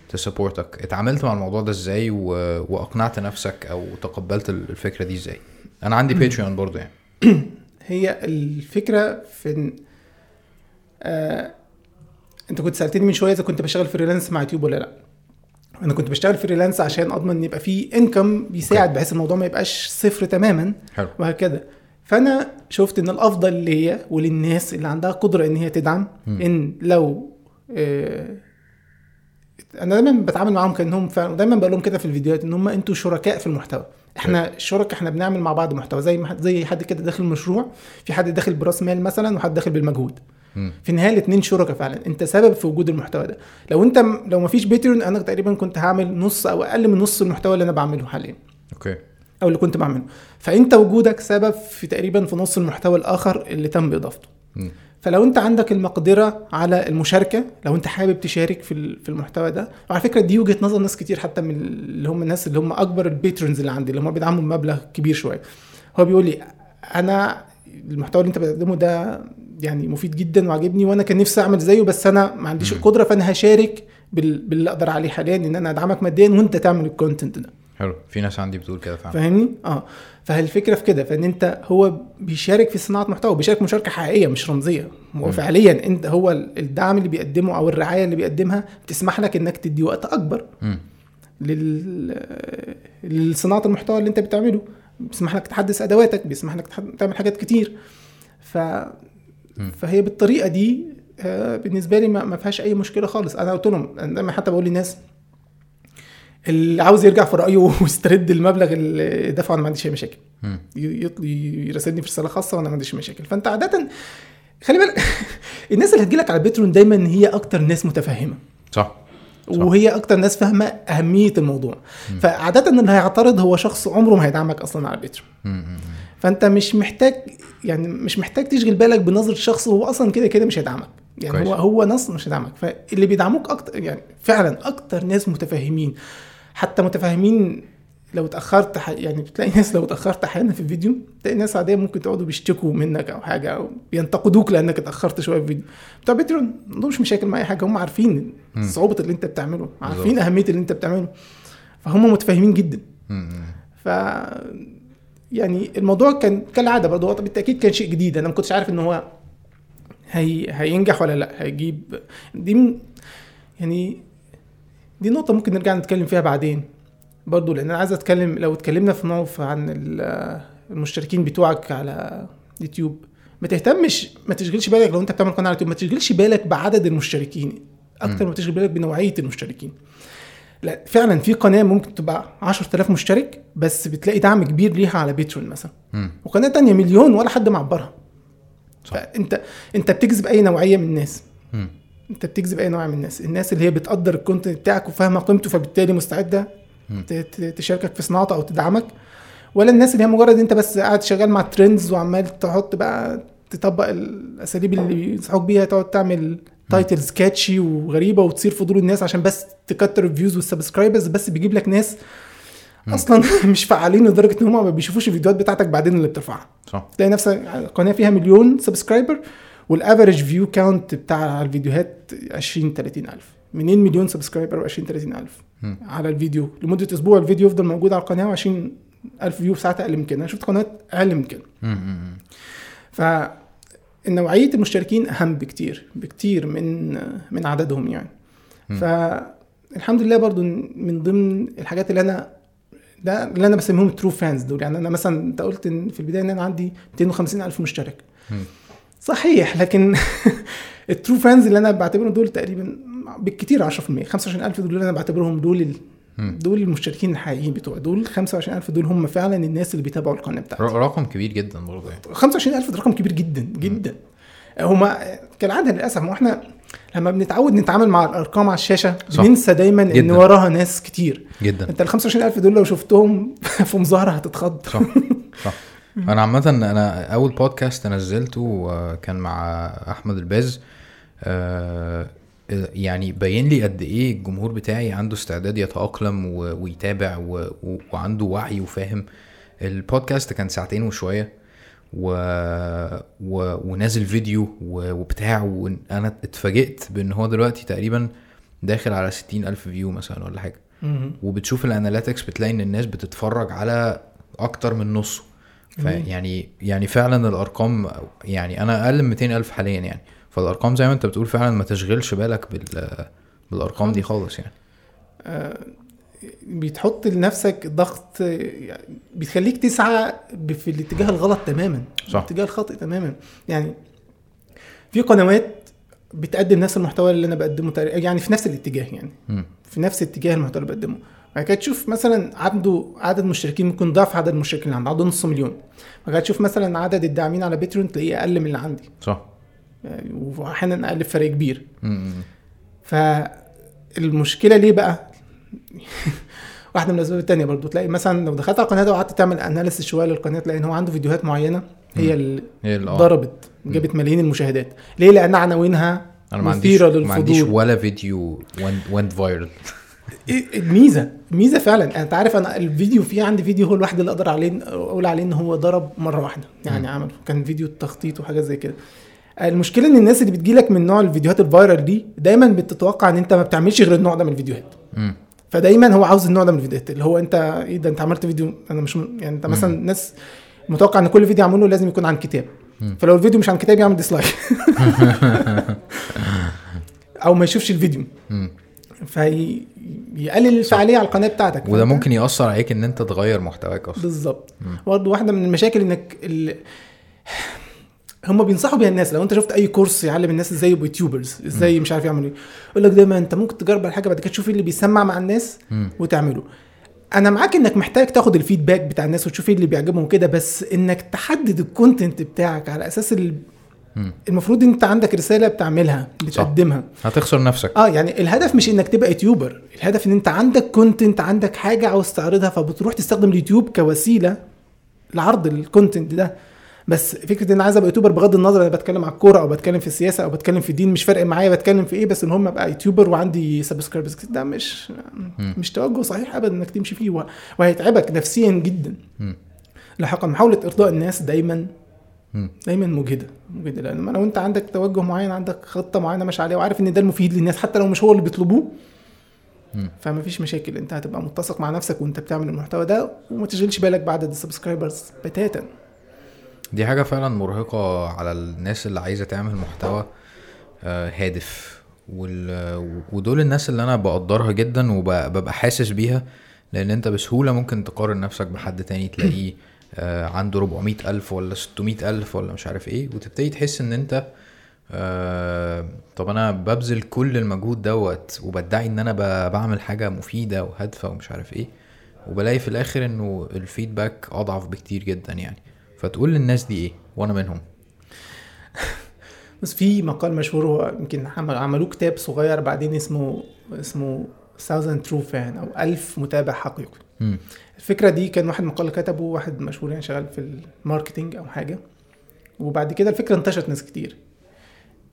ت support ك. اتعاملت مع الموضوع ده إزاي و... وأقنعت نفسك أو تقبلت الفكرة دي إزاي؟ أنا عندي Patreon برضو يعني. هي الفكرة في إن آه أنت كنت سألتني من شوية إذا كنت بشتغل freelance مع يوتيوب ولا لأ. أنا كنت بشتغل freelance عشان أضمن إن يبقى في income بيساعد بحيث الموضوع ما يبقاش صفر تماما حلو. وهكذا. فأنا شفت إن الأفضل ليا وللناس اللي عندها قدرة إن هي تدعم مم. إن لو آه أنا دايما بتعامل معاهم كأنهم فعلا ودايما بقول لهم كده في الفيديوهات إن هم أنتوا شركاء في المحتوى. إحنا الشركاء إحنا بنعمل مع بعض محتوى. زي ما زي حد كده داخل مشروع في حد داخل براس مال مثلا وحد داخل بالمجهود. مم. في النهاية الاثنين شركاء فعلا. أنت سبب في وجود المحتوى ده. لو أنت لو ما فيش Patreon أنا تقريبا كنت هعمل نص أو أقل من نص المحتوى اللي أنا بعمله حاليا. okay. أو اللي كنت بعمله فأنت وجودك سبب في تقريبا في نص المحتوى الآخر اللي تم بإضافته مم. فلو أنت عندك المقدرة على المشاركة لو أنت حابب تشارك في في المحتوى ده وعلى فكرة دي وجهة نظر ناس كتير حتى من اللي هم الناس اللي هم أكبر ال patrons اللي عندي اللي هم بيدعموا بمبلغ كبير شوية هو بيقول لي أنا المحتوى اللي أنت بتقدمه ده يعني مفيد جدا وعاجبني وأنا كان نفسي أعمل زيه بس أنا ما عنديش. القدرة فأنا هشارك بال- باللي أقدر عليه حاليا إن أنا أدعمك ماديا وأنت تعمل ال content ده حلو. في ناس عندي بتقول كده فعلا. فاهمني؟ آه. فالفكرة في كده فان أنت هو بيشارك في صناعة محتوى بيشارك مشاركة حقيقية مش رمزية. هو مم. فعليا أنت هو الدعم اللي بيقدمه أو الرعاية اللي بيقدمها بتسمح لك إنك تدي وقت أكبر. لل لصناعة المحتوى اللي أنت بتعمله. بيسمح لك تحدث أدواتك بيسمح لك تح- تعمل حاجات كتير. ف فهي بالطريقة دي آه، بالنسبة لي ما فيهاش أي مشكلة خالص. أنا قلت لهم حتى بقول للناس اللي عاوز يرجع في رأيه ويسترد المبلغ اللي دفعه أنا ما عنديش أي مشاكل مم. يراسلني في رسالة خاصة وأنا ما عنديش مشاكل فأنت عادة خلي بالك الناس اللي هتجيلك على البيترون دايما هي أكتر ناس متفهمة صح صح. وهي أكتر ناس فاهمة أهمية الموضوع فعادة اللي هيعترض هو شخص عمره ما هيدعمك أصلا على البيترون مم. مم. فأنت مش محتاج يعني مش محتاج تشغل بالك بنظرة شخص هو أصلا كده كده مش هيدعمك يعني كويس. هو هو نص مش هيدعمك فاللي بيدعموك أكتر يعني فعلا أكتر ناس متفاهمين حتى متفاهمين لو اتأخرت ح... يعني بتلاقي ناس لو اتأخرت أحيانا في الفيديو تلاقي ناس عادية ممكن تقعدوا بيشتكوا منك أو حاجة أو بينتقدوك لأنك اتأخرت شوية في الفيديو بتوع بيترون ما عندهمش مشاكل مع أي حاجة هم عارفين. صعوبة اللي أنت بتعمله عارفين. أهمية اللي أنت بتعمله فهم متفاهمين جدا. ف يعني الموضوع كان كالعادة برضه هو بالتأكيد كان شيء جديد أنا ما كنتش عارف إن هو هي هينجح ولا لأ هيجيب دي م... يعني دي نقطة ممكن نرجع نتكلم فيها بعدين برضه لأن أنا عايز أتكلم لو اتكلمنا في موقف عن ال- المشتركين بتوعك على يوتيوب ما تهتمش ما تشغلش بالك لو أنت بتعمل قناة على يوتيوب ما تشغلش بالك بعدد المشتركين أكتر ما تشغل بالك بنوعية المشتركين لا فعلا في قناة ممكن تبقى 10000 مشترك بس بتلاقي دعم كبير ليها على بيترون مثلا مم. وقناة تانية مليون ولا حد معبرها صح. فأنت أنت بتجذب أي نوعية من الناس مم. انت بتجذب اي نوع من الناس. الناس اللي هي بتقدر ال content بتاعك وفاهمة قيمته فبالتالي مستعدة تشاركك في صناعته أو تدعمك. ولا الناس اللي هي مجرد أنت بس قاعد شغال مع ال trends وعمال تحط بقى تطبق الأساليب اللي بينصحوك بيها تقعد تعمل titles catchy وغريبة وتصير فضول الناس عشان بس تكتر ال views وال subscribers بس بيجيب لك ناس أصلا مش فعالين لدرجة إن هم ما بيشوفوش الفيديوهات بتاعتك بعدين اللي بترفعها. صح. تلاقي نفسك قناة فيها مليون subscriber وال average view count بتاع الفيديوهات 20 30 ألف منين مليون subscriber و 20 30 ألف مم. على الفيديو لمدة أسبوع الفيديو يفضل موجود على القناة و20 ألف view في ساعات أقل من كده أنا شفت قناة أقل من كده. مم. فنوعيه المشتركين أهم بكتير بكتير من من عددهم يعني. فالحمد لله برضو من ضمن الحاجات اللي أنا ده اللي أنا بسميهم true fans دول يعني أنا مثلا أنت قلت إن في البداية إن أنا عندي 250 ألف مشترك. صحيح لكن ال true fans اللي أنا بعتبرهم دول تقريبا بالكتير 10% 25000 دول اللي أنا بعتبرهم دول ال... دول المشتركين الحقيقيين بتوع دول 25000 دول هم فعلا الناس اللي بيتابعوا القناة بتاعتي. رقم كبير جدا برضه يعني. 25000 ده رقم كبير جدا جدا. هما كالعادة للأسف ما إحنا لما بنتعود نتعامل مع الأرقام على الشاشة صح. بننسى دايما إن جدا. وراها ناس كتير. جدا. أنت ال 25000 دول لو شفتهم في مظاهرة هتتخض. صح. صح. أنا عامة أنا أول بودكاست نزلته آه، كان مع أحمد الباز آه، يعني بين لي قد إيه الجمهور بتاعي عنده استعداد يتأقلم ويتابع وعنده وعي وفاهم البودكاست كان ساعتين وشوية و... و... ونازل فيديو و... وبتاع وأنا اتفاجئت بإن هو دلوقتي تقريبا داخل على ستين ألف view مثلا ولا حاجة. وبتشوف ال analytics بتلاقي إن الناس بتتفرج على أكتر من نصه. فيعني يعني فعلا الأرقام يعني أنا أقل من 200 ألف حاليا يعني. فالأرقام زي ما أنت بتقول فعلا ما تشغلش بالك بال بالأرقام دي خالص. يعني. آه، بتحط لنفسك ضغط يعني بتخليك تسعى في الاتجاه الغلط تماما. صح. الاتجاه الخاطئ تماما. يعني في قنوات بتقدم نفس المحتوى اللي أنا بقدمه يعني في نفس الاتجاه يعني. مم. في نفس اتجاه المحتوى اللي بقدمه. بعد كده تشوف مثلا عنده عدد مشتركين ممكن ضعف عدد المشتركين اللي عنده عنده نص مليون. بعد كده تشوف مثلا عدد الداعمين على باتريون تلاقيه أقل من اللي عندي. صح. يعني واحيانا أقل بفرق كبير. فالمشكلة ليه بقى؟ واحدة من الأسباب التانية برضو. تلاقي مثلا لو دخلت على القناة وقعدت تعمل اناليسيس شوية للقناة تلاقي إن هو عنده فيديوهات معينة هي اللي آه. ضربت جابت ملايين المشاهدات. ليه؟ لأن عناوينها أنا ما عنديش مثيرة ما عنديش للفضول ولا فيديو went viral إيه الميزه الميزه فعلا. أنت عارف أنا الفيديو في عندي فيديو هو الواحد اللي أقدر عليه أقول عليه إن هو ضرب مرة واحدة يعني عمل كان فيديو تخطيط وحاجات زي كده. المشكلة إن الناس اللي بتجيلك من نوع الفيديوهات ال viral دي دايما بتتوقع إن أنت ما بتعملش غير النوع ده من الفيديوهات. مم. فدايما هو عاوز النوع ده من الفيديوهات. اللي هو أنت إيه ده أنت عملت فيديو أنا مش م... يعني أنت مثلا ناس متوقع إن كل فيديو عمله لازم يكون عن كتاب. فلو الفيديو مش عن كتاب يعمل dislike أو ما يشوفش الفيديو. فيقلل الفعالية على القناة بتاعتك وده ممكن يأثر عليك إن أنت تغير محتواك أصلا. بالظبط. برضه واحدة من المشاكل إنك ال... هم بينصحوا بيها الناس لو أنت شفت أي كورس يعلم الناس إزاي يبقوا YouTubers إزاي مش عارف يعملوا إيه. يقول لك دايما أنت ممكن تجرب الحاجة بعد كده تشوف إيه اللي بيسمع مع الناس مم. وتعمله. أنا معاك إنك محتاج تاخد ال feedback بتاع الناس وتشوف إيه اللي بيعجبهم كده بس إنك تحدد ال content بتاعك على أساس. مم. المفروض أنت عندك رسالة بتعملها بتقدمها. هتخسر نفسك. آه يعني الهدف مش إنك تبقى YouTuber. الهدف إن أنت عندك content عندك حاجة عاوز تعرضها فبتروح تستخدم اليوتيوب كوسيلة لعرض ال content ده. بس فكرة إن أنا عايز أبقى YouTuber بغض النظر أنا بتكلم على الكورة أو بتكلم في السياسة أو بتكلم في الدين مش فارق معايا بتكلم في إيه بس المهم أبقى YouTuber وعندي subscribers ده مش مش توجه صحيح ابدا إنك تمشي فيه وه- وهيتعبك نفسيا جدا. لاحقا محاولة إرضاء الناس دايما. دايما مجهدة مجهدة لأن لو أنت عندك توجه معين عندك خطة معينة ماشي عليها وعارف إن ده المفيد للناس حتى لو مش هو اللي بيطلبوه. فما فيش مشاكل أنت هتبقى متسق مع نفسك وأنت بتعمل المحتوى ده وما تشغلش بالك بعدد السبسكرايبرز بتاتا دي حاجة فعلا مرهقة على الناس اللي عايزة تعمل محتوى آه، هادف. ودول الناس اللي أنا بقدرها جدا وببقى حاسس بيها لأن أنت بسهولة ممكن تقارن نفسك بحد تاني تلاقيه عنده 400 ألف ولا 600 ألف ولا مش عارف إيه وتبتدي تحس إن أنت آه، طب أنا ببذل كل المجهود دوت وبدعي إن أنا ب- بعمل حاجة مفيدة وهادفة ومش عارف إيه وبلاقي في الآخر إنه الفيدباك أضعف بكتير جدا يعني. فتقول للناس دي إيه؟ وأنا منهم. بس في مقال مشهور هو يمكن عمل- عملوه كتاب صغير بعدين اسمه اسمه 1000 true fan أو 1000 متابع حقيقي. الفكرة دي كان واحد مقال كتبه واحد مشهور يعني شغال في ال marketing أو حاجة. وبعد كده الفكرة انتشرت ناس كتير.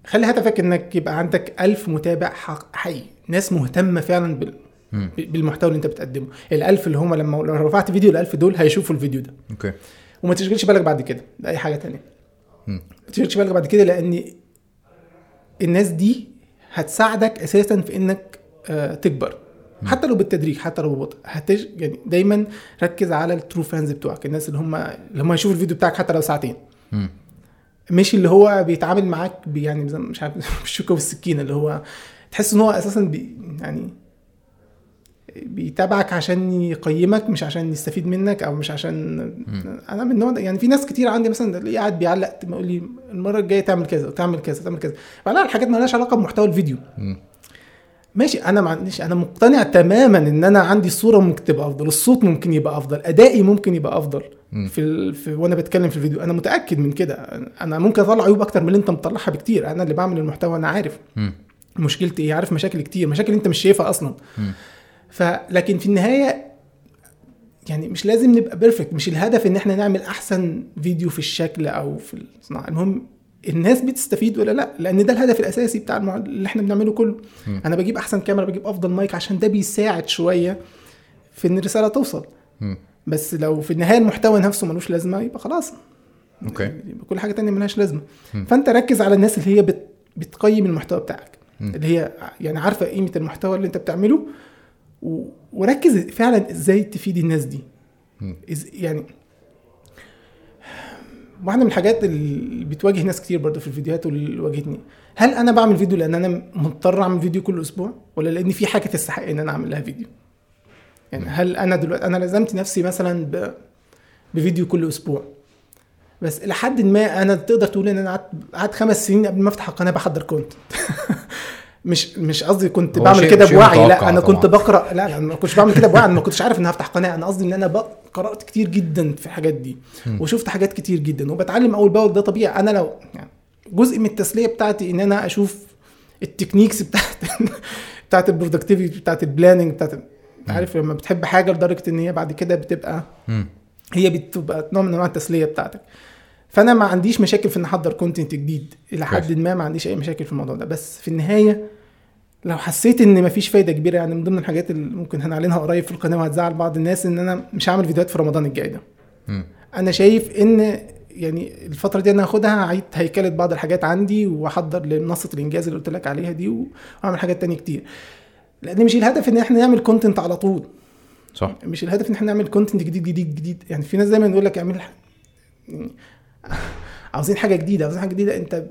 خلي هدفك إنك يبقى عندك ألف متابع حق حقيقي. ناس مهتمة فعلا بال... بالمحتوى اللي أنت بتقدمه. الألف اللي هم لما لو رفعت فيديو الألف دول هيشوفوا الفيديو ده. okay. وما تشغلش بالك بعد كده. بأي حاجة تانية. ما تشغلش بالك بعد كده لأن الناس دي هتساعدك أساسا في إنك آه، تكبر. حتى لو بالتدريج حتى لو ببطء هتج... يعني دايما ركز على ال true fans بتوعك الناس اللي هم اللي هم هيشوفوا الفيديو بتاعك حتى لو ساعتين. مش اللي هو بيتعامل معاك بي- يعني مش عارف بالشوكة والسكينة اللي هو تحس إن هو أساسا بي يعني بيتابعك عشان يقيمك مش عشان يستفيد منك أو مش عشان أنا من النوع ده يعني في ناس كتير عندي مثلا اللي قاعد بيعلق يقول لي المرة الجاية تعمل كذا وتعمل كذا وتعمل كذا. بعدها الحاجات ما لهاش علاقة بمحتوى الفيديو. مم. ماشي أنا ما عنديش أنا مقتنع تماما إن أنا عندي الصورة ممكن تبقى أفضل الصوت ممكن يبقى أفضل أدائي ممكن يبقى أفضل مم. في, ال... في وأنا بتكلم في الفيديو. أنا متأكد من كده. أنا ممكن أطلع عيوب أكتر من اللي أنت مطلعها بكتير. أنا اللي بعمل المحتوى أنا عارف. مم. مشكلتي إيه؟ عارف مشاكل كتير مشاكل أنت مش شايفها أصلا. مم. فلكن في النهاية يعني مش لازم نبقى perfect مش الهدف إن إحنا نعمل أحسن فيديو في الشكل أو في الصناعة. المهم الناس بتستفيد ولا لا لأن ده الهدف الأساسي بتاع المع... اللي إحنا بنعمله كله مم. أنا بجيب أحسن كاميرا بجيب أفضل مايك عشان ده بيساعد شوية في إن الرسالة توصل مم. بس لو في النهاية المحتوى نفسه ملوش لازمة يبقى خلاص okay كل حاجة تانية ملهاش لازمة مم. فأنت ركز على الناس اللي هي بت... بتقيم المحتوى بتاعك مم. اللي هي يعني عارفة قيمة المحتوى اللي أنت بتعمله و... وركز فعلا إزاي تفيد الناس دي مم. إز... يعني واحدة من الحاجات اللي بتواجه ناس كتير برضو في الفيديوهات واللي واجهتني. هل أنا بعمل فيديو لأن أنا مضطر أعمل فيديو كل أسبوع؟ ولا لأن في حاجة تستحق إن أنا اعمل لها فيديو؟ يعني هل أنا دلوقتي أنا لزمت نفسي مثلا ب... بفيديو كل أسبوع. بس لحد ما أنا تقدر تقول إن أنا قعدت قعدت خمس سنين قبل ما أفتح القناة بحضر كونتنت مش مش قصدي كنت بعمل كده بوعي لا أنا كنت طبعاً. بقرأ لا لا ما كنتش بعمل كده بوعي أنا ما كنتش عارف إن هفتح قناة أنا قصدي إن أنا قرأت كتير جدا في الحاجات دي وشفت حاجات كتير جدا وبتعلم أول بأول ده طبيعي أنا لو يعني جزء من التسلية بتاعتي إن أنا أشوف ال techniques بتاعت بتاعت ال productivity بتاعت ال planning بتاعت انت عارف لما بتحب حاجة لدرجة إن هي بعد كده بتبقى. هي بتبقى نوع من أنواع التسلية بتاعتك فأنا ما عنديش مشاكل في إن أحضر content جديد إلى حد. ما ما عنديش أي مشاكل في الموضوع ده بس في النهاية لو حسيت إن مفيش فايدة كبيرة يعني من ضمن الحاجات اللي ممكن هنعلنها قريب في القناة وهتزعل بعض الناس إن أنا مش هعمل فيديوهات في رمضان الجاي ده. أنا شايف إن يعني الفترة دي أنا هاخدها اعيد هيكلة بعض الحاجات عندي واحضر لمنصة الإنجاز اللي قلت لك عليها دي واعمل حاجات تانية كتير. لأن مش الهدف إن إحنا نعمل content على طول. صح. مش الهدف إن إحنا نعمل content جديد جديد جديد. يعني في ناس دايما يقول لك اعمل ح- يعني عاوزين حاجة جديدة عاوزين حاجة جديدة. أنت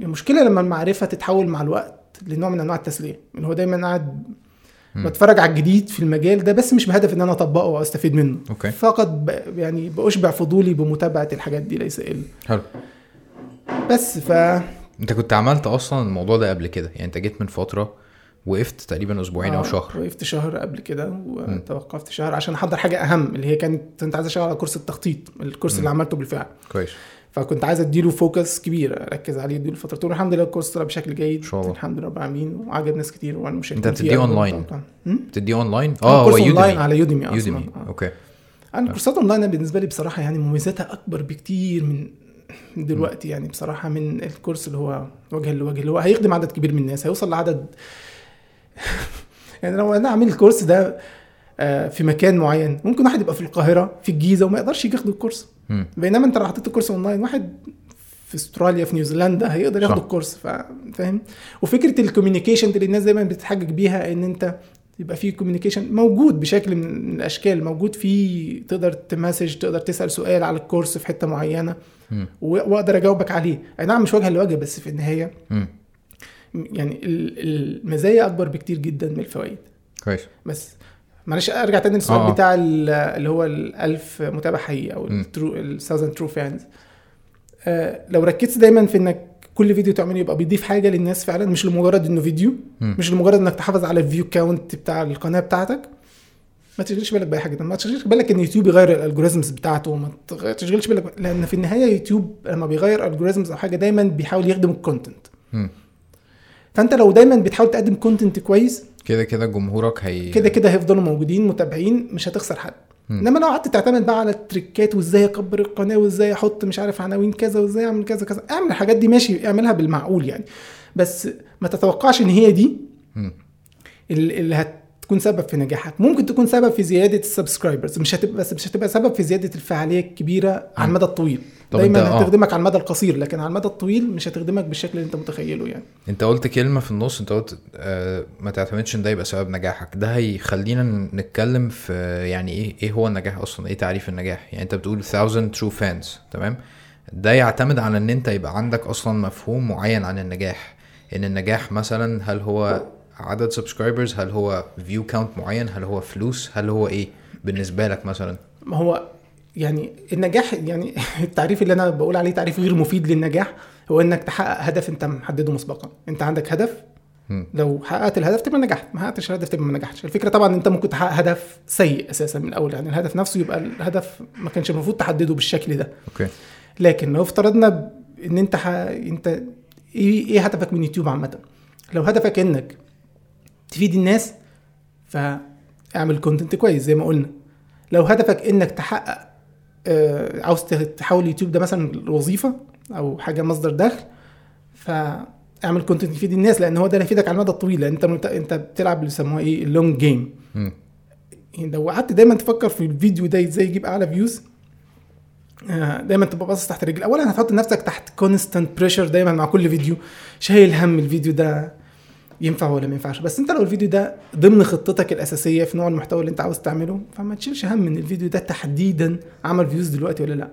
المشكلة لما المعرفة تتحول مع الوقت لنوع من أنواع التسليه اللي هو دايما قاعد. بتفرج على الجديد في المجال ده بس مش بهدف إن أنا أطبقه أو أستفيد منه. okay. فقط ب... يعني بأشبع فضولي بمتابعة الحاجات دي ليس إلا. حلو. بس ف أنت كنت عملت أصلا الموضوع ده قبل كده؟ يعني أنت جيت من فترة وقفت تقريبا أسبوعين أو آه، شهر. وقفت شهر قبل كده وتوقفت شهر عشان أحضر حاجة أهم اللي هي كانت كنت عايز أشتغل على course التخطيط ال course اللي عملته بالفعل. كويس. فكنت عايز أديله focus كبير أركز عليه أديله فترة والحمد لله ال course طلع بشكل جيد إن شاء الله. الحمد لله رب العالمين وعجب ناس كتير وأنا مش أنت بتديه أونلاين؟ هم؟ بتديه اونلاين آه آه هو اونلاين يوديمي على يوديمي أصلا يوديمي آه. okay أنا الكورسات اونلاين بالنسبة لي بصراحة يعني مميزاتها أكبر بكتير من دلوقتي يعني بصراحة من ال course اللي هو وجها لوجه اللي هو هيخدم عدد كبير من الناس هيوصل لعدد يعني لو أنا عامل ال course ده آه، في مكان معين ممكن واحد يبقى في القاهرة في الجيزة وما يقدرش ياخد ال course. بينما انت لو حطيت ال course online واحد في استراليا في نيوزيلندا هيقدر ياخد. ال course فا- فاهم وفكرة ال communication اللي الناس دايما بتتحجج بيها إن انت يبقى في communication موجود بشكل من الأشكال موجود في تقدر ت message تقدر تسأل سؤال على ال course في حتة معينة. و- وأقدر أجاوبك عليه أي نعم مش وجها لوجه بس في النهاية مم. يعني ال- المزايا أكبر بكتير جدا من الفوائد كويس بس معلش أرجع تاني للسؤال آه، آه. بتاع ال- اللي هو الألف متابع حقيقي أو. ال true ال thousand true fans لو ركزت دايما في إنك كل فيديو تعمله يبقى بيضيف حاجة للناس فعلا مش لمجرد إنه فيديو مم. مش لمجرد إنك تحافظ على ال view count بتاع القناة بتاعتك ما تشغلش بالك بأي حاجة ما تشغلش بالك إن يوتيوب يغير ال algorithms بتاعته ما تشغلش بالك لأن في النهاية يوتيوب لما بيغير ال algorithms أو حاجة دايما بيحاول يخدم ال content. فأنت لو دايما بتحاول تقدم content كويس كده كده جمهورك هي كده كده هيفضلوا موجودين متابعين مش هتخسر حد. إنما لو قعدت تعتمد بقى على ال trickات وإزاي اكبر القناة وإزاي أحط مش عارف عناوين كذا وإزاي اعمل كذا كذا اعمل الحاجات دي ماشي اعملها بالمعقول يعني بس ما تتوقعش إن هي دي. اللي اللي هتكون سبب في نجاحك. ممكن تكون سبب في زيادة ال subscribers. مش هتبقى بس مش هتبقى سبب في زيادة الفعالية الكبيرة على المدى الطويل. دايما انت- آه. هتخدمك على المدى القصير لكن على المدى الطويل مش هتخدمك بالشكل اللي انت متخيله يعني. انت قلت كلمة في النص انت قلت آه ما تعتمدش ان ده يبقى سبب نجاحك. ده هيخلينا نتكلم في يعني إيه إيه هو النجاح أصلا؟ إيه تعريف النجاح؟ يعني انت بتقول 1000 true fans تمام؟ ده يعتمد على ان انت يبقى عندك أصلا مفهوم معين عن النجاح. ان النجاح مثلا هل هو عدد subscribers هل هو view count معين؟ هل هو فلوس؟ هل هو إيه بالنسبة لك مثلا؟ ما هو يعني النجاح يعني التعريف اللي أنا بقول عليه تعريف غير مفيد للنجاح هو إنك تحقق هدف أنت محدده مسبقا. أنت عندك هدف. لو حققت الهدف تبقى نجحت ما حققتش الهدف تبقى ما نجحتش. الفكرة طبعا أنت ممكن تحقق هدف سيء أساسا من الأول يعني الهدف نفسه يبقى الهدف ما كانش المفروض تحدده بالشكل ده. أوكي. لكن لو افترضنا إن أنت ح... أنت إيه إيه هدفك من يوتيوب عامة؟ لو هدفك إنك تفيد الناس فاعمل content كويس زي ما قلنا. لو هدفك إنك تحقق آه، عاوز تحول يوتيوب ده مثلا وظيفه أو حاجة مصدر دخل فاعمل content يفيد الناس لأن هو ده اللي هيفيدك على المدى الطويل لأن أنت أنت بتلعب اللي بيسموها إيه ال long game. يعني لو قعدت دايما تفكر في الفيديو ده إزاي يجيب أعلى views دايما تبقى باصص تحت رجلك. اولا هتحط نفسك تحت constant pressure دايما مع كل فيديو شايل هم الفيديو ده ينفع ولا ما ينفعش. بس انت لو الفيديو ده ضمن خطتك الأساسية في نوع المحتوى اللي انت عاوز تعمله فما تشيلش هم إن الفيديو ده تحديدا عمل views دلوقتي ولا لأ.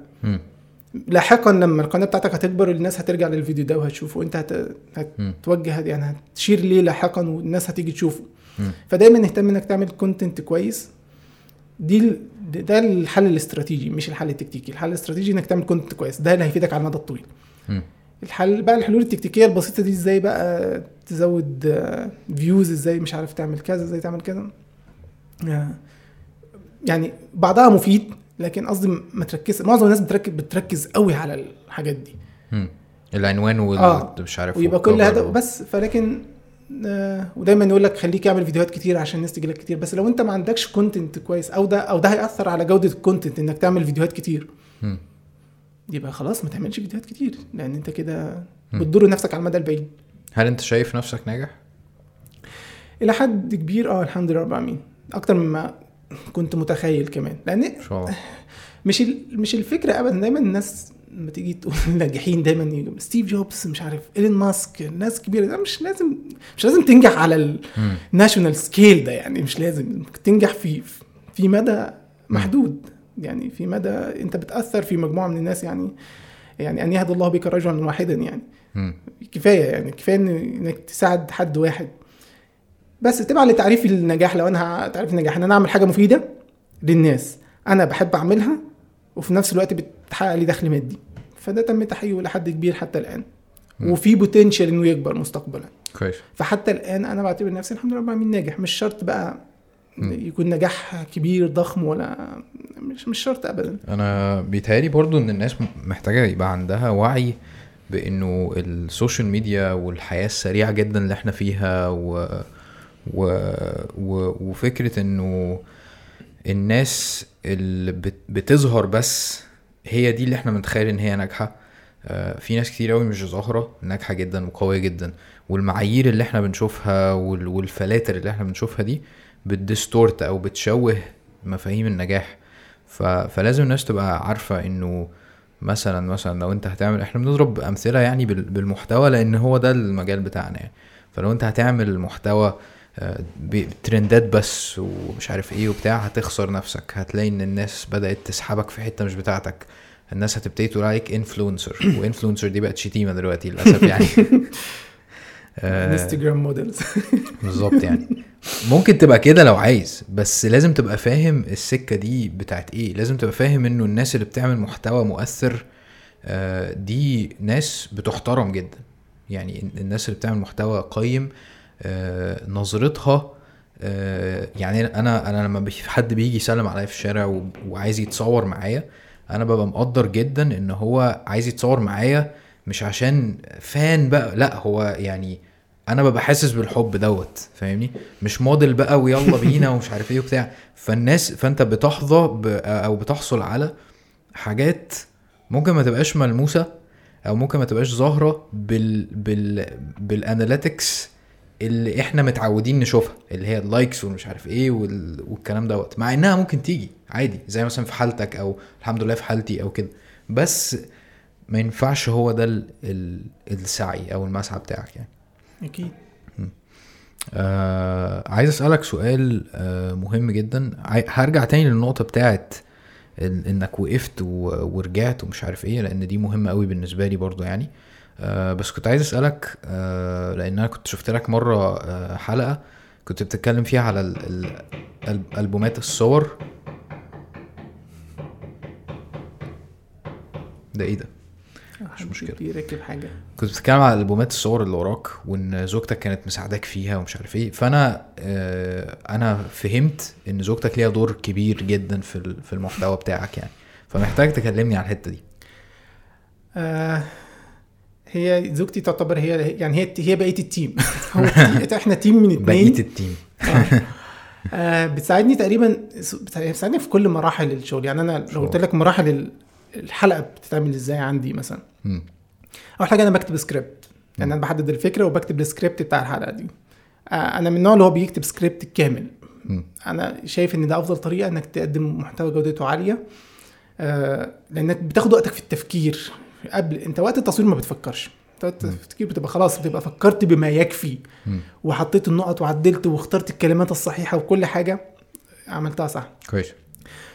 لاحقا لما القناة بتاعتك هتكبر الناس هترجع للفيديو ده وهتشوفه. وانت هت... هتوجه يعني هتشير ليه لاحقا والناس هتيجي تشوفه. فدايما اهتم إنك تعمل content كويس. دي ال- ده الحل الاستراتيجي مش الحل التكتيكي. الحل الاستراتيجي إنك تعمل content كويس. ده اللي هيفيدك على المدى الطويل. مم. الحل بقى الحلول التكتيكية البسيطة دي إزاي بقى تزود views إزاي مش عارف تعمل كذا إزاي تعمل كذا آه، يعني بعضها مفيد لكن قصدي ما تركز معظم الناس بتركز بتركز قوي على الحاجات دي مم. العنوان وال آه. مش عارف ويبقى كل هدف و- بس فلكن آه، ودايما يقول لك خليك اعمل فيديوهات كتير عشان الناس تجي لك كتير بس لو انت ما عندكش content كويس أو ده أو ده هيأثر على جودة الكونتنت إنك تعمل فيديوهات كتير مم. يبقى خلاص ما تعملش فيديوهات كتير لأن أنت كده. بتضر نفسك على المدى البعيد. هل أنت شايف نفسك ناجح؟ إلى حد كبير آه الحمد لله رب العالمين. أكتر مما كنت متخيل كمان. لأن مش مش الفكرة ابدا. دايما الناس لما تيجي تقول ناجحين دايما ستيف جوبز مش عارف إيلون ماسك ناس كبيرة. ده مش لازم مش لازم تنجح على. ال national scale ده يعني. مش لازم تنجح في في مدى محدود. يعني في مدى انت بتأثر في مجموعة من الناس يعني يعني أن يهدي الله بك رجلا واحدا يعني مم. كفاية يعني كفاية إنك تساعد حد واحد بس تبع لتعريف النجاح لو أنا تعريف النجاح إن أنا أعمل حاجة مفيدة للناس أنا بحب أعملها وفي نفس الوقت بتحقق لي دخل مادي فده تم تحقيقه لحد كبير حتى الآن مم. وفي بوتنشال إنه يكبر مستقبلا كويس فحتى الآن أنا بعتبر نفسي الحمد لله العالمين ناجح مش شرط بقى. يكون نجاح كبير ضخم ولا مش مش شرط ابدا. أنا بيتهيألي برضو إن الناس محتاجة يبقى عندها وعي بإنه ال social media والحياة السريعة جدا اللي إحنا فيها و... و... و... وفكرة إنه الناس اللي بت... بتظهر بس هي دي اللي إحنا بنتخيل إن هي ناجحة. آه، في ناس كتير قوي مش ظاهرة ناجحة جدا وقوية جدا. والمعايير اللي إحنا بنشوفها وال... والفلاتر اللي إحنا بنشوفها دي بت distort أو بتشوه مفاهيم النجاح. ف... فلازم الناس تبقى عارفة إنه مثلا مثلا لو أنت هتعمل إحنا بنضرب أمثلة يعني بال... بالمحتوى لأن هو ده المجال بتاعنا يعني. فلو أنت هتعمل محتوى آه، بترندات بس ومش عارف إيه وبتاع هتخسر نفسك. هتلاقي إن الناس بدأت تسحبك في حتة مش بتاعتك. الناس هتبتدي تقول عليك influencer و influencer دي بقت شتيمة دلوقتي للأسف يعني. انستجرام موديلز بالظبط يعني. ممكن تبقى كده لو عايز بس لازم تبقى فاهم السكة دي بتاعت إيه. لازم تبقى فاهم إنه الناس اللي بتعمل محتوى مؤثر آه، دي ناس بتحترم جدا. يعني الناس اللي بتعمل محتوى قيم آه، نظرتها آه، يعني أنا أنا لما حد بيجي يسلم عليا في الشارع وعايز يتصور معايا أنا ببقى مقدر جدا إن هو عايز يتصور معايا مش عشان fan بقى لأ هو يعني أنا ببقى حاسس بالحب دوت فاهمني؟ مش موديل بقى ويلا بينا ومش عارف إيه وبتاع. فالناس فانت بتحظى ب- أو بتحصل على حاجات ممكن ما تبقاش ملموسة أو ممكن ما تبقاش ظاهرة بال بال بال analytics اللي إحنا متعودين نشوفها اللي هي ال likes والمش عارف إيه وال... والكلام دوت. مع انها ممكن تيجي عادي زي مثلا في حالتك أو الحمد لله في حالتي أو كده. بس ما ينفعش هو ده. ال... السعي أو المسعى بتاعك يعني. أكيد. آه عايز أسألك سؤال آه مهم جدا. هرجع تاني للنقطة بتاعت إنك وقفت ورجعت ومش عارف إيه لأن دي مهمة قوي بالنسبة لي برضو يعني. آه بس كنت عايز أسألك آه لأن أنا كنت شفت لك مرة آه حلقة كنت بتتكلم فيها على ال- ال- ال- ألبومات الصور. ده إيه ده؟ مش مشكلة. بيركب حاجة. كنت بتتكلم على البومات الصور اللي وراك وإن زوجتك كانت مساعداك فيها ومش عارف إيه. فأنا آه أنا فهمت إن زوجتك ليها دور كبير جدا في في المحتوى بتاعك يعني. فمحتاج تكلمني عن الحتة دي. آه هي زوجتي تعتبر هي يعني هي هي بقية ال team. هو إحنا team من اتنين. بقية ال team. آه. آه بتساعدني تقريبا بتساعدني في كل مراحل الشغل. يعني أنا لو قلت لك مراحل ال- الحلقة بتتعمل إزاي عندي مثلا؟ مم. أول حاجة أنا بكتب سكريبت يعني أنا بحدد الفكرة وبكتب السكريبت بتاع الحلقة دي. آه أنا من النوع اللي هو بيكتب سكريبت كامل. أنا شايف إن ده أفضل طريقة إنك تقدم محتوى جودته عالية. آه لأنك بتاخد وقتك في التفكير. قبل أنت وقت التصوير ما بتفكرش. التفكير بتبقى خلاص بتبقى فكرت بما يكفي. وحطيت النقط وعدلت واخترت الكلمات الصحيحة وكل حاجة. عملتها صح. كويس.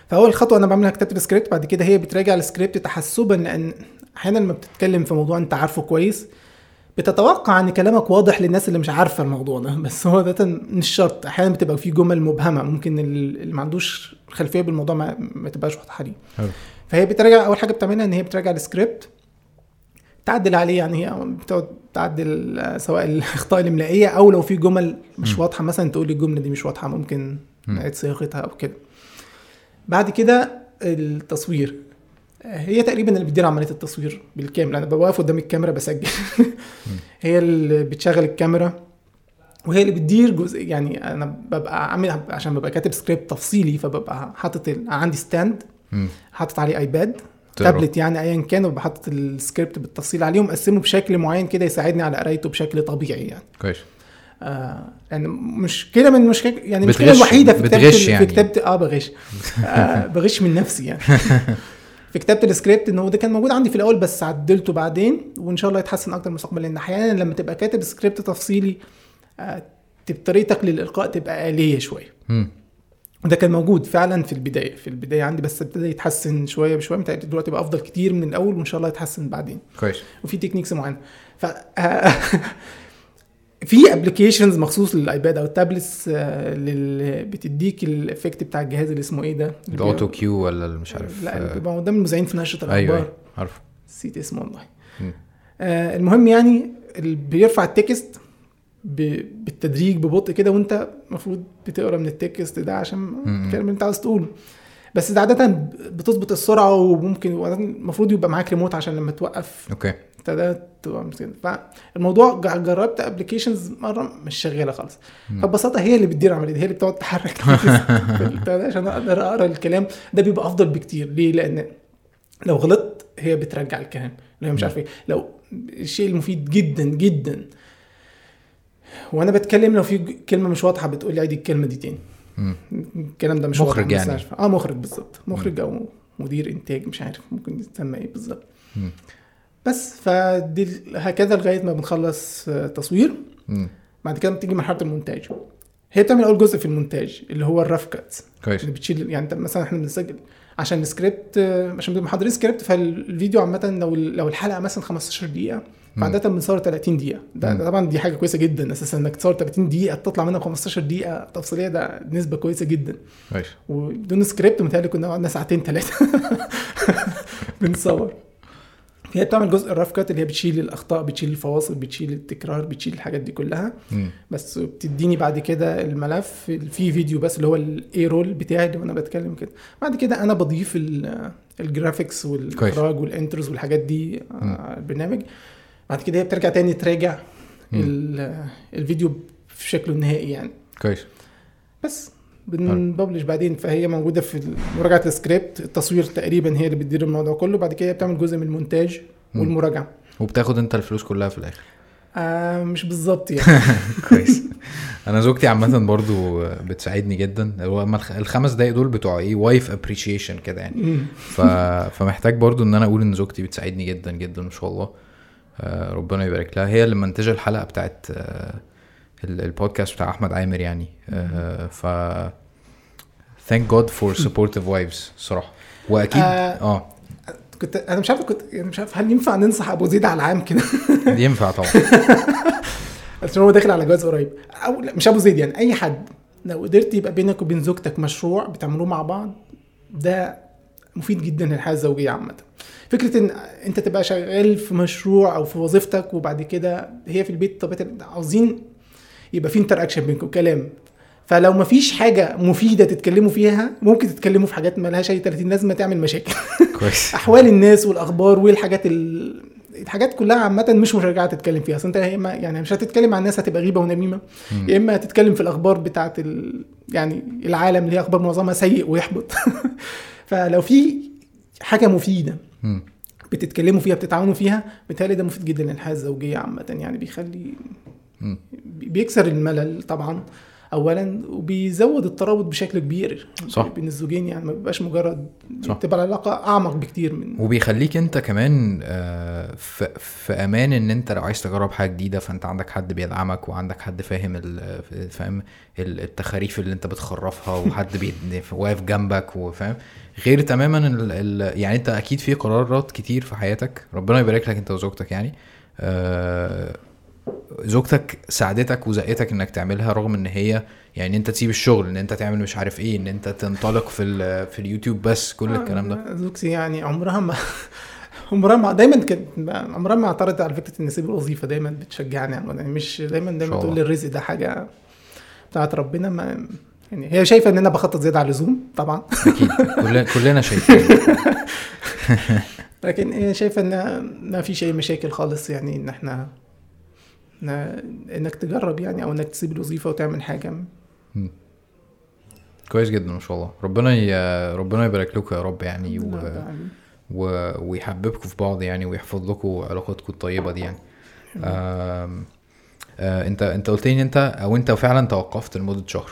فأول خطوة أنا بعملها كتابه السكريبت بعد كده هي بتراجع السكريبت تحسبا لأن أحيانا لما بتتكلم في موضوع أنت عارفه كويس بتتوقع إن كلامك واضح للناس اللي مش عارفة الموضوع ده. بس هو ده مش شرط. أحيانا بتبقى في جمل مبهمة ممكن اللي ما عندوش خلفية بالموضوع ما, ما تبقاش واضحة ليه. فهي بتراجع أول حاجة بتعملها إن هي بتراجع السكريبت تعدل عليه يعني هي بتقعد تعدل آه، سواء الاخطاء الإملائية أو لو في جمل مش مم. واضحة مثلا تقول الجملة دي مش واضحة ممكن مم. نعيد صياغتها أو كده. بعد كده التصوير. هي تقريبا اللي بتدير عملية التصوير بالكامل أنا ببقى واقف قدام الكاميرا بسجل. هي اللي بتشغل الكاميرا وهي اللي بتدير جزء. يعني أنا ببقى عامل عشان ببقى كاتب سكريبت تفصيلي فببقى حاطط ال- عندي stand. حاطط عليه iPad. tablet يعني ايا كان حاطط السكريبت بالتفصيل عليه ومقسمه بشكل معين كده يساعدني على قرايته بشكل طبيعي يعني. كويس. آه يعني مشكلة من مشكلة يعني المشكلة الوحيده في كتابة يعني. في كتابة آه بغش. آه بغش من نفسي يعني. في كتابة السكريبت ان هو ده كان موجود عندي في الأول بس عدلته بعدين وإن شاء الله يتحسن أكتر مستقبلا. لأن أحيانا لما تبقى كاتب سكريبت تفصيلي آه طريقتك للإلقاء تبقى آلية شوية. وده كان موجود فعلا في البداية في البداية عندي بس ابتدى يتحسن شوية بشوية. متهيألي دلوقتي بقى أفضل كتير من الأول وإن شاء الله يتحسن بعدين. كويس. وفي techniques معينة. ف في applications مخصوص لل iPad أو ال tablets آه، لل... بتديك ال effect بتاع الجهاز اللي اسمه إيه ده؟ اللي ال autocue ولا اللي مش عارف لا اللي آه، بيبقى قدام المذيعين في نشرة الأخبار. أيوه عارفه. نسيت اسمه والله. آه المهم يعني اللي بيرفع ال text ب... بالتدريج ببطء كده وأنت المفروض بتقرأ من ال text ده عشان. الكلام اللي أنت عاوز تقوله. بس ده عادة بتظبط السرعة وممكن المفروض يبقى معاك ريموت عشان لما توقف okay. تبقى مسكين فالموضوع جربت applications مرة مش شغالة خالص. فببساطة هي اللي بتدير العملية دي هي اللي بتقعد تحرك عشان أقدر أقرأ الكلام ده بيبقى أفضل بكتير ليه؟ لأن لو غلطت هي بترجع الكلام لو هي مش. عارف إيه لو الشيء المفيد جدا جدا وأنا بتكلم لو في كلمة مش واضحة بتقول لي عيد الكلمة دي تاني. الكلام ده مش مخرج يعني. عارف. آه مخرج بالظبط مخرج أو مدير إنتاج مش عارف ممكن يسمى إيه بالظبط. بس فدي هكذا لغاية ما بنخلص آه، تصوير مم. بعد كده بتيجي مرحلة المونتاج. هي بتعمل أول جزء في المونتاج اللي هو الرف كات كويس. اللي بتشيل يعني مثلا إحنا بنسجل عشان السكريبت آه، عشان بنبقى محضرين سكريبت فالفيديو عامة لو لو الحلقة مثلا 15 دقيقة فعاده بنصور 30 دقيقة. ده, مم. ده طبعا دي حاجة كويسة جدا أساسا إنك تصور 30 دقيقة تطلع منها 15 دقيقة تفصيلية ده نسبة كويسة جدا. كويس. وبدون سكريبت متهيألي كنا قعدنا ساعتين ثلاثة بنصور. هي بتعمل جزء ال rough cut اللي هي بتشيل الأخطاء بتشيل الفواصل بتشيل التكرار بتشيل الحاجات دي كلها. مم. بس بتديني بعد كده الملف في فيديو بس اللي هو ال A-roll بتاعي اللي أنا بتكلم كده. بعد كده أنا بضيف ال- graphics والإخراج وال intros والحاجات دي على البرنامج. بعد كده هي بترجع تاني تراجع الفيديو في شكله النهائي يعني. كويس. بس. بن publish بعدين فهي موجودة في مراجعة السكريبت. التصوير تقريبا هي اللي بتدير الموضوع كله. بعد كده بتعمل جزء من المونتاج. والمراجعة. وبتاخد انت الفلوس كلها في الآخر. آه مش بالظبط يعني. كويس. أنا زوجتي عامة برضو بتساعدني جدا. الخمس دقايق دول بتوع إيه؟ wife appreciation كده يعني. ف... فمحتاج برضو إن أنا أقول إن زوجتي بتساعدني جدا جدا ما شاء الله. آه، ربنا يبارك لها. هي اللي منتجة الحلقة بتاعت آه، البودكاست بتاع أحمد عامر يعني. آه، ف thank God for supportive wives صراحة. واكيد آه. آه. كنت أنا مش عارف كنت يعني مش عارف هل ينفع ننصح أبو زيد على العام كده؟ ينفع طبعا. عشان هو داخل على جواز قريب. أو لا مش أبو زيد يعني أي حد. لو قدرت يبقى بينك وبين زوجتك مشروع بتعملوه مع بعض ده مفيد جدا للحياة الزوجية عامة. فكرة إن أنت تبقى شغال في مشروع أو في وظيفتك وبعد كده هي في البيت طب عاوزين يبقى في interaction بينكم كلام فلو مفيش حاجة مفيدة تتكلموا فيها ممكن تتكلموا في حاجات مالهاش أي 30 لازمة تعمل مشاكل كويس أحوال الناس والأخبار والحاجات ال... الحاجات كلها عامة مش مشجعة تتكلم فيها، أصل أنت يا إما يعني مش هتتكلم عن الناس هتبقى غيبة ونميمة، مم. يا إما هتتكلم في الأخبار بتاعت ال... يعني العالم اللي هي أخبار معظمها سيء ويحبط. فلو في حاجة مفيدة مم. بتتكلموا فيها بتتعاونوا فيها بالتالي ده مفيد جدا للحياة الزوجية عامة يعني بيخلي. بيكسر الملل طبعا اولا وبيزود الترابط بشكل كبير صح. بين الزوجين يعني ما بيبقاش مجرد صح. بتبقى العلاقة أعمق بكتير من وبيخليك أنت كمان آه، في, أمان إن أنت لو عايز تجرب حاجة جديدة فأنت عندك حد بيدعمك وعندك حد فاهم فاهم ال- التخاريف اللي أنت بتخرفها وحد واقف جنبك وفاهم غير تماما ال ال يعني أنت أكيد في قرارات كتير في حياتك ربنا يبارك لك أنت وزوجتك يعني آه، زوجتك ساعدتك وزقتك إنك تعملها رغم إن هي يعني أنت تسيب الشغل إن أنت تعمل مش عارف إيه إن أنت تنطلق في في اليوتيوب بس كل الكلام ده. آه، زوجتي يعني عمرها ما عمرها ما دايما كانت عمرها ما اعترضت على فكرة إن اسيب الوظيفة دايما بتشجعني يعني مش دايما دايما تقول الرزق ده حاجة بتاعت ربنا ما يعني هي شايفة ان أنا بخطط زيادة على اللزوم طبعا. أكيد. كلنا كلنا شايفين. لكن هي شايفة إن ما فيش اي مشاكل خالص يعني إن إحنا إنك تجرب يعني أو إنك تسيب الوظيفة وتعمل حاجة. كويس جدا ما شاء الله. ربنا ي... ربنا يبارك لكم يا رب يعني و... و... ويحببكم في بعض يعني ويحفظ لكم علاقتكم الطيبة دي يعني. آم... آه أنت أنت قلت لي إن أنت أو أنت فعلا توقفت لمدة شهر.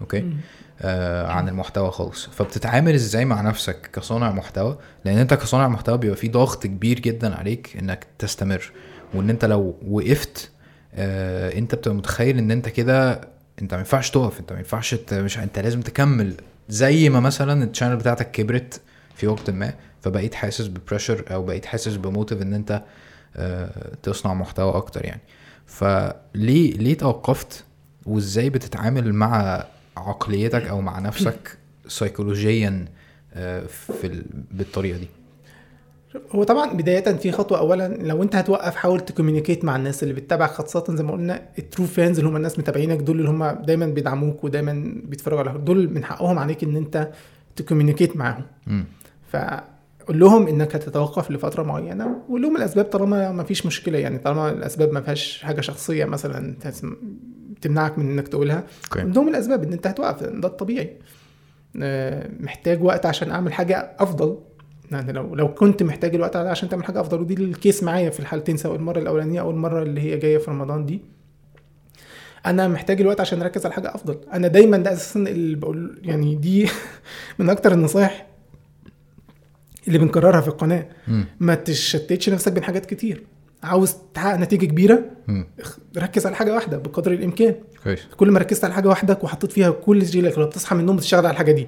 أوكي؟ آه عن المحتوى خالص. فبتتعامل إزاي مع نفسك كصانع محتوى؟ لأن أنت كصانع محتوى بيبقى في ضغط كبير جدا عليك إنك تستمر. وإن أنت لو وقفت آه انت بتبقى متخيل ان انت كده انت ما ينفعش تقف انت ما ينفعش. مش انت لازم تكمل. زي ما مثلا ال channel بتاعتك كبرت في وقت ما فبقيت حاسس ب pressure أو بقيت حاسس ب motive إن أنت آه تصنع محتوى أكتر يعني. فليه ليه توقفت؟ وإزاي بتتعامل مع عقليتك أو مع نفسك سيكولوجيا آه، في ال... بالطريقة دي؟ هو طبعا بداية في خطوة. أولا لو أنت هتوقف حاول ت communicate مع الناس اللي بتتابعك خاصة زي ما قلنا ال true fans اللي هم الناس متابعينك دول اللي هم دايما بيدعموك ودايما بيتفرجوا على دول من حقهم عليك إن أنت ت communicate معاهم. فقول لهم إنك هتتوقف لفترة معينة وقول لهم الأسباب طالما ما فيش مشكلة. يعني طالما الأسباب ما فيهاش حاجة شخصية مثلا تمنعك من إنك تقولها قول لهم الأسباب إن أنت هتوقف ده الطبيعي. آه، محتاج وقت عشان أعمل حاجة أفضل. يعني لو لو كنت محتاج الوقت ده عشان تعمل حاجة أفضل. ودي الكيس معايا في الحالتين سواء المرة الأولانية أو المرة اللي هي جاية في رمضان دي. أنا محتاج الوقت عشان أركز على حاجة أفضل. أنا دايما ده أساسا اللي بقول يعني دي من أكتر النصايح اللي بنكررها في القناة. ما تشتتش نفسك بين حاجات كتير. عاوز تحقق نتيجة كبيرة. ركز على حاجة واحدة بقدر الإمكان. كويس. كل ما ركزت على حاجة واحدة وحطيت فيها كل تشغيلك لو بتصحى من النوم بتشتغل على الحاجة دي.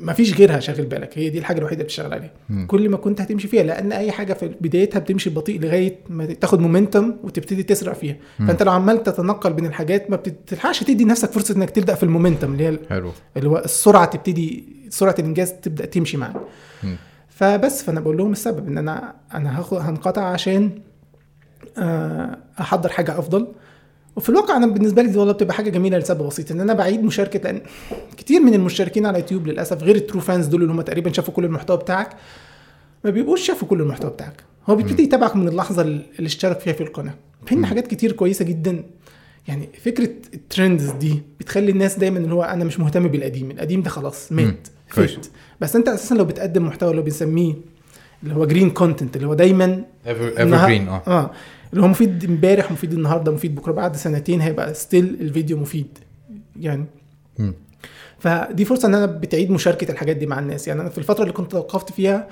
ما فيش غيرها شاغل بالك هي دي الحاجة الوحيدة اللي بتشتغل عليها. كل ما كنت هتمشي فيها لأن أي حاجة في بدايتها بتمشي بطيء لغاية ما تاخد مومنتم وتبتدي تسرع فيها مم. فأنت لو عمال تتنقل بين الحاجات ما بتلحقش تدي نفسك فرصة إنك تبدأ في المومنتم اللي هي حلو اللي هو السرعة تبتدي سرعة الإنجاز تبدأ تمشي معاك. فبس فأنا بقول لهم السبب إن أنا أنا هنقطع عشان آه، أحضر حاجة أفضل وفي الواقع أنا بالنسبة لي دي والله بتبقى حاجة جميلة لسبب بسيط إن أنا بعيد مشاركة لأن كتير من المشتركين على يوتيوب للأسف غير ال true fans دول اللي هم تقريبا شافوا كل المحتوى بتاعك ما بيبقوش شافوا كل المحتوى بتاعك. هو بيبتدي يتابعك من اللحظة اللي اشترك فيها في القناة. فين حاجات كتير كويسة جدا. يعني فكرة ال trends دي بتخلي الناس دايما اللي هو أنا مش مهتم بالقديم القديم ده خلاص. مات. فات. بس أنت أساسا لو بتقدم محتوى اللي بنسميه اللي هو green content اللي هو دايما evergreen آه. آه. اللي هو مفيد امبارح مفيد النهارده مفيد بكره بعد سنتين هيبقى still الفيديو مفيد يعني. مم. فدي فرصة إن أنا بتعيد مشاركة الحاجات دي مع الناس. يعني أنا في الفترة اللي كنت توقفت فيها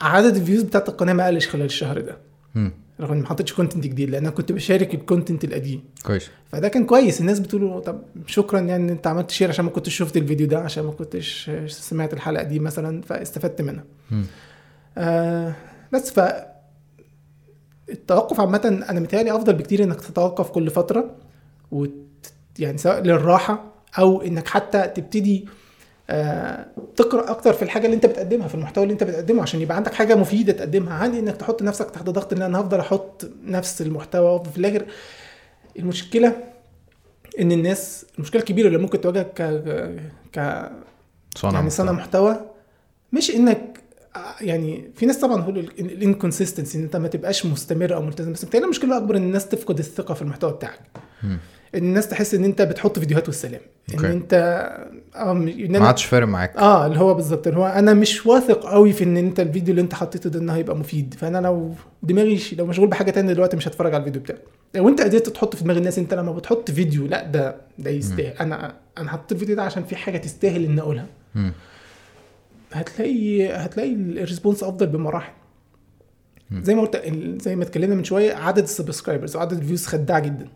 عدد ال views بتاعت القناة ما قلش خلال الشهر ده. مم. رغم إني ما حطيتش content جديد لأن أنا كنت بشارك ال content القديم. كويس. فده كان كويس. الناس بتقول طب شكرا يعني إن أنت عملت share عشان ما كنتش شفت الفيديو ده عشان ما كنتش سمعت الحلقة دي مثلا فاستفدت منها. آه بس ف التوقف عامة أنا متهيألي أفضل بكتير إنك تتوقف كل فترة وت... يعني سواء للراحة أو إنك حتى تبتدي آه تقرأ أكتر في الحاجة اللي أنت بتقدمها في المحتوى اللي أنت بتقدمه عشان يبقى عندك حاجة مفيدة تقدمها. عن إنك تحط نفسك تحت ضغط إن أنا هفضل أحط نفس المحتوى في الآخر. المشكلة إن الناس المشكلة الكبيرة اللي ممكن تواجهك ك... ك... صنع يعني صنع محتوى مش إنك يعني في ناس طبعا بيقولوا ال inconsistency إن أنت ما تبقاش مستمر أو ملتزم. بس بتهيألي المشكلة الاكبر إن الناس تفقد الثقة في المحتوى بتاعك. ان الناس تحس إن أنت بتحط فيديوهات والسلام. إن. أنت آه إن ما عادش فارق معاك. آه اللي هو بالظبط اللي هو أنا مش واثق قوي في إن أنت الفيديو اللي أنت حطيته ده انه هيبقى مفيد. فأنا لو دماغي لو مشغول بحاجة تانية دلوقتي مش هتفرج على الفيديو بتاعك لو أنت قدرت تحط في دماغ الناس أنت لما بتحط فيديو لأ ده ده يستاهل. أنا أنا حطيت الفيديو ده عشان في حاجة تستاهل ان أقولها. هتلاقي هتلاقي ال response أفضل بمراحل. زي ما قلت زي ما اتكلمنا من شوية عدد ال subscribers وعدد ال views خداع جدا.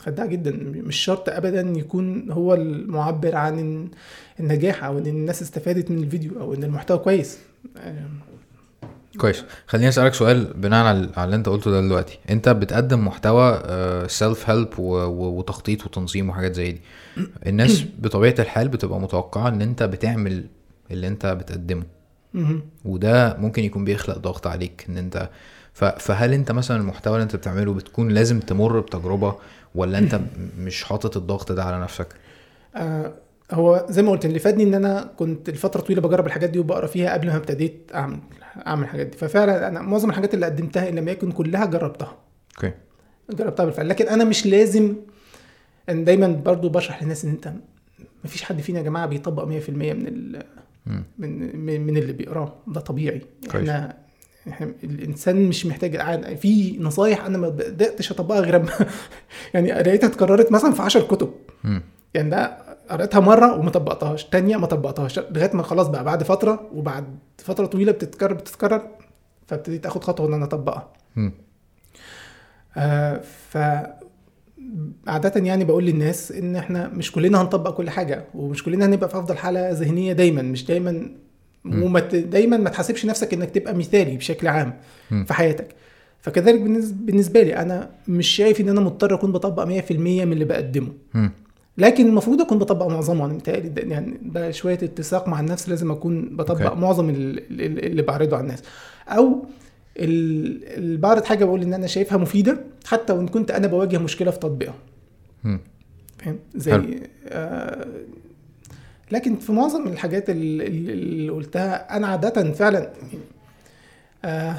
خداع جدا. مش شرط ابدا يكون هو المعبر عن الن- النجاح أو إن الناس استفادت من الفيديو أو إن المحتوى كويس. كويس. خليني أسألك سؤال بناء على على اللي أنت قلته ده دلوقتي. أنت بتقدم محتوى self help وتخطيط وتنظيم وحاجات زي دي. الناس بطبيعة الحال بتبقى متوقعة إن أنت بتعمل اللي انت بتقدمه. وده ممكن يكون بيخلق ضغط عليك ان انت فهل انت مثلا المحتوى اللي انت بتعمله بتكون لازم تمر بتجربة ولا انت مش حاطط الضغط ده على نفسك؟ آه هو زي ما قلت اللي فادني ان أنا كنت لفترة طويلة بجرب الحاجات دي وبقرا فيها قبل ما ابتديت اعمل اعمل الحاجات دي. ففعلا أنا معظم الحاجات اللي قدمتها ان لم يكن كلها جربتها. أوكي. جربتها بالفعل. لكن أنا مش لازم أنا دايما برضو بشرح للناس إن انت مفيش حد فينا يا جماعة بيطبق 100% من ال. من من من اللي بيقراه. ده طبيعي. إحنا إحنا الإنسان مش محتاج قاعد- في نصايح أنا ما بدأتش أطبقها غير يعني لقيتها اتكررت مثلا في 10 كتب. مم. يعني ده قريتها مرة وما طبقتهاش. تانية ما طبقتهاش. لغاية ما خلاص بقى بعد فترة وبعد فترة طويلة بتتكرر بتتكرر فابتديت آخد خطوة إن أنا أطبقها. آه ف عادة يعني بقول للناس إن إحنا مش كلنا هنطبق كل حاجة ومش كلنا هنبقى في أفضل حالة ذهنية دايما مش دايما. وما دايما ما تحاسبش نفسك إنك تبقى مثالي بشكل عام مم. في حياتك فكذلك بالنسبة, لي أنا مش شايف إن أنا مضطر أكون بطبق 100% من اللي بقدمه مم. لكن المفروض أكون بطبق معظمه أنا متهيألي يعني ده شوية اتساق مع النفس لازم أكون بطبق أوكي. معظم ال- ال- اللي بعرضه على الناس أو بعرض حاجة بقول إن أنا شايفها مفيدة حتى وإن كنت أنا بواجه مشكلة في تطبيقها. فاهم زي. آه لكن في معظم الحاجات اللي, اللي قلتها أنا عادة فعلا آه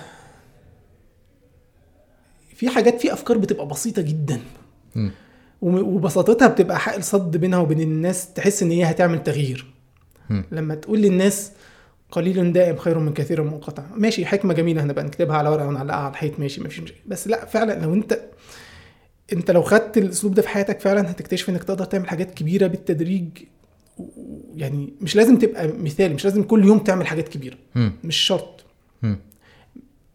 في حاجات في أفكار بتبقى بسيطة جدا. وم- وبساطتها بتبقى حائل صد بينها وبين الناس تحس إن هي هتعمل تغيير مم. لما تقول للناس قليل دائم خير من كثير منقطع. ماشي حكمة جميلة هنبقى نكتبها على ورقة ونعلقها على الحيط ماشي مفيش مشكلة. بس لا فعلا لو انت انت لو خدت الأسلوب ده في حياتك فعلا هتكتشف إنك تقدر تعمل حاجات كبيرة بالتدريج. يعني مش لازم تبقى مثالي مش لازم كل يوم تعمل حاجات كبيرة. مم. مش شرط. مم.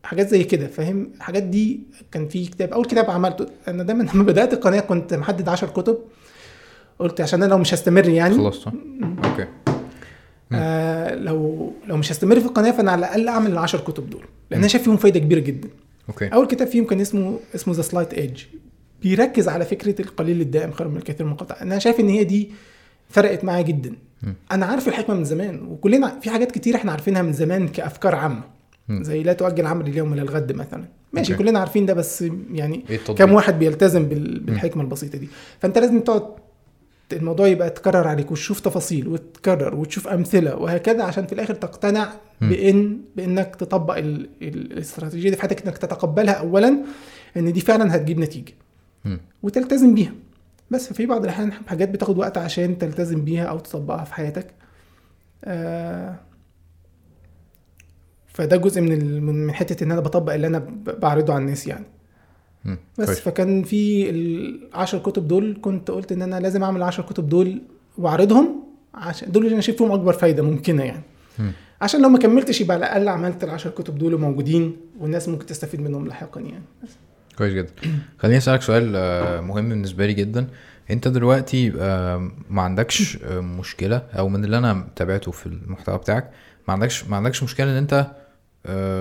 حاجات زي كده فاهم؟ الحاجات دي كان في كتاب أول كتاب عملته أنا دايما لما بدأت القناة كنت محدد 10 كتب. قلت عشان أنا لو مش هستمر يعني. خلاص صح. okay. آه لو لو مش هستمر في القناة فأنا على الأقل أعمل ال 10 كتب دول لأن أنا شايف فيهم فايدة كبيرة جدا. okay. أول كتاب فيهم كان اسمه اسمه The Slight Edge بيركز على فكرة القليل الدائم خير من الكثير المنقطع أنا شايف إن هي دي فرقت معايا جدا. مم. أنا عارف الحكمة من زمان وكلنا في حاجات كتير إحنا عارفينها من زمان كأفكار عامة. مم. زي لا تؤجل عمل اليوم للغد مثلا. ماشي okay. كلنا عارفين ده بس يعني التطبيق؟ كم واحد بيلتزم بال- بالحكمة البسيطة دي. فأنت لازم تقعد الموضوع يبقى يتكرر عليك وتشوف تفاصيل وتكرر وتشوف أمثلة وهكذا عشان في الآخر تقتنع. بان بإنك تطبق ال... ال... الاستراتيجية دي في حياتك إنك تتقبلها اولا إن دي فعلا هتجيب نتيجة مم. وتلتزم بيها بس في بعض الأحيان حاجات بتاخد وقت عشان تلتزم بيها أو تطبقها في حياتك آه فده جزء من ال- من حتة إن أنا بطبق اللي أنا بعرضه على الناس يعني. بس كويس. فكان في العشر كتب دول كنت قلت إن أنا لازم أعمل العشر كتب دول وأعرضهم عشان دول اللي أنا شايف فيهم أكبر فايدة ممكنة يعني. مم. عشان لو ما كملتش يبقى على الأقل عملت العشر كتب دول موجودين والناس ممكن تستفيد منهم لاحقا يعني. كويس جدا. خليني أسألك سؤال آه، مهم بالنسبة لي جدا. أنت دلوقتي آه، ما عندكش آه، مشكلة أو من اللي أنا تابعته في المحتوى بتاعك ما عندكش ما عندكش مشكلة إن أنت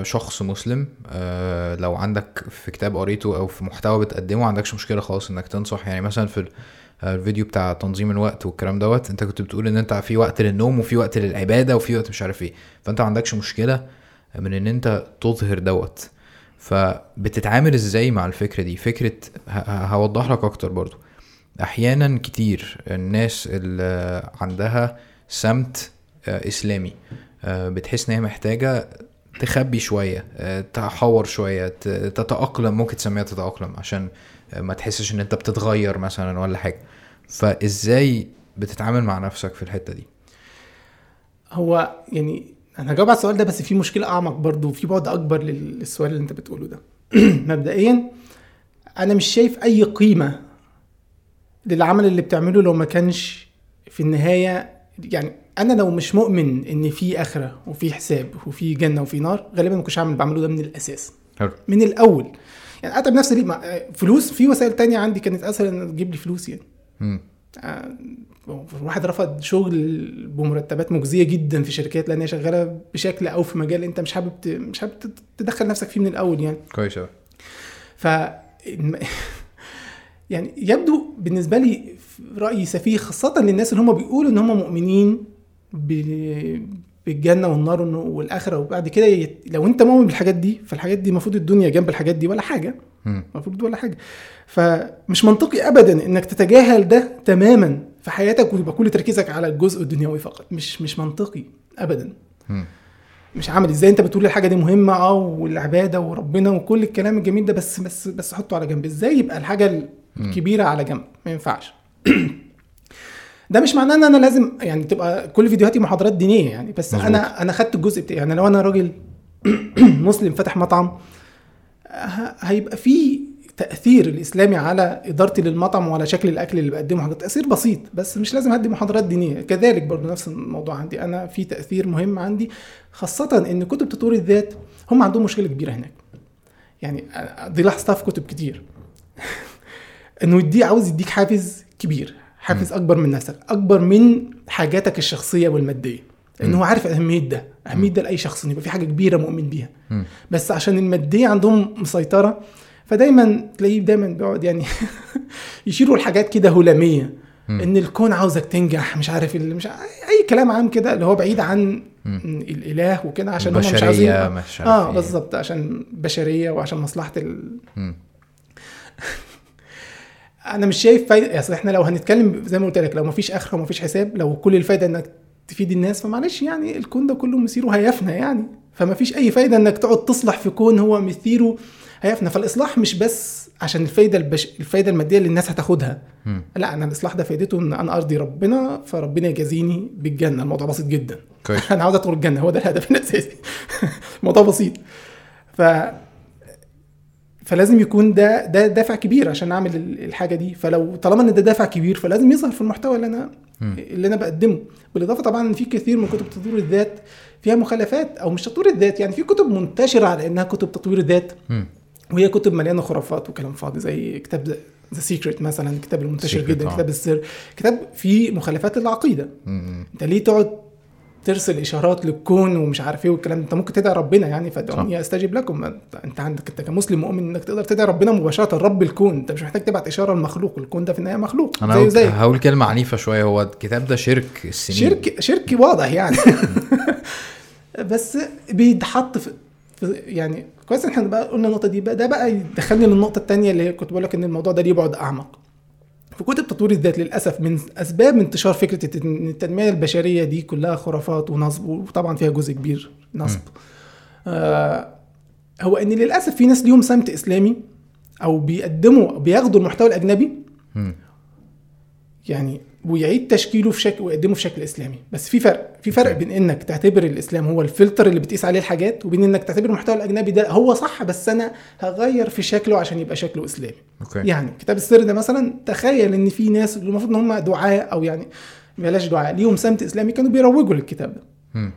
شخص مسلم آه، لو عندك في كتاب قريته أو في محتوى بتقدمه عندكش مشكلة خالص إنك تنصح. يعني مثلا في آه، الفيديو بتاع تنظيم الوقت والكلام دوت أنت كنت بتقول إن أنت في وقت للنوم وفي وقت للعبادة وفي وقت مش عارف إيه. فأنت ما عندكش مشكلة من إن أنت تظهر دوت. فبتتعامل إزاي مع الفكرة دي؟ فكرة هوضح لك أكتر برضو. أحيانا كتير الناس اللي عندها سمت آه، إسلامي آه، بتحس إن هي محتاجة تخبي شوية آه، تحور شوية تتأقلم ممكن تسميها تتأقلم عشان آه، ما تحسش إن أنت بتتغير مثلا ولا حاجة. فإزاي بتتعامل مع نفسك في الحتة دي؟ هو يعني أنا هجاوب على السؤال ده بس في مشكلة أعمق برضو في بعد أكبر لل- للسؤال اللي أنت بتقوله ده. مبدئيا أنا مش شايف أي قيمة للعمل اللي بتعمله لو ما كانش في النهاية يعني أنا لو مش مؤمن إن في آخرة وفي حساب وفي جنة وفي نار غالبا ما كنتش هعمل اللي بعمله ده من الأساس حلو من الأول يعني أتعب نفسي ليه فلوس في وسائل تانية عندي كانت أسهل إن تجيب لي فلوس يعني مم. آه، واحد رفض شغل بمرتبات مجزية جدا في شركات لأن هي شغالة بشكل أو في مجال أنت مش حابب مش حابب تدخل نفسك فيه من الأول يعني كويس أوي. ف يعني يبدو بالنسبة لي رأيي سفيه خاصة للناس اللي هم بيقولوا إن هم مؤمنين. بالجنة والنار والن- والآخرة وبعد كده يت... لو أنت مؤمن بالحاجات دي فالحاجات دي المفروض الدنيا جنب الحاجات دي ولا حاجة. المفروض ولا حاجة. فمش منطقي ابدا إنك تتجاهل ده تماما في حياتك ويبقى كل تركيزك على الجزء الدنيوي فقط. مش مش منطقي ابدا. مش عامل إزاي أنت بتقول الحاجة دي مهمة آه والعبادة وربنا وكل الكلام الجميل ده بس بس بس حطه على جنب. إزاي يبقى الحاجة الكبيرة على جنب؟ ما ينفعش. ده مش معناه إن أنا لازم يعني تبقى كل فيديوهاتي محاضرات دينية يعني بس مظبوط. أنا أنا خدت الجزء بتاعي يعني لو أنا راجل مسلم فاتح مطعم هيبقى في تأثير الإسلامي على إدارتي للمطعم وعلى شكل الأكل اللي بقدمه. تأثير بسيط بس مش لازم ادي محاضرات دينية. كذلك برضو نفس الموضوع عندي. أنا في تأثير مهم عندي خاصة إن كتب تطوير الذات هم عندهم مشكلة كبيرة هناك. يعني دي لاحظتها في كتب كتير. إنه يدي عاوز يديك حافز كبير. حافز أكبر من نفسك أكبر من حاجاتك الشخصية والمادية لأنه هو عارف أهمية ده أهمية ده لأي شخص إن يبقى في حاجة كبيرة مؤمن بيها مم. بس عشان المادية عندهم مسيطرة فدايما تلاقيه دايما بيقعد يعني يشيروا الحاجات كده هلامية. إن الكون عاوزك تنجح مش عارف اللي مش أي كلام عام كده اللي هو بعيد عن. الإله وكده عشان هم مش البشريه مش عارف آه إيه. بالظبط عشان بشرية وعشان مصلحة ال... أنا مش شايف فايدة أصل إحنا لو هنتكلم زي ما قلت لك لو مفيش أخرة ومفيش حساب لو كل الفايدة إنك تفيد الناس فمعلش يعني الكون ده كله مسيره هيفنى يعني. فمفيش أي فايدة إنك تقعد تصلح في كون هو مثيره هيفنى. فالإصلاح مش بس عشان الفايدة البش... الفايدة المادية اللي الناس هتاخدها. مم. لا أنا الإصلاح ده فايدته إن أنا أرضي ربنا فربنا يجازيني بالجنة. الموضوع بسيط جدا. كويس. أنا عاوز أدخل الجنة هو ده الهدف الأساسي. الموضوع بسيط. ف فلازم يكون ده ده دافع كبير عشان أعمل ال- الحاجة دي فلو طالما إن ده دافع كبير فلازم يظهر في المحتوى اللي أنا. اللي أنا بقدمه بالإضافة طبعا إن في كثير من كتب تطوير الذات فيها مخالفات أو مش تطوير الذات يعني في كتب منتشرة على إنها كتب تطوير الذات. وهي كتب مليانة خرافات وكلام فاضي زي كتاب The Secret مثلا الكتاب المنتشر جدا آه. كتاب السر كتاب فيه مخالفات للعقيدة. أنت ليه تقعد ترسل إشارات للكون ومش عارف إيه والكلام أنت ممكن تدعي ربنا يعني فادعوني أستجب لكم. انت- عندك أنت كمسلم مؤمن إنك تقدر تدعي ربنا مباشرة. رب الكون. أنت مش محتاج تبعت إشارة للمخلوق. الكون ده في النهاية مخلوق. أنا هقول, زيك هقول كلمة عنيفة شوية. هو الكتاب ده شرك السنين. شرك شرك واضح يعني. بس بيتحط في في- يعني كويس إن إحنا بقى قلنا النقطة دي. بقى ده بقى يدخلني للنقطة الثانية اللي كنت بقول لك إن الموضوع ده ليه بعد أعمق. في كتب تطوير الذات للأسف من أسباب انتشار فكرة إن التنمية البشرية دي كلها خرافات ونصب وطبعا فيها جزء كبير نصب. آه هو إن للأسف في ناس ليهم سمت إسلامي أو بيقدموا بياخدوا المحتوى الأجنبي. يعني ويعيد تشكيله في شكل ويقدمه في شكل إسلامي. بس في فرق في فرق بين إنك تعتبر الإسلام هو الفلتر اللي بتقيس عليه الحاجات وبين إنك تعتبر المحتوى الأجنبي ده هو صح بس أنا هغير في شكله عشان يبقى شكله إسلامي. أوكي. يعني كتاب السر ده مثلا تخيل إن في ناس المفروض إن هم دعاء أو يعني بلاش دعاء ليهم سمت إسلامي كانوا بيروجوا للكتاب ده. مم.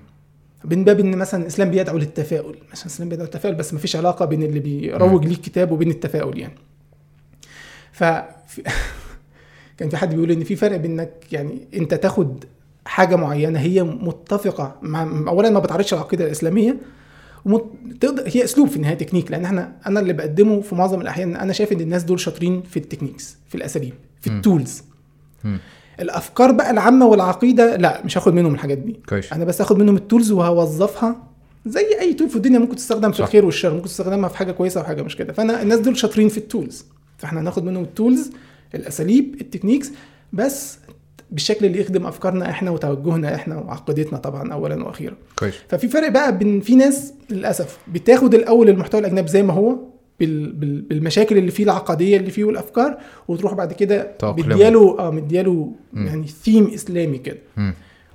من باب إن مثلا الإسلام بيدعو للتفاؤل مثلا الإسلام بيدعو للتفاؤل بس مفيش علاقة بين اللي بيروج ليه الكتاب وبين التفاؤل يعني. ف كان في حد بيقول إن في فرق بين انك يعني أنت تاخد حاجة معينة هي متفقة مع اولا ما بتعرضش العقيدة الإسلامية ومت... تقدر هي أسلوب في النهايه تكنيك لأن إحنا أنا اللي بقدمه في معظم الأحيان أنا شايف إن الناس دول شاطرين في ال techniques في الأساليب في. ال tools. الأفكار بقى العامة والعقيدة لا مش هاخد منهم الحاجات دي كويس أنا بس هاخد منهم ال tools وهوظفها زي أي tool في الدنيا ممكن تستخدم في. الخير والشر ممكن تستخدمها في حاجة كويسة وحاجه مش كده فأنا الناس دول شاطرين في ال tools فإحنا هناخد منهم ال tools الأساليب ال techniques بس بالشكل اللي يخدم أفكارنا إحنا وتوجهنا إحنا وعقيدتنا طبعا اولا وأخيرا كويس ففي فرق بقى بين في ناس للأسف بتاخد الأول المحتوى الأجنبي زي ما هو بال بال بالمشاكل اللي فيه العقدية اللي فيه والأفكار وتروح بعد كده. مدياله آه مدياله. يعني ثيم إسلامي كده.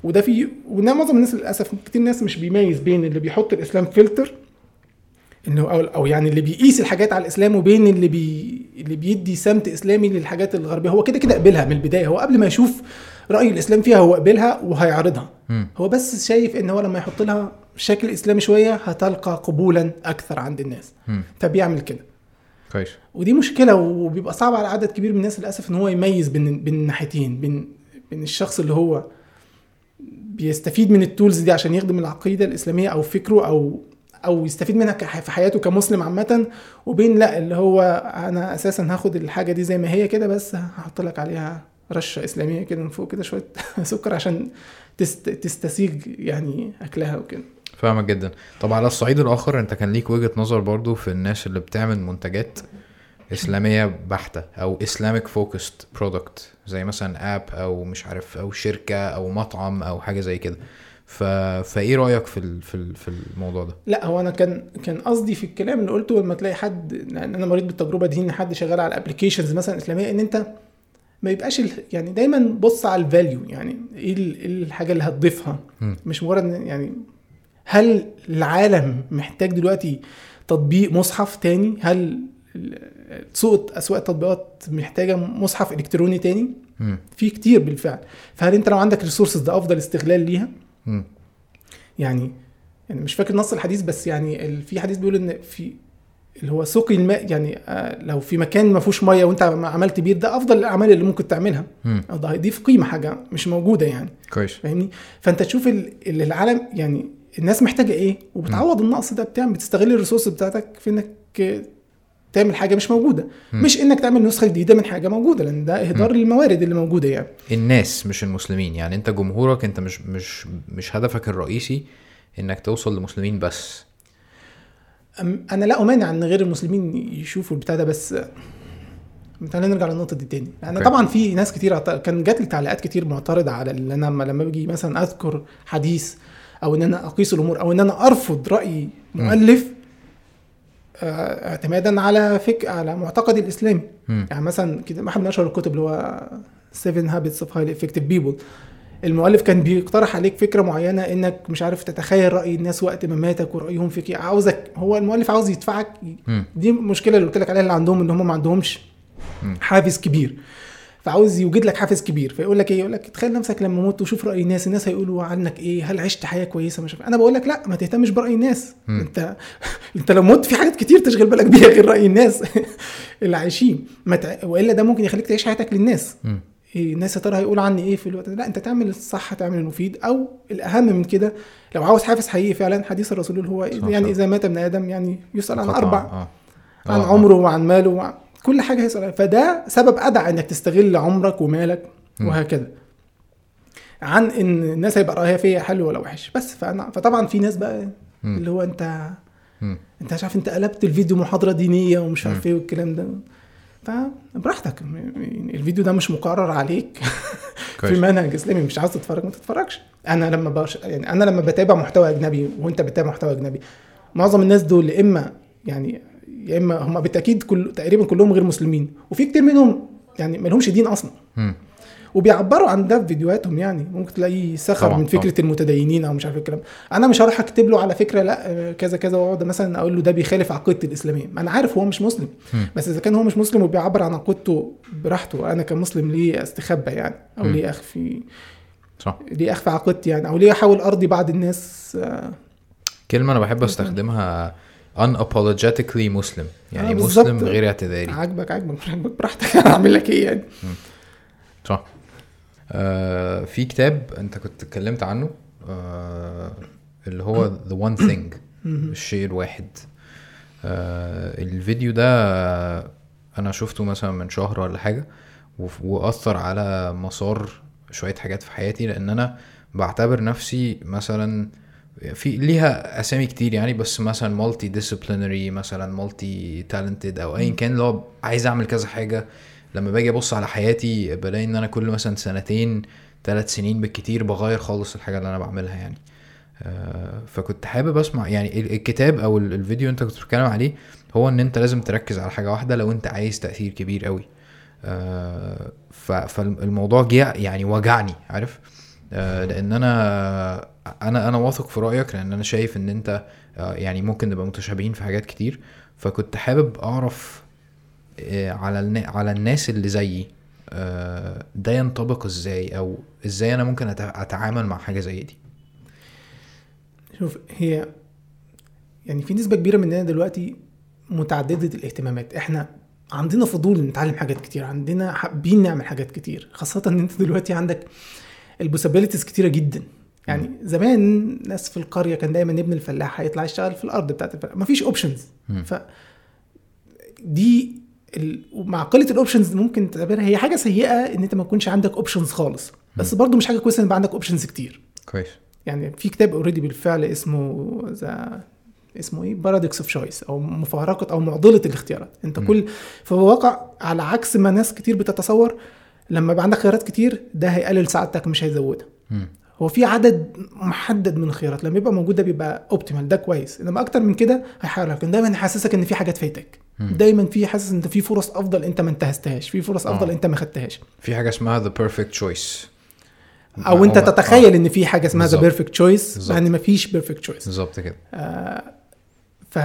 وده في وده معظم الناس للأسف كتير ناس مش بيميز بين اللي بيحط الإسلام فلتر إنه أو, أو يعني اللي بيقيس الحاجات على الإسلام وبين اللي بي اللي بيدي سمت إسلامي للحاجات الغربية هو كده كده قبلها من البداية. هو قبل ما يشوف رأي الإسلام فيها هو قبلها وهيعرضها. مم. هو بس شايف إن هو لما يحط لها شكل إسلامي شوية هتلقى قبولا أكثر عند الناس. مم. فبيعمل كده. كويس. ودي مشكلة وبيبقى صعب على عدد كبير من الناس للأسف إن هو يميز بين بين الناحيتين بين بين الشخص اللي هو بيستفيد من التولز دي عشان يخدم العقيدة الإسلامية أو فكره أو أو يستفيد منها في حياته كمسلم عامة وبين لا اللي هو أنا أساسا هاخد الحاجة دي زي ما هي كده بس هحط لك عليها رشة إسلامية كده من فوق كده شوية سكر عشان تست... تستسيغ يعني أكلها وكده. فاهمك جدا. طب على الصعيد الآخر أنت كان ليك وجهة نظر برضو في الناس اللي بتعمل منتجات إسلامية بحتة أو Islamic focused product زي مثلا app أو مش عارف أو شركة أو مطعم أو حاجة زي كده. ف... فإيه رأيك في ال... في ال... في الموضوع ده؟ لا هو أنا كان كان قصدي في الكلام اللي قلته لما تلاقي حد لأن أنا مريت بالتجربة دي إن حد شغال على applications مثلا إسلامية إن أنت ما يبقاش ال... يعني دايما بص على ال value يعني إيه ال- إيه الحاجة اللي هتضيفها. مش مجرد يعني هل العالم محتاج دلوقتي تطبيق مصحف تاني؟ هل سوق أسواق التطبيقات محتاجة مصحف إلكتروني تاني. في كتير بالفعل. فهل أنت لو عندك resources ده أفضل استغلال ليها؟ مم. يعني يعني مش فاكر نص الحديث بس يعني في حديث بيقول إن في اللي هو سقي الماء يعني آه، لو في مكان ما فيهوش مية وأنت عم- عملت بير ده أفضل الأعمال اللي ممكن تعملها. أو ده هيضيف قيمة حاجة مش موجودة يعني. كويس. فاهمني؟ فأنت تشوف ال- اللي العالم يعني الناس محتاجة إيه؟ وبتعوض النقص ده بتعمل بتستغل ال resources بتاعتك في إنك تعمل حاجة مش موجودة. مم. مش إنك تعمل نسخة جديدة من حاجة موجودة لأن ده إهدار للموارد اللي موجودة يعني. الناس مش المسلمين. يعني أنت جمهورك أنت مش مش مش هدفك الرئيسي إنك توصل لمسلمين بس. أنا لا أمانع إن غير المسلمين يشوفوا البتاع ده بس تعالى نرجع للنقطة دي تاني. okay. طبعا في ناس كتير كان جات لي تعليقات كتير معترضة على اللي أنا لما باجي مثلا أذكر حديث أو إن أنا أقيس الأمور أو إن أنا أرفض رأي مؤلف آه، اعتمادا على فك على معتقدي الاسلامي. يعني مثلا كده واحد من اشهر الكتب اللي هو 7 Habits of Highly Effective People المؤلف كان بيقترح عليك فكرة معينة إنك مش عارف تتخيل رأي الناس وقت مماتك ورأيهم فيك. عاوزك هو المؤلف عاوز يدفعك. دي المشكلة اللي قلت لك عليها اللي عندهم إن هم ما عندهمش. حافز كبير فعاوز يوجد لك حافز كبير. فيقول لك إيه؟ يقول لك تخيل نفسك لما موت وشوف رأي الناس الناس هيقولوا عنك إيه؟ هل عشت حياة كويسة؟ مش عارف أنا بقول لك لا ما تهتمش برأي الناس. مم. أنت أنت لو مت في حاجات كتير تشغل بالك بيها غير رأي الناس. اللي عايشين. ما تع... وإلا ده ممكن يخليك تعيش حياتك للناس. إيه الناس يا ترى هيقول عني إيه في الوقت ده؟ لا أنت تعمل الصح تعمل المفيد. أو الأهم من كده لو عاوز حافز حقيقي فعلا حديث الرسول اللي هو يعني. إذا مات ابن آدم يعني يسأل عن. أربع. عن آه، آه. عمره وعن ماله وعن كل حاجة هيسأل. فده سبب أدعى إنك تستغل عمرك ومالك. وهكذا عن إن الناس هيبقى رأيها فيا حلو ولا وحش بس فانا فطبعا في ناس بقى. اللي هو انت. أنت مش عارف أنت قلبت الفيديو محاضرة دينية ومش عارف. إيه والكلام ده فبراحتك الفيديو ده مش مقرر عليك في منهج إسلامي مش عاوز تتفرج ما تتفرجش أنا لما بش... يعني أنا لما بتابع محتوى أجنبي وأنت بتتابع محتوى أجنبي معظم الناس دول إما يعني يا إما هم بالتأكيد كل تقريبا كلهم غير مسلمين. وفي كتير منهم يعني ما لهمش دين أصلا. مم. وبيعبروا عن ده في فيديوهاتهم يعني. ممكن تلاقيه سخر طبعاً، من فكرة المتدينين أو مش عارف الكلام. أنا مش هروح أكتب له على فكرة لأ كذا كذا وأقعد مثلا أقول له ده بيخالف عقيدتي الإسلامية. ما أنا عارف هو مش مسلم. مم. بس إذا كان هو مش مسلم وبيعبر عن عقيدته براحته أنا كمسلم ليه أستخبى يعني؟ أو مم. ليه أخفي؟ صح. ليه أخفي عقيدتي يعني؟ أو ليه أحاول أرضي بعض الناس؟ آه، كلمة أنا بحب أستخدمها unapologetically مسلم يعني آه،. مسلم غير اعتذاري. عاجبك عاجبك. عاجبك. براحتك. أعمل لك إيه يعني؟ صح. آه في كتاب أنت كنت اتكلمت عنه آه اللي هو The One Thing الشيء الواحد. آه الفيديو ده آه، أنا شفته مثلا من شهر ولا حاجة وف- وأثر على مسار شوية حاجات في حياتي لأن أنا بعتبر نفسي مثلا في ليها أسامي كتير يعني بس مثلا multidisciplinary مثلا multi-talented أو ايا كان اللي هو عايز أعمل كذا حاجة. لما باجي أبص على حياتي بلاقي إن أنا كل مثلا سنتين ثلاث سنين بالكتير بغير خالص الحاجة اللي أنا بعملها يعني. آه، فكنت حابب أسمع يعني ال- الكتاب أو ال- الفيديو أنت كنت بتتكلم عليه هو إن أنت لازم تركز على حاجة واحدة لو أنت عايز تأثير كبير قوي آه، فالموضوع جه يعني وجعني عارف؟ آه، لأن أنا أنا أنا واثق في رأيك لأن أنا شايف إن أنت آه، يعني ممكن نبقى متشابهين في حاجات كتير. فكنت حابب أعرف آه، على على الناس اللي زيي آه، ده ينطبق إزاي؟ أو إزاي أنا ممكن أتعامل مع حاجة زي دي؟ شوف هي يعني في نسبة كبيرة مننا دلوقتي متعددة الاهتمامات. إحنا عندنا فضول نتعلم حاجات كتير عندنا حابين نعمل حاجات كتير. خاصة إن أنت دلوقتي عندك ال possibilities كتيرة جدا. يعني زمان ناس في القرية كان دايما ابن الفلاح هيطلع يشتغل في الأرض بتاعت الفلاح. مفيش options. ف دي ال- ومع قلة ال options ممكن تعتبرها هي حاجة سيئة إن أنت ما يكونش عندك options خالص. بس برضو مش حاجة كويسة إن يبقى عندك options كتير. كويس. يعني في كتاب already بالفعل اسمه the اسمه إيه؟ Paradox of Choice أو مفارقة أو معضلة الاختيارات. أنت مم. كل في الواقع على عكس ما ناس كتير بتتصور. لما يبقى عندك خيارات كتير ده هيقلل سعادتك مش هيزودها. هو في عدد محدد من الخيارات لما يبقى موجود ده بيبقى optimal ده كويس. إنما أكتر من كده هيحاول لكن دايما يحسسك إن في حاجات فايتك. دايما في حاسس إن في فرص أفضل أنت ما انتهزتهاش في فرص أفضل آه. أنت ما خدتهاش. في حاجة اسمها the perfect choice. أو أنت تتخيل آه، إن في حاجة اسمها the. perfect choice. مع إن مفيش perfect choice بالظبط كده. ف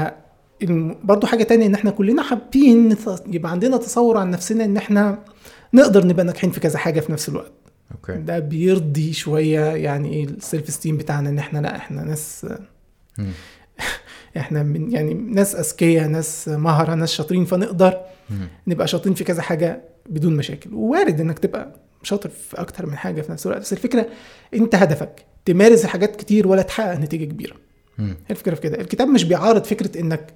الم- برضو حاجة تانية إن إحنا كلنا حابين يبقى عندنا تصور عن نفسنا إن إحنا نقدر نبقى ناجحين في كذا حاجة في نفس الوقت. أوكي ده بيرضي شوية يعني إيه ال self-esteem بتاعنا إن إحنا لأ إحنا ناس. إحنا من يعني ناس أذكياء ناس مهرة ناس شاطرين فنقدر. نبقى شاطرين في كذا حاجة بدون مشاكل ووارد إنك تبقى شاطر في أكتر من حاجة في نفس الوقت بس الفكرة أنت هدفك تمارس حاجات كتير ولا تحقق نتيجة كبيرة. هي الفكرة في كده الكتاب مش بيعارض فكرة إنك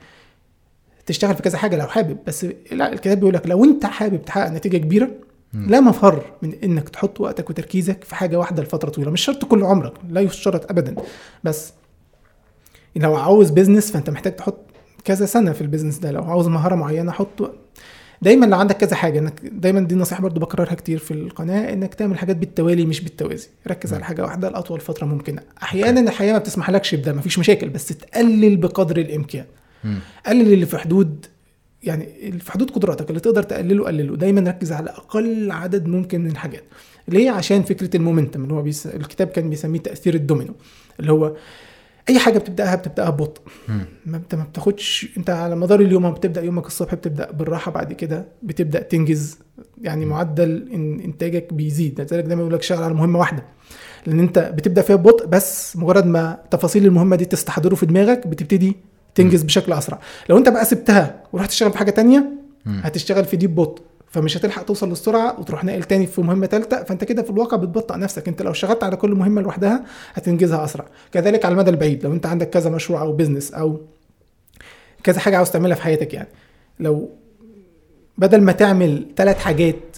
تشتغل في كذا حاجة لو حابب بس لا الكتاب بيقول لك لو أنت حابب تحقق نتيجة كبيرة لا مفر من إنك تحط وقتك وتركيزك في حاجة واحدة لفترة طويلة مش شرط كل عمرك لا يشترط ابدا. بس لو عاوز بيزنس فأنت محتاج تحط كذا سنة في ال business ده. لو عاوز مهارة معينة حط. دايما لو عندك كذا حاجة إنك دايما دي نصيحة برضو بكررها كتير في القناة إنك تعمل حاجات بالتوالي مش بالتوازي. ركز على حاجة واحدة لأطول فترة ممكنة. أحيانا الحياة ما بتسمحلكش بده مفيش مشاكل بس تقلل بقدر الإمكان. مم. قلل اللي في حدود يعني في حدود قدراتك اللي تقدر تقلله قلله. دايما ركز على أقل عدد ممكن من الحاجات. ليه عشان فكرة ال momentum اللي هو بيس... الكتاب كان بيسميه تأثير الدومينو. اللي هو أي حاجة بتبدأها بتبدأها ببطء. ما انت ما بتاخدش أنت على مدار اليوم لما بتبدأ يومك الصبح بتبدأ بالراحة بعد كده بتبدأ تنجز. يعني معدل إن إنتاجك بيزيد. لذلك دايما يقول لك شغل على مهمة واحدة. لأن أنت بتبدأ فيها ببطء بس مجرد ما تفاصيل المهمة دي تستحضره في دماغك بتبتدي تنجز بشكل أسرع. لو أنت بقى سبتها ورحت تشتغل في حاجة تانية. هتشتغل في دي ببطء فمش هتلحق توصل للسرعة وتروح ناقل تاني في مهمة ثالثه فأنت كده في الواقع بتبطئ نفسك. أنت لو اشتغلت على كل مهمة لوحدها هتنجزها أسرع. كذلك على المدى البعيد لو أنت عندك كذا مشروع أو business أو كذا حاجة عاوز تعملها في حياتك يعني. لو بدل ما تعمل ثلاث حاجات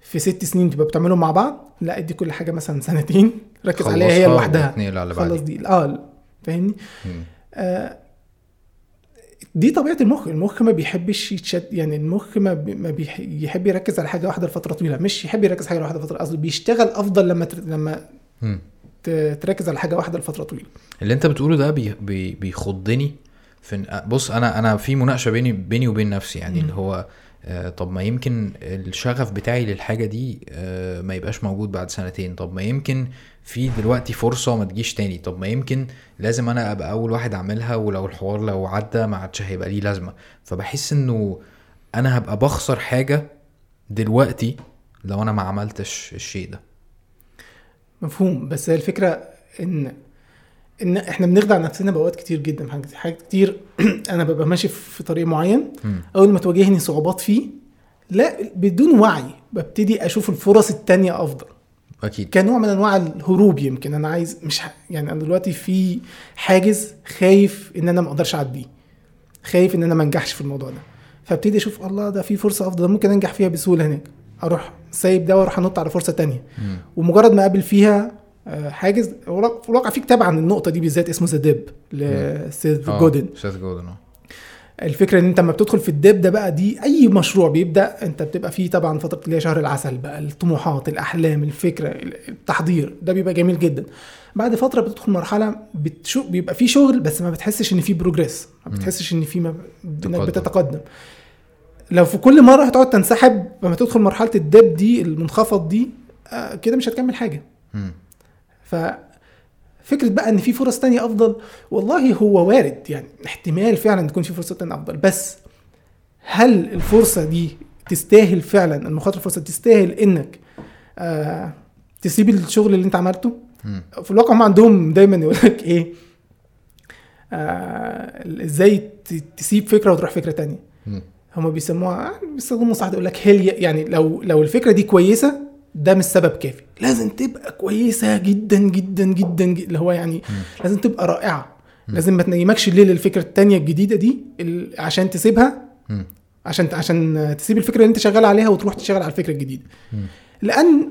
في ست سنين تبقى بتعملهم مع بعض لأ ادي كل حاجة مثلا سنتين. ركز عليها هي لوحدها. خلص. دي آه فاهمني. آه، دي طبيعة المخ المخ ما بيحبش يتشد يعني المخ ما, بي ما بيح- يحب يركز على حاجة واحدة لفترة طويلة مش يحب يركز على حاجة واحدة لفترة قصدي بيشتغل أفضل لما تر... لما تركز على حاجة واحدة لفترة طويلة اللي انت بتقوله ده بي بي بيخضني في بص أنا أنا في مناقشة بيني بيني وبين نفسي يعني مم. اللي هو طب ما يمكن الشغف بتاعي للحاجة دي آه، ما يبقاش موجود بعد سنتين. طب ما يمكن في دلوقتي فرصة ما تجيش تاني. طب ما يمكن لازم أنا أبقى أول واحد أعملها ولو الحوار لو عدى ما عادش هيبقى ليه لازمة. فبحس إنه أنا هبقى بخسر حاجة دلوقتي لو أنا ما عملتش الشيء ده. مفهوم. بس الفكرة إن إن إحنا بنخدع نفسنا بأوقات كتير جدا في حاجات- حاجات كتير أنا ببقى ماشي في طريق معين. أول ما تواجهني صعوبات فيه لا بدون وعي ببتدي أشوف الفرص التانية أفضل. أكيد. كنوع من أنواع الهروب يمكن. أنا عايز مش ح... يعني أنا دلوقتي في حاجز خايف إن أنا ما أقدرش اعديه خايف إن أنا ما أنجحش في الموضوع ده. فابتدي أشوف الله ده في فرصة أفضل ممكن أنجح فيها بسهولة هناك. أروح سايب ده وأروح أنط على فرصة تانية. مم. ومجرد ما أقابل فيها حاجز في الواقع في كتاب عن النقطة دي بالذات اسمه The Dip ل سيث آه، جودن سيث جودن الفكرة إن أنت لما بتدخل في ال dip ده بقى دي أي مشروع بيبدأ أنت بتبقى فيه طبعا فترة اللي هي شهر العسل بقى الطموحات الأحلام الفكرة التحضير ده بيبقى جميل جدا. بعد فترة بتدخل مرحلة بتشو بيبقى فيه شغل بس ما بتحسش إن فيه progress ما بتحسش إن فيه ما... إنك تقدم. بتتقدم. لو في كل مرة هتقعد تنسحب لما تدخل مرحلة الدب دي المنخفض دي آه كده مش هتكمل حاجة. ف فكرة بقى إن في فرص تانية أفضل والله هو وارد يعني احتمال فعلا تكون في فرصة تانية أفضل بس هل الفرصة دي تستاهل فعلا المخاطرة الفرصة تستاهل إنك آه تسيب الشغل اللي أنت عملته مم. في الواقع هم عندهم دايما يقول لك إيه آه إزاي تسيب فكرة وتروح فكرة تانية مم. هم بيسموها بيستخدموا مصطلح يقول لك هيل يعني لو لو الفكرة دي كويسة ده مش سبب كافي. لازم تبقى كويسة جدا جدا جدا, جدا. اللي هو يعني لازم تبقى رائعة. لازم ما تنيمكش الليل الفكرة التانية الجديدة دي عشان تسيبها. عشان عشان تسيب الفكرة اللي انت شغال عليها وتروح تشتغل على الفكرة الجديدة. لأن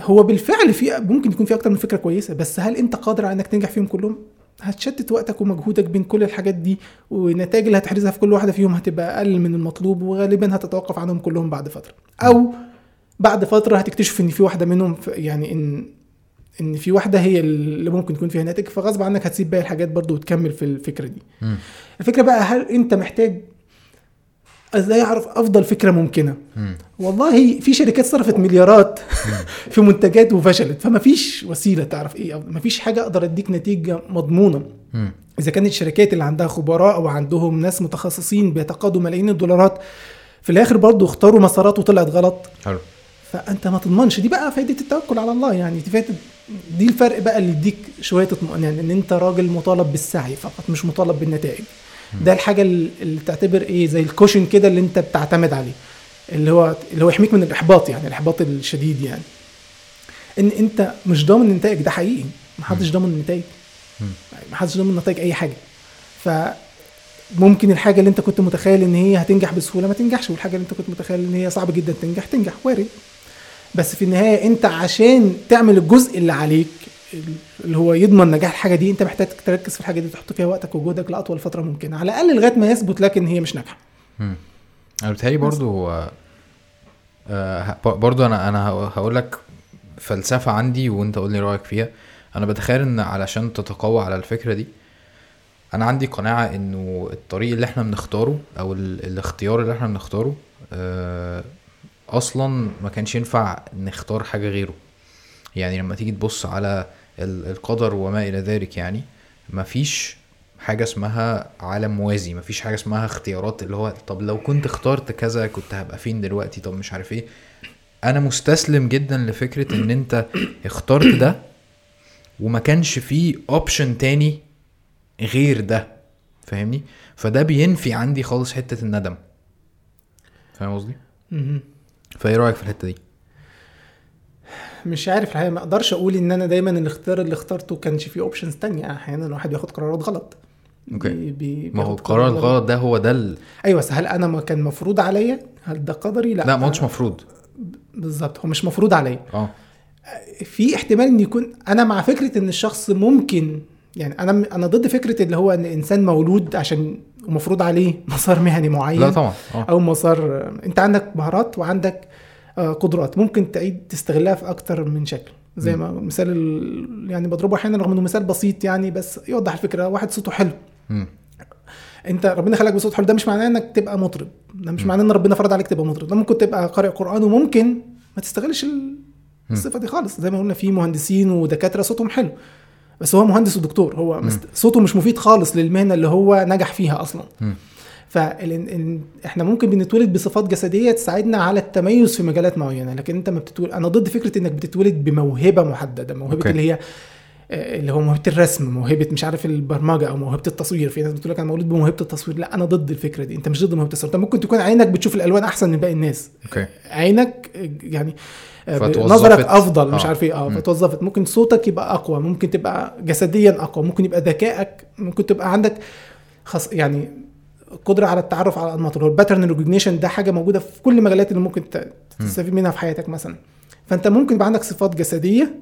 هو بالفعل في ممكن يكون في أكتر من فكرة كويسة بس هل انت قادر على إنك تنجح فيهم كلهم؟ هتشتت وقتك ومجهودك بين كل الحاجات دي والنتائج اللي هتحرزها في كل واحدة فيهم هتبقى أقل من المطلوب وغالبا هتتوقف عنهم كلهم بعد فترة. أو بعد فترة هتكتشف إن في واحدة منهم يعني إن إن في واحدة هي اللي ممكن يكون فيها ناتج فغصب عنك هتسيب باقي الحاجات برضو وتكمل في الفكرة دي مم. الفكرة بقى هل أنت محتاج إزاي أعرف أفضل فكرة ممكنة مم. والله في شركات صرفت مليارات في منتجات وفشلت فما فيش وسيلة تعرف إيه ما فيش حاجة أقدر أديك نتيجة مضمونة مم. إذا كانت الشركات اللي عندها خبراء أو عندهم ناس متخصصين بيتقاضوا ملايين الدولارات في الآخر برضو اختاروا مسارات وطلعت غلط حلو فأنت ما تضمنش. دي بقى فايدة التوكل على الله يعني. دي فايده دي الفرق بقى اللي يديك شوية اطمئنان إن أنت راجل مطالب بالسعي فقط مش مطالب بالنتائج. ده الحاجة اللي تعتبر إيه؟ زي الكوشن كده اللي أنت بتعتمد عليه. اللي هو اللي هو يحميك من الإحباط يعني الإحباط الشديد يعني. إن أنت مش ضامن النتائج ده حقيقي. محدش ضامن النتائج. محدش ضامن نتائج أي حاجة. ف ممكن الحاجة اللي أنت كنت متخيل إن هي هتنجح بسهولة ما تنجحش والحاجة اللي أنت كنت متخيل إن هي صعب جدا تنجح تنجح. وارد. بس في النهاية أنت عشان تعمل الجزء اللي عليك اللي هو يضمن نجاح الحاجة دي أنت محتاج تركز في الحاجة دي تحط فيها وقتك وجهدك لأطول فترة ممكنة على الأقل لغاية ما يثبت لك ان هي مش ناجحة. أنا بتهيألي برضو آه، آه، برضو أنا أنا هقول لك فلسفة عندي وأنت قول لي رأيك فيها. أنا بتخيل إن علشان تتقوى على الفكرة دي أنا عندي قناعة إنه الطريق اللي إحنا بنختاره أو ال- الاختيار اللي إحنا بنختاره آه، أصلا ما كانش ينفع نختار حاجة غيره. يعني لما تيجي تبص على ال- القدر وما إلى ذلك يعني مفيش حاجة اسمها عالم موازي مفيش حاجة اسمها اختيارات اللي هو طب لو كنت اخترت كذا كنت هبقى فين دلوقتي؟ طب مش عارف إيه. أنا مستسلم جدا لفكرة إن أنت اخترت ده وما كانش فيه option تاني غير ده. فاهمني؟ فده بينفي عندي خالص حتة الندم. فاهم قصدي. فايه رأيك في الحتة دي؟ مش عارف الحقيقة ما أقدرش أقول ان أنا دايما الاختيار اللي اخترته كانش فيه options تانية. أحيانا الواحد بياخد قرارات غلط. okay. بي بي ما هو القرار الغلط ده هو ده ال... أيوه بس هل أنا ما كان مفروض عليا؟ هل ده قدري؟ لا. لا ما قلتش مفروض. بالظبط هو مش مفروض عليا. آه. في احتمال إن يكون أنا مع فكرة إن الشخص ممكن يعني أنا أنا ضد فكرة اللي هو إن الانسان مولود عشان ومفروض عليه مسار مهني معين لا طبعا. آه. أو مسار أنت عندك مهارات وعندك آه، قدرات ممكن تعيد تستغلها في أكتر من شكل. زي ما المثال ال- يعني بضربه أحيانا رغم إنه مثال بسيط يعني بس يوضح الفكرة. واحد صوته حلو. مم. أنت ربنا خلقك بصوت حلو ده مش معناه إنك تبقى مطرب. ده مش معناه إن ربنا فرض عليك تبقى مطرب. ده ممكن تبقى قارئ قرآن وممكن ما تستغلش ال- الصفة دي خالص. زي ما قلنا في مهندسين ودكاترة صوتهم حلو. بس هو مهندس ودكتور هو مست... صوته مش مفيد خالص للمهنة اللي هو نجح فيها أصلا. فاحنا ممكن بنتولد بصفات جسدية تساعدنا على التميز في مجالات معينة لكن أنت ما بتتولد أنا ضد فكرة إنك بتتولد بموهبة محددة موهبة أوكي. اللي هي اللي هو موهبة الرسم موهبة مش عارف البرمجة أو موهبة التصوير. في ناس بتقول لك أنا مولود بموهبة التصوير. لا أنا ضد الفكرة دي. أنت مش ضد موهبة التصوير. أنت ممكن تكون عينك بتشوف الألوان أحسن من باقي الناس. okay. عينك آه، يعني آه، فتوظفت. نظرك أفضل مش آه. عارف إيه. آه. فتوظفت. ممكن صوتك يبقى أقوى ممكن تبقى جسديا أقوى ممكن يبقى ذكائك ممكن تبقى عندك خص يعني قدرة على التعرف على الانماط اللي هو ال pattern recognition ده حاجة موجودة في كل المجالات اللي ممكن تستفيد منها في حياتك مثلا. فأنت ممكن يبقى عندك صفات جسدية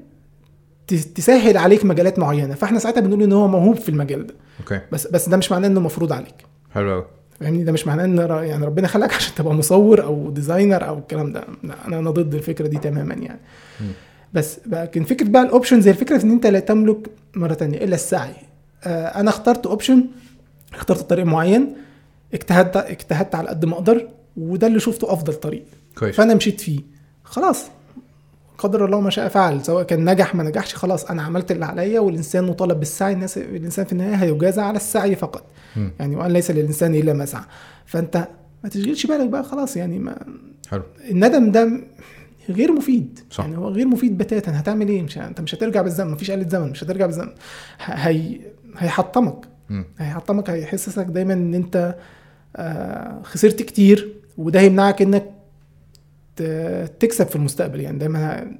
تسهل عليك مجالات معينة. فاحنا ساعتها بنقول إن هو موهوب في المجال ده. أوكي. بس بس ده مش معناه إنه مفروض عليك. حلو قوي فاهمني؟ ده مش معناه إن يعني ربنا خلقك عشان تبقى مصور أو designer أو الكلام ده. لا أنا أنا ضد الفكرة دي تماما يعني. مم. بس لكن فكرة بقى ال options هي الفكرة في إن أنت لا تملك مرة تانية إلا السعي. آه أنا اخترت option اخترت طريق معين اجتهدت اجتهدت على قد ما أقدر وده اللي شفته أفضل طريق. كويس. فأنا مشيت فيه. خلاص. قدر الله ما شاء فعل سواء كان نجح ما نجحش خلاص أنا عملت اللي عليا والإنسان مطالب بالسعي الناس الإنسان في النهاية هيجازى على السعي فقط. مم. يعني وأن ليس للإنسان إلا ما سعى. فأنت ما تشغلش بالك بقى خلاص يعني ما حلو. الندم ده غير مفيد. صح. يعني هو غير مفيد بتاتا. هتعمل إيه؟ مش أنت مش هترجع بالزمن. مفيش آلة زمن. مش هترجع بالزمن. هي هيحطمك. مم. هيحطمك هيحسسك دايما إن أنت آه، خسرت كتير وده هيمنعك إنك تكسب في المستقبل. يعني دايما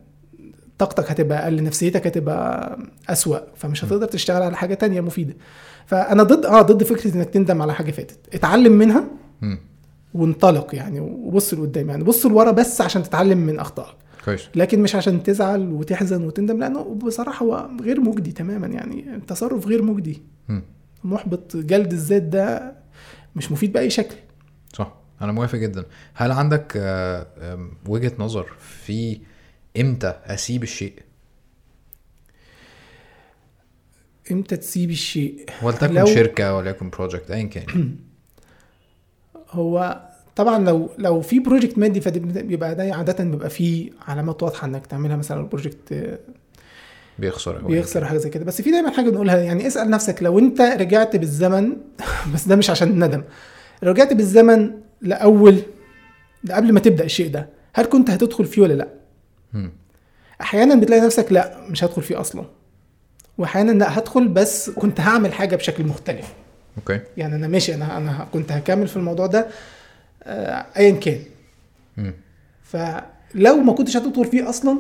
طاقتك هتبقى أقل نفسيتك هتبقى أسوأ فمش هتقدر تشتغل على حاجة تانية مفيدة. فأنا ضد آه ضد فكرة إنك تندم على حاجة فاتت. اتعلم منها. وانطلق يعني وبص لقدام يعني بص لورا بس عشان تتعلم من أخطائك. كويس. لكن مش عشان تزعل وتحزن وتندم لأنه بصراحة هو غير مجدي تماما يعني التصرف غير مجدي. محبط جلد الذات ده مش مفيد بأي شكل. أنا موافق جدا. هل عندك آه، وجهة نظر في إمتى أسيب الشيء؟ إمتى تسيب الشيء؟ ولتكن لو- شركة وليكن project ايا كان. هو طبعا لو لو في project مادي فبيبقى ده عادة بيبقى فيه علامات واضحة إنك تعملها. مثلا ال project بيخسر أو أيا بيخسر حاجة زي كده. بس في دايما حاجة بنقولها يعني اسأل نفسك لو أنت رجعت بالزمن بس ده مش عشان الندم رجعت بالزمن لأول قبل ما تبدأ الشيء ده هل كنت هتدخل فيه ولا لأ. أحيانا بتلاقي نفسك لأ مش هدخل فيه أصلا. واحيانا لأ هدخل بس كنت هعمل حاجة بشكل مختلف. أوكي. يعني أنا ماشي أنا أنا كنت هكمل في الموضوع ده آه، ايا كان. فلو ما كنتش هتدخل فيه أصلا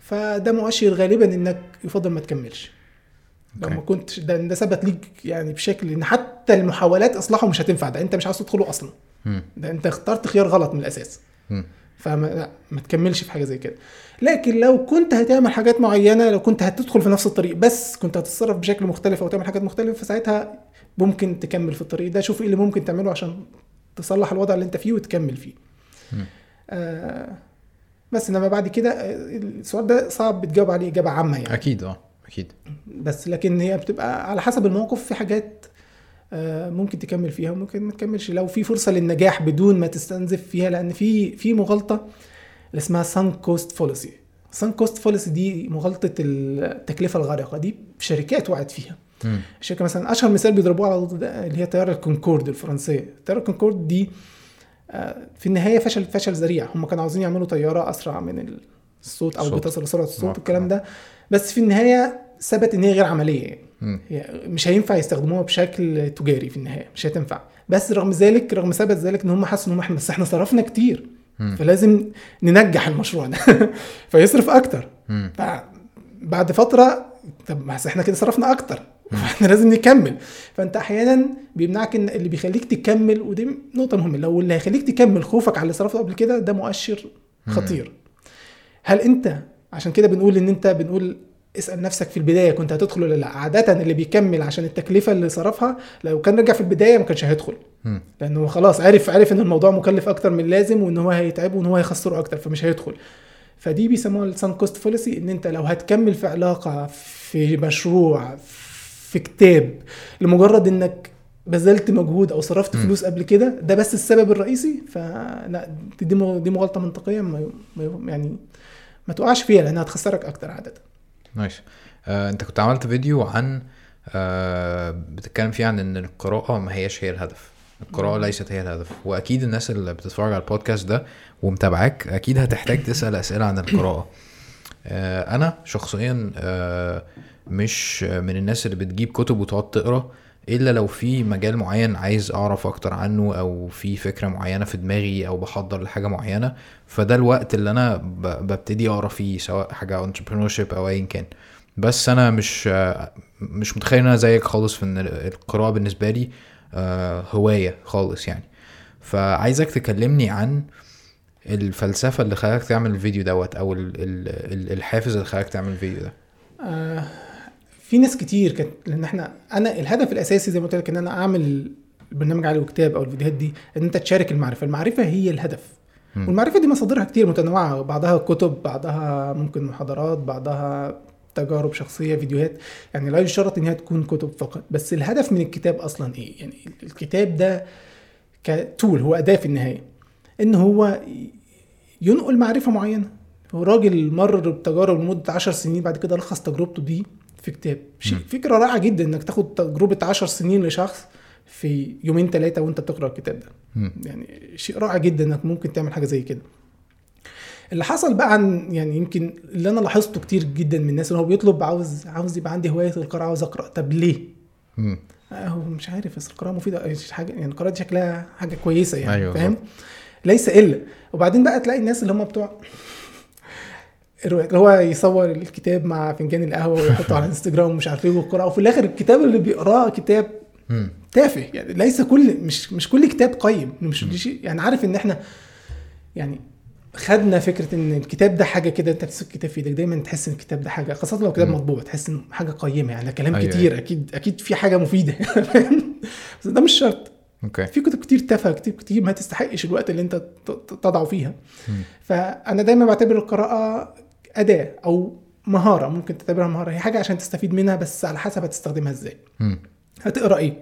فده مؤشر غالبا إنك يفضل ما تكملش. لو. ما كنتش ده ده ثبت ليك يعني بشكل إن حتى المحاولات إصلاحه مش هتنفع ده أنت مش عاوز تدخله أصلا. ده أنت اخترت خيار غلط من الأساس. فما لا ما تكملش في حاجة زي كده لكن لو كنت هتعمل حاجات معينة لو كنت هتدخل في نفس الطريق بس كنت هتتصرف بشكل مختلف أو تعمل حاجات مختلفة فساعتها ممكن تكمل في الطريق ده شوف إيه اللي ممكن تعمله عشان تصلح الوضع اللي أنت فيه وتكمل فيه. آه بس إنما بعد كده آه، السؤال ده صعب بتجاوب عليه إجابة عامة يعني أكيد آه أكيد. بس لكن هي بتبقى على حسب الموقف في حاجات آه، ممكن تكمل فيها وممكن ما تكملش. لو في فرصة للنجاح بدون ما تستنزف فيها لأن في في مغالطة اللي اسمها sunk cost fallacy sunk cost fallacy دي مغالطة التكلفة الغارقة. دي شركات وقعت فيها. مم. الشركة مثلا أشهر مثال بيضربوه على ده اللي هي طياره الكونكورد الفرنسية. الطياره الكونكورد دي آه، في النهاية فشل فشل ذريع. هم كانوا عاوزين يعملوا طيارة أسرع من الصوت أو. بتصل لسرعه الصوت. والكلام ده. بس في النهاية ثبت إن هي غير عملية. يعني مش هينفع يستخدموها بشكل تجاري في النهاية مش هتنفع. بس رغم ذلك رغم ثبت ذلك إن هم حسوا إن هم إحنا بس إحنا صرفنا كتير. فلازم ننجح المشروع ده. فيصرف أكتر. بعد فترة طب ما إحنا كده صرفنا أكتر. فاحنا لازم نكمل. فأنت أحيانا بيمنعك إن اللي بيخليك تكمل ودي نقطة مهمة لو اللي هيخليك تكمل خوفك على اللي صرفته قبل كده ده مؤشر خطير. هل أنت عشان كده بنقول إن أنت بنقول اسأل نفسك في البداية كنت هتدخل ولا لأ عادة اللي بيكمل عشان التكلفة اللي صرفها لو كان رجع في البداية ما كانش هيدخل. لأنه خلاص عرف عرف إن الموضوع مكلف أكتر من اللازم وإن هو هيتعبه وإن هو هيخسره أكتر فمش هيدخل فدي بيسموها ال sunk cost fallacy إن أنت لو هتكمل في علاقة في مشروع في كتاب لمجرد إنك بذلت مجهود أو صرفت مم. فلوس قبل كده ده بس السبب الرئيسي فلا دي دي مغالطة منطقية ما- يعني ما تقعش فيها لأنها هتخسرك أكتر عاده nice آه، أنت كنت عملت فيديو عن آه، بتتكلم فيه عن إن القراءة ما هياش هي الهدف. القراءة. ليست هي الهدف. وأكيد الناس اللي بتتفرج على البودكاست ده ومتابعاك أكيد هتحتاج تسأل أسئلة عن القراءة. آه، أنا شخصيا آه، مش من الناس اللي بتجيب كتب وتقعد تقرأ إلا لو في مجال معين عايز أعرف أكتر عنه أو في فكرة معينة في دماغي أو بحضر لحاجة معينة فده الوقت اللي أنا ببتدي أقرأ فيه سواء حاجة entrepreneurship أو ايا كان. بس أنا مش مش متخيل إن أنا زيك خالص في إن القراءة بالنسبة لي آه، هواية خالص يعني. فعايزك تكلمني عن الفلسفة اللي خلاك تعمل الفيديو دوت أو ال- ال- ال- الحافز اللي خلاك تعمل الفيديو ده. آه، في ناس كتير كانت لأن إحنا أنا الهدف الأساسي زي ما قلت لك إن أنا أعمل البرنامج على وكتاب أو الفيديوهات دي إن أنت تشارك المعرفة. المعرفة هي الهدف. مم. والمعرفة دي مصادرها كتير متنوعة بعضها كتب بعضها ممكن محاضرات بعضها تجارب شخصية فيديوهات. يعني لا يشترط إن هي تكون كتب فقط. بس الهدف من الكتاب أصلا إيه؟ يعني الكتاب ده كتول هو اداه في النهاية. إن هو ينقل معرفة معينة. هو راجل مر بتجارب لمدة 10 سنين بعد كده لخص تجربته دي. في كتاب شيء. فكرة رائعة جدا إنك تاخد تجربة 10 سنين لشخص في يومين ثلاثة وأنت بتقرأ الكتاب ده. يعني شيء رائع جدا إنك ممكن تعمل حاجة زي كده اللي حصل بقى عن يعني يمكن اللي أنا لاحظته كتير جدا من الناس إن هو بيطلب عاوز عاوز يبقى عندي هواية القراءة عاوز أقرأ طب ليه؟ آه، هو مش عارف بس القراءة مفيدة حاجة يعني القراءة دي شكلها حاجة كويسة يعني أيوة فاهم؟ ليس إلا وبعدين بقى تلاقي الناس اللي هم بتوع اللي هو يصور الكتاب مع فنجان القهوة ويحطه على الانستجرام ومش عارف إيه والقراءه وفي الآخر الكتاب اللي بيقراه كتاب. تافه. يعني ليس كل مش مش كل كتاب قيم. مش يعني عارف إن إحنا يعني خدنا فكرة إن الكتاب ده حاجة كده أنت بتمسك الكتاب في إيدك دايما تحس إن الكتاب ده حاجة خاصة لو كتاب. مطبوع تحس انه حاجة قيمة. يعني كلام أيوة، كتير أكيد أكيد في حاجة مفيدة؟ بس ده مش شرط. أوكي. في كتب كتير تافهة كتير كتير ما تستحقش الوقت اللي أنت تضعه فيها. فأنا دايما بعتبر القراءة أداة أو مهارة ممكن تعتبرها مهارة هي حاجة عشان تستفيد منها بس على حسب هتستخدمها إزاي. هتقرأ إيه؟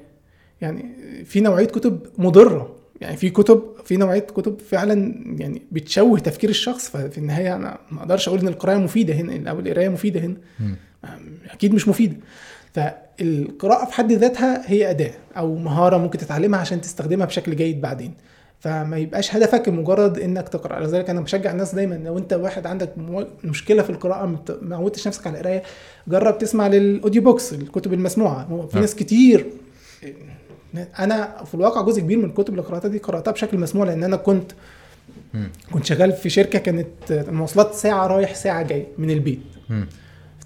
يعني في نوعية كتب مضرة. يعني في كتب في نوعية كتب فعلا يعني بتشوه تفكير الشخص ففي النهاية أنا ما أقدرش أقول إن القراءة مفيدة هنا أو القراية مفيدة هنا. مم. أكيد مش مفيدة. فالقراءة في حد ذاتها هي أداة أو مهارة ممكن تتعلمها عشان تستخدمها بشكل جيد بعدين. فما يبقاش هدفك مجرد إنك تقرأ لذلك أنا بشجع الناس دايما لو أنت واحد عندك مشكلة في القراءة ما عودتش نفسك على القراية جرب تسمع لل audio books الكتب المسموعة في نعم. ناس كتير أنا في الواقع جزء كبير من الكتب اللي قرأتها دي قرأتها بشكل مسموع لأن أنا كنت. كنت شغال في شركة كانت المواصلات ساعة رايح ساعة جاي من البيت.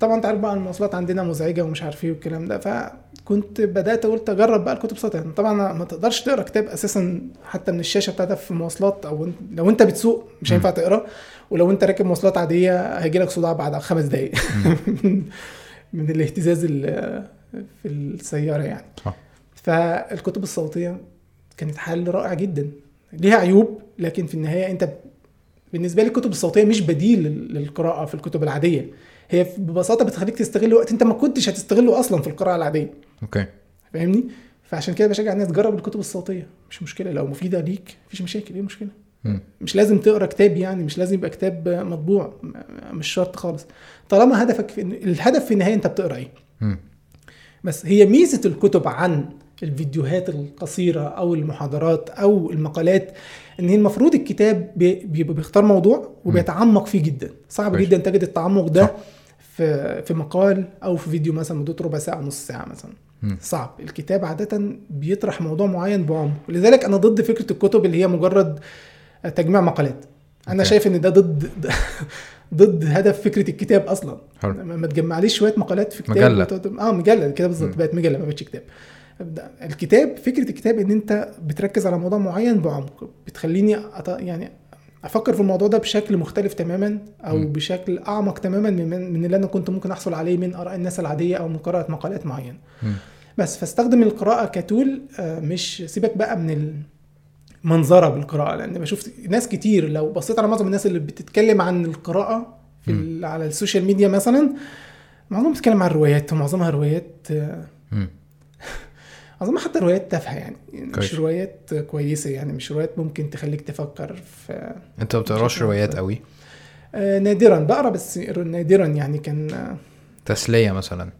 طبعا أنت عارف بقى المواصلات عندنا مزعجة ومش عارف إيه والكلام ده فكنت بدأت قلت اجرب بقى الكتب صوتها طبعا ما تقدرش تقرأ كتاب أساسا حتى من الشاشة بتاعتها في مواصلات أو لو أنت بتسوق مش هينفع تقرأ. ولو أنت راكب مواصلات عادية هيجي لك صداع بعد خمس دقائق من الاهتزاز ال- في السيارة يعني. صح. فالكتب الصوتية كانت حل رائع جدا. ليها عيوب لكن في النهاية أنت بالنسبة لي الكتب الصوتية مش بديل لل- للقراءة في الكتب العادية. هي ببساطة بتخليك تستغل وقت انت ما كنتش هتستغله أصلا في القراءة العادية. أوكي. فاهمني؟ فعشان كده بشجع الناس تجرب الكتب الصوتية. مش مشكلة لو مفيدة ليك مفيش مشاكل إيه المشكلة. مش لازم تقرأ كتاب يعني مش لازم يبقى كتاب مطبوع مش شرط خالص. طالما هدفك في الهدف في النهاية انت بتقرأ إيه. بس هي ميزة الكتب عن الفيديوهات القصيرة أو المحاضرات أو المقالات إن هي المفروض الكتاب بي- بيبقى بيختار موضوع وبيتعمق فيه جدا. صعب. جدا تجد التعمق ده صح. في في مقال أو في فيديو مثلا مدته ربع ساعة نص ساعة مثلا. صعب الكتاب عادة بيطرح موضوع معين بعمق ولذلك أنا ضد فكرة الكتب اللي هي مجرد تجميع مقالات أنا أوكي. شايف إن ده ضد ضد هدف فكرة الكتاب أصلا حلو. ما تجمعليش شوية مقالات في كتاب. وتقعد- آه مجلة كده بالظبط. بقت مجلة ما بقتش كتاب الكتاب فكرة الكتاب إن أنت بتركز على موضوع معين بعمق بتخليني أط... يعني أفكر في الموضوع ده بشكل مختلف تماما أو مم. بشكل أعمق تماما من من اللي أنا كنت ممكن أحصل عليه من آراء الناس العادية أو من قراءة مقالات معينة. بس فاستخدم القراءة ك tool آه، مش سيبك بقى من المنظره بالقراءة لأن بشوف ناس كتير لو بصيت على معظم الناس اللي بتتكلم عن القراءة في على ال social media مثلا معظمهم بتتكلم عن روايات ومعظمها روايات آه، معظمها حتى روايات تافهة يعني مش كويس. روايات كويسة يعني مش روايات ممكن تخليك تفكر في أنت ما بتقراش روايات. قوي آه، نادرا بقرا بس نادرا يعني كان آه، تسلية مثلا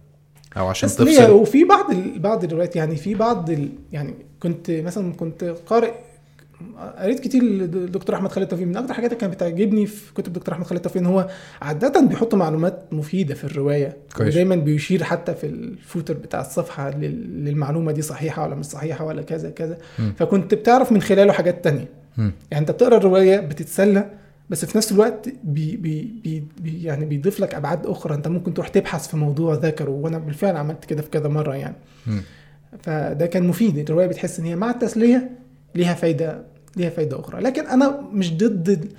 أو عشان تسلية تفصل وفي بعض ال... بعض الروايات يعني في بعض ال... يعني كنت مثلا كنت قارئ قريت كتير لدكتور أحمد خالد توفيق من أكتر حاجات اللي كانت بتعجبني في كتب دكتور أحمد خالد توفيق إن هو عادة بيحط معلومات مفيدة في الرواية كويس. ودايما بيشير حتى في ال footer بتاع الصفحة لل... للمعلومة دي صحيحة ولا مش صحيحة ولا كذا كذا مم. فكنت بتعرف من خلاله حاجات تانية مم. يعني أنت بتقرأ الرواية بتتسلى بس في نفس الوقت بي بي بي بي يعني بيضيف لك أبعاد أخرى أنت ممكن تروح تبحث في موضوع ذكره وأنا بالفعل عملت كده في كذا مرة يعني مم. فده كان مفيد الرواية بتحس إن هي مع التسلية ليها فايدة ليها فايدة أخرى لكن أنا مش ضد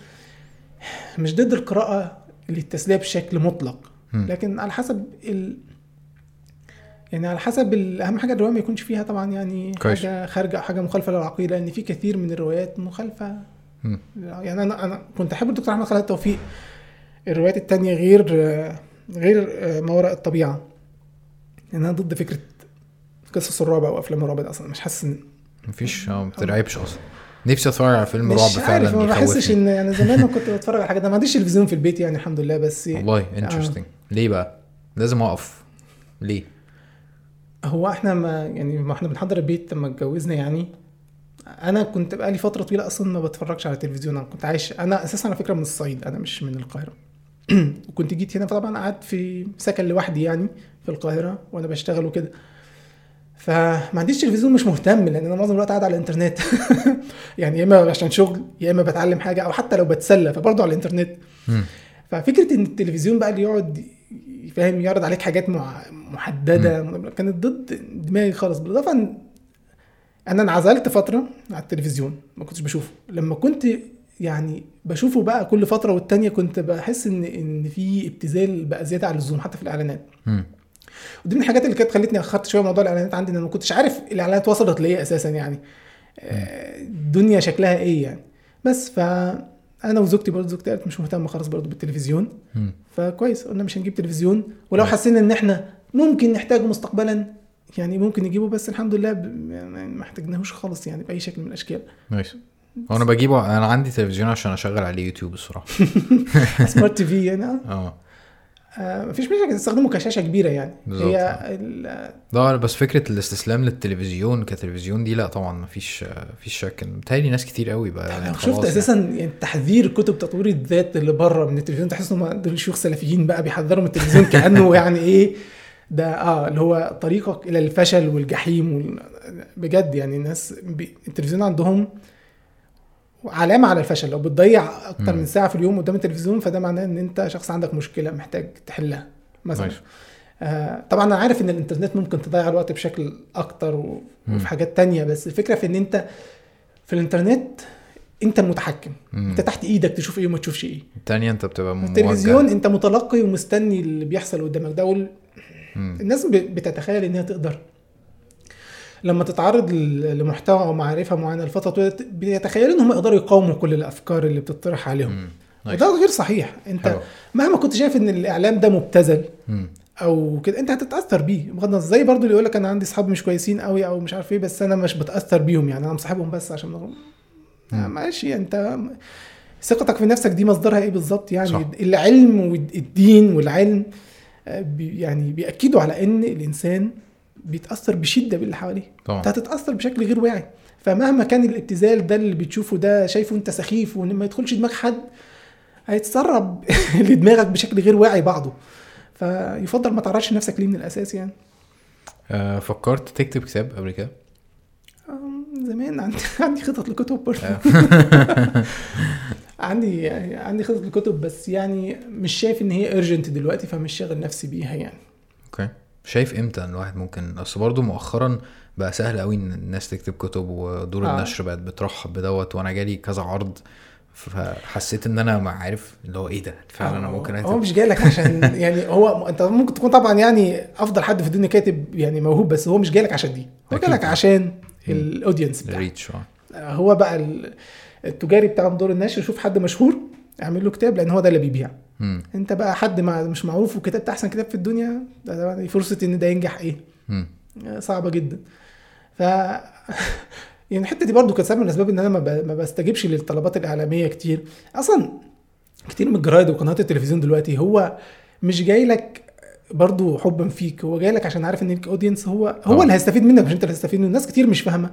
مش ضد القراءة للتسلية بشكل مطلق. لكن على حسب ال يعني على حسب ال- أهم حاجة الرواية ما يكونش فيها طبعا يعني كويس. حاجة خارجة أو حاجة مخالفة للعقيدة لأن في كثير من الروايات مخالفة. يعني أنا أنا كنت أحب الدكتور أحمد خالد توفيق الروايات التانية غير غير ما وراء الطبيعة يعني أنا ضد فكرة قصص الرعب أو أفلام الرعب أصلا مش حاسس إن مفيش ما بترعبش أصلا. نفسي أتفرج على فيلم رعب مش فعلا عارف ما بحسش إن يعني زمان كنت بتفرج على حاجات ده ما عنديش تلفزيون في البيت يعني الحمد لله بس والله انترستنج ليه بقى؟ لازم أقف. ليه؟ هو إحنا ما يعني ما إحنا بنحضر البيت لما اتجوزنا يعني. أنا كنت بقالي فترة طويلة أصلا ما بتفرجش على التلفزيون. أنا كنت عايش أنا أساسا على فكرة من الصعيد أنا مش من القاهرة. وكنت جيت هنا فطبعا قعدت في سكن لوحدي يعني في القاهرة وأنا بشتغل وكده. فما عنديش تلفزيون مش مهتم لأن أنا معظم الوقت قاعد على الإنترنت. يعني يا إما عشان شغل يا إما بتعلم حاجة أو حتى لو بتسلى فبرضه على الإنترنت. ففكرة إن التلفزيون بقى اللي يقعد فاهم يعرض عليك حاجات محددة كانت ضد دماغي خالص. بالإضافة إن أنا انعزلت فترة على التلفزيون ما كنتش بشوفه. لما كنت يعني بشوفه بقى كل فترة والتانية كنت بحس إن إن في ابتذال بقى زيادة عن اللزوم حتى في الإعلانات. ودي من الحاجات اللي كانت خلتني أخرت شوية موضوع الإعلانات عندي ان أنا ما كنتش عارف الإعلانات وصلت لإيه أساسا يعني. آه، الدنيا شكلها إيه يعني. بس ف أنا وزوجتي برضه زوجتي قالت مش مهتمة خالص برضه بالتلفزيون. فكويس قلنا مش هنجيب تلفزيون. ولو. حسينا إن إحنا ممكن نحتاجه مستقبلا يعني ممكن نجيبه بس الحمد لله ب- يعني ما احتاجناهوش خالص يعني بأي شكل من الأشكال. هو أنا بجيبه أنا عندي تلفزيون عشان أشغل عليه يوتيوب الصراحه سمارت تي في يعني آه. آه. مفيش مشكله تستخدمه كشاشة كبيرة يعني. بالظبط. هي ال- لا بس فكرة الاستسلام للتلفزيون كتلفزيون دي لا طبعا مفيش مفيش شك. متهيألي ناس كتير قوي بقى لو يعني شفت أساسا يعني تحذير كتب تطوير الذات اللي بره من التلفزيون. تحس انهم دول شيوخ سلفيين بقى بيحذروا من التلفزيون كأنه يعني إيه ده آه اللي هو طريقك إلى الفشل والجحيم وال... بجد يعني الناس بي... التلفزيون عندهم علامة على الفشل لو بتضيع أكتر. من ساعة في اليوم قدام التلفزيون فده معناه إن أنت شخص عندك مشكلة محتاج تحلها مثلا. آه طبعا أنا عارف إن الإنترنت ممكن تضيع الوقت بشكل أكتر. وفي حاجات تانية بس الفكرة في إن أنت في الإنترنت أنت المتحكم مم. أنت تحت إيدك تشوف إيه وما تشوفش إيه التانية أنت بتبقى موجه التلفزيون أنت متلقي ومستني اللي بيحصل قدامك ده. الناس بتتخيل انها تقدر لما تتعرض لمحتوى أو معرفة معينة لفترة طويلة بيتخيلوا إنهم يقدروا يقاوموا كل الأفكار اللي بتطرح عليهم. وده غير صحيح أنت حلو. مهما كنت شايف إن الإعلام ده مبتذل. أو كده أنت هتتأثر بيه بغض النظر زي برضو اللي يقول لك أنا عندي أصحاب مش كويسين قوي أو مش عارف إيه بس أنا مش بتأثر بيهم يعني أنا مصاحبهم بس عشان. آه ماشي أنت ثقتك في نفسك دي مصدرها إيه بالظبط يعني صح. العلم والدين والعلم آه، بي يعني بيأكدوا على إن الإنسان بيتأثر بشدة باللي حواليه. طبعا. أنت هتتأثر بشكل غير واعي. فمهما كان الابتذال ده اللي بتشوفه ده شايفه أنت سخيف وإن ما يدخلش دماغ حد هيتسرب لدماغك بشكل غير واعي بعضه. فيفضل ما تعرضش نفسك ليه من الأساس يعني. آه فكرت تكتب كتاب قبل كده؟ زمان عندي عندي خطط لكتب برضه. آه. عندي يعني عندي خطط لكتب بس يعني مش شايف إن هي ارجنت دلوقتي فمش شاغل نفسي بيها يعني. شايف إمتى إن الواحد ممكن أصل برضه مؤخرا بقى سهل قوي إن الناس تكتب كتب ودور آه. النشر بقت بترحب بدوت وأنا جالي كذا عرض فحسيت إن أنا ما عارف اللي هو إيه ده؟ فعلا أنا هو- ممكن هو مش جاي لك عشان يعني هو أنت ممكن تكون طبعا يعني أفضل حد في الدنيا كاتب يعني موهوب بس هو مش جاي لك عشان دي. هو. جاي لك عشان ال audience بتاعك. reach آه. هو بقى ال- التجاري بتاع دور النشر شوف حد مشهور اعمل له كتاب لأن هو ده اللي بيبيع مم. انت بقى حد مع مش معروف وكتبت أحسن كتاب في الدنيا ده طبعاً فرصة إن ده ينجح إيه مم. صعبة جدا ف يعني الحتة دي برضو كانت سبب من الأسباب إن أنا ما, ب... ما بستجيبش للطلبات الإعلامية كتير أصلا كتير من الجرايد وقنوات التلفزيون دلوقتي هو مش جاي لك برضو حبا فيك هو جاي لك عشان عارف إن ليك audience هو هو طبعا. اللي هيستفيد منك مش أنت اللي هتستفيد منه الناس كتير مش فاهمة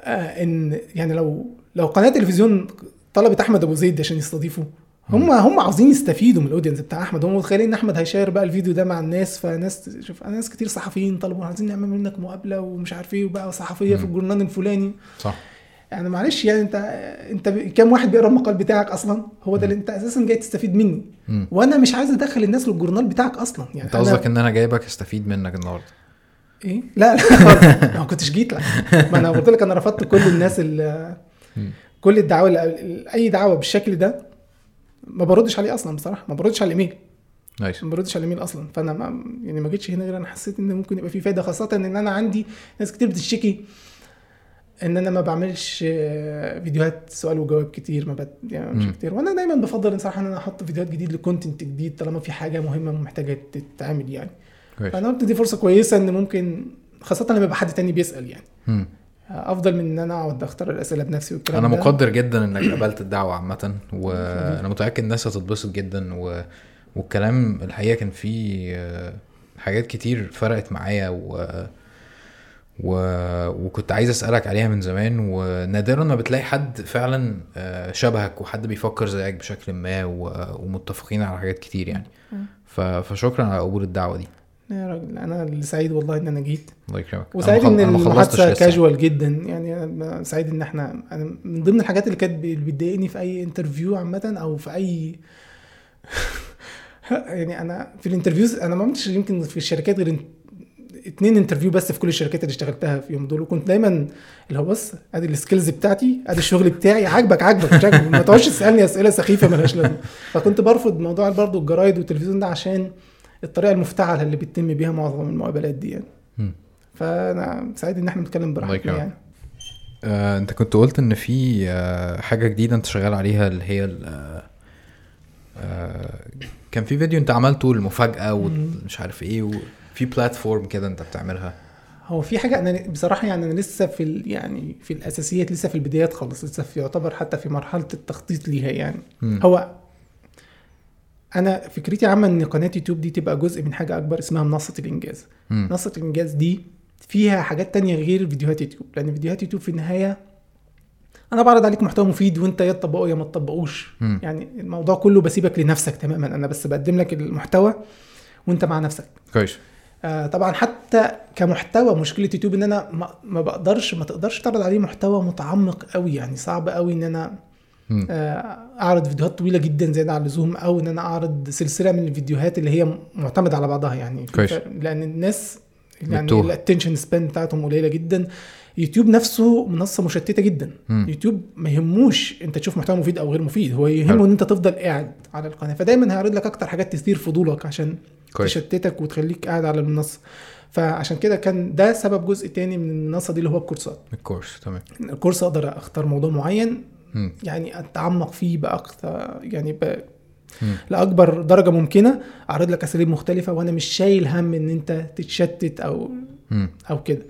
آه إن يعني لو لو قناة تلفزيون طلبت أحمد أبو زيد عشان يستضيفه هم هم عاوزين يستفيدوا من ال audience بتاع أحمد. هم متخيلين إن أحمد هي share بقى الفيديو ده مع الناس فناس شوف ناس كتير صحفيين طلبوا عايزين نعمل منك مقابلة ومش عارف إيه وبقى صحفية في. الجورنال الفلاني. صح. يعني معلش يعني انت أنت كام واحد بيقرأ المقال بتاعك أصلا؟ هو ده اللي أنت أساسا جاي تستفيد مني. وأنا مش عايز أدخل الناس للجورنال بتاعك أصلا. يعني أنت قصدك إن أنا جايبك أستفيد منك النهارده؟ إيه؟ لا لا ما كنتش جيت لك. ما أنا قلت لك أنا رفضت كل الناس اللي. كل الدعاوى أي دعوه بالشكل ده ما بردش عليه أصلا بصراحة ما بردش على الإيميل. nice. ما بردش على الإيميل أصلا. فأنا ما يعني ما جيتش هنا غير أنا حسيت إن ممكن يبقى في فايدة خاصة إن أنا عندي ناس كتير بتشتكي إن أنا ما بعملش آه، فيديوهات سؤال وجواب كتير ما بت... يعني مش. كتير. وأنا دايما بفضل صراحة إن أنا أحط فيديوهات جديد ل content جديد طالما في حاجة مهمة محتاجة تتعمل يعني. كويس. فأنا قلت دي فرصة كويسة إن ممكن خاصة لما يبقى حد تاني بيسأل يعني. مم. أفضل من إن أنا أقعد أختار الأسئلة بنفسي والكلام أنا ده. مقدر جدا إنك قبلت الدعوة عامة وأنا متأكد الناس هتتبسط جدا و... والكلام الحقيقة كان فيه آه، حاجات كتير فرقت معايا و... و... وكنت عايز أسألك عليها من زمان ونادرا ما بتلاقي حد فعلا آه، شبهك وحد بيفكر زيك بشكل ما و... ومتفقين على حاجات كتير يعني. ف... فشكرا على قبول الدعوة دي. يا راجل أنا اللي سعيد والله إن أنا جيت. الله يكرمك. أنا وسعيد إن أنا المحادثة. كاجوال جدا. يعني أنا سعيد إن إحنا أنا من ضمن الحاجات اللي كانت بتضايقني في أي interview عامة أو في أي يعني أنا في ال interviews أنا ما عملتش يمكن في الشركات غير اتنين interview بس في كل الشركات اللي اشتغلتها فيهم دول. وكنت دايما اللي هو بص أدي ال skills بتاعتي أدي الشغل بتاعي عاجبك عاجبك مش عاجبك ما تقعدش تسألني أسئلة سخيفة مالهاش لازمة. فكنت برفض موضوع برضه الجرايد والتلفزيون ده عشان الطريقة المفتعلة اللي بيتم بيها معظم المقابلات دي يعني. فأنا سعيد إن إحنا بنتكلم براحتنا. يعني آه، أنت كنت قلت إن في آه، حاجة جديدة أنت شغال عليها اللي هي آه، آه، كان في فيديو أنت عملته المفاجاه ومش عارف إيه وفي بلاتفورم كده أنت بتعملها هو في حاجة أنا بصراحة يعني أنا لسه في يعني في الأساسيات لسه في البدايات خالص لسه في يعتبر حتى في مرحلة التخطيط ليها يعني مم. هو أنا فكرتي عامة إن قناة يوتيوب دي تبقى جزء من حاجة أكبر اسمها منصة الإنجاز مم. منصة الإنجاز دي فيها حاجات تانية غير فيديوهات يوتيوب لأن فيديوهات يوتيوب في النهاية أنا بعرض عليك محتوى مفيد وأنت يا تطبقه يا ما تطبقوش. يعني الموضوع كله بسيبك لنفسك تماما أنا بس بقدم لك المحتوى وأنت مع نفسك كويس آه طبعا حتى كمحتوى مشكلة يوتيوب إن أنا ما, بقدرش ما تقدرش تعرض عليه محتوى متعمق قوي يعني صعب قوي إن أنا أعرض فيديوهات طويلة جدا زيادة عن اللزوم أو إن أنا أعرض سلسلة من الفيديوهات اللي هي معتمدة على بعضها يعني. فرق- لأن الناس يعني. ال attention span بتاعتهم قليلة جدا. يوتيوب نفسه منصة مشتتة جدا. مم. يوتيوب ما يهموش أنت تشوف محتوى مفيد أو غير مفيد. هو. يهمه إن أنت تفضل قاعد على القناة. فدايما هيعرض لك أكتر حاجات تثير فضولك عشان كويس. تشتتك وتخليك قاعد على المنصة. فعشان كده كان ده سبب جزء تاني من المنصة دي اللي هو الكورسات. الكورس تمام. الكورس أقدر أختار موضوع معين. يعني أتعمق فيه بأكثر يعني ب... لأكبر درجة ممكنة. أعرض لك أساليب مختلفة وأنا مش شايل هم إن أنت تتشتت أو. أو كده.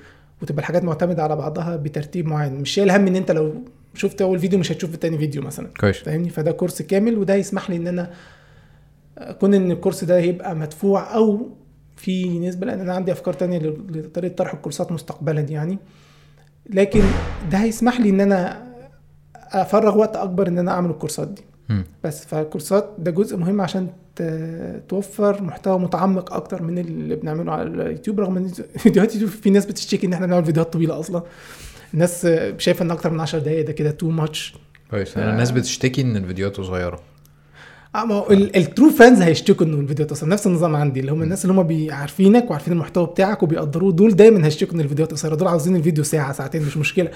وتبقى الحاجات معتمدة على بعضها بترتيب معين. مش شايل هم إن أنت لو شفت أول فيديو مش هتشوف التاني فيديو مثلا. كويس. فاهمني؟ فده كورس كامل وده يسمح لي إن أنا كون إن الكورس ده يبقى مدفوع أو في نسبة لأن أنا عندي أفكار تانية لطريقة طرح الكورسات مستقبلا يعني. لكن ده هيسمح لي إن أنا أفرغ وقت أكبر إن أنا أعمل الكورسات دي. بس فالكورسات ده جزء مهم عشان توفر محتوى متعمق أكتر من اللي بنعمله على اليوتيوب رغم إن فيديوهات يوتيوب في ناس بتشتكي إن إحنا بنعمل فيديوهات طويلة أصلا. الناس شايفة إن أكتر من 10 دقايق ده كده too much كويس. أنا الناس بتشتكي إن الفيديوهات صغيره ما هو ال true fans هيشتكوا إنه الفيديوهات قصيره نفس النظام عندي اللي هم الناس اللي هم عارفينك وعارفين المحتوى بتاعك وبيقدروه دول دايما هيشتكوا ان الفيديوهات قصيرة. دول عاوزين الفيديو ساعة ساعتين مش مشكلة.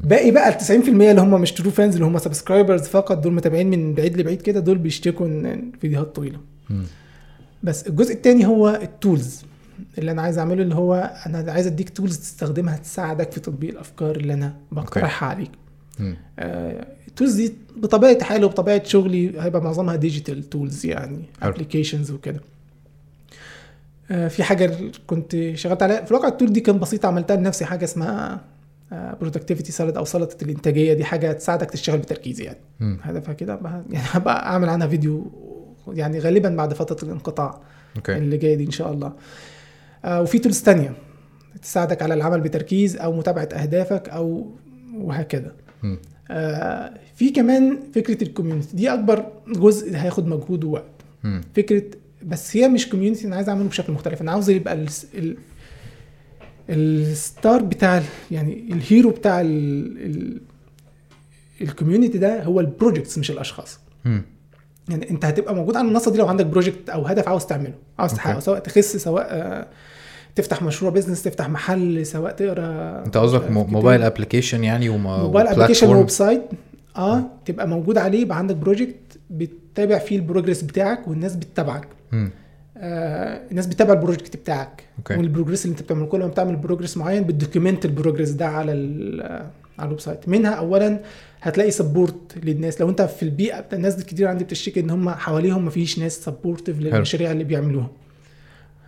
باقي بقى ال 90% اللي هم مش true fans اللي هم subscribers فقط دول متابعين من بعيد لبعيد كده دول بيشتكوا إن الفيديوهات طويلة. بس الجزء الثاني هو ال tools اللي أنا عايز أعمله اللي هو أنا عايز أديك tools تستخدمها تساعدك في تطبيق الأفكار اللي أنا بقترحها عليك. آه، ال tools دي بطبيعة حالي وبطبيعة شغلي هيبقى معظمها digital tools يعني. applications وكده. آه، في حاجة كنت شغلت عليها. في الواقع ال tool دي كانت بسيطة عملتها لنفسي حاجة اسمها productivity salad أو سلطة الإنتاجية. دي حاجة تساعدك تشتغل بتركيز يعني. مم. هدفها كده. يعني هبقى أعمل عنها فيديو يعني غالبا بعد فترة الانقطاع okay. اللي جاية دي إن شاء الله. آه، وفي tools تانية تساعدك على العمل بتركيز أو متابعة أهدافك أو وهكذا. آه، في كمان فكرة ال community دي أكبر جزء هياخد مجهود ووقت. فكرة بس هي مش community أنا عايز أعمله بشكل مختلف أنا عاوز يبقى ال ال ال star بتاع ال- يعني ال hero بتاع ال ال community ده هو ال projects مش الأشخاص مم. يعني أنت هتبقى موجود على المنصة دي لو عندك project أو هدف عاوز تعمله عاوز. تحققه سواء تخس سواء آه، تفتح مشروع business تفتح محل سواء تقرأ أنت قصدك. موبايل ابلكيشن يعني وما mobile application. ويب سايت آه تبقى موجود عليه يبقى عندك project بتتابع فيه ال progress بتاعك والناس بتتابعك. آه الناس بتتابع ال project بتاعك okay. وال progress اللي انت بتعمله. كل ما بتعمل progress معين بت document ال progress ده على آه، على ال website منها اولا هتلاقي support للناس. لو انت في البيئة بتاع الناس كتير عندي بتشتكي إن هم حواليهم مفيش ناس supportive للمشاريع اللي بيعملوها.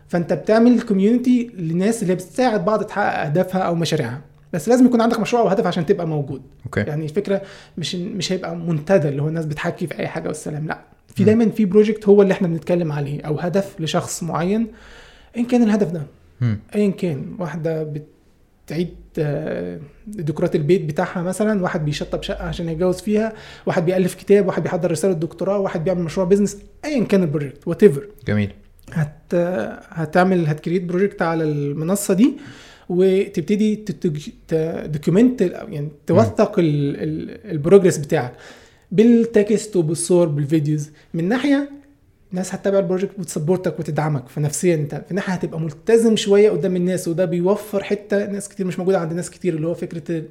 فانت بتعمل community للناس اللي بتساعد بعض تحقق أهدافها أو مشاريعها. بس لازم يكون عندك مشروع أو هدف عشان تبقى موجود. okay. يعني الفكرة مش مش هيبقى منتدى اللي هو الناس بتحكي في أي حاجة والسلام لأ. في. دايما في project هو اللي إحنا بنتكلم عليه أو هدف لشخص معين ايا كان الهدف ده. ايا كان واحدة بتعيد آه، ديكورات البيت بتاعها مثلا واحد بيشطب شقة عشان يتجوز فيها واحد بيألف كتاب واحد بيحضر رسالة دكتوراه واحد بيعمل مشروع business ايا كان ال project what جميل. هت هتعمل هت create project على المنصة دي. وتبتدي ت document يعني توثق ال- ال- ال progress بتاعك بال text وبالصور بال videos من ناحية ناس هتتابع ال project وت support ك وتدعمك. فنفسيا انت في ناحية هتبقى ملتزم شوية قدام الناس وده بيوفر حتة ناس كتير مش موجودة عند ناس كتير اللي هو فكرة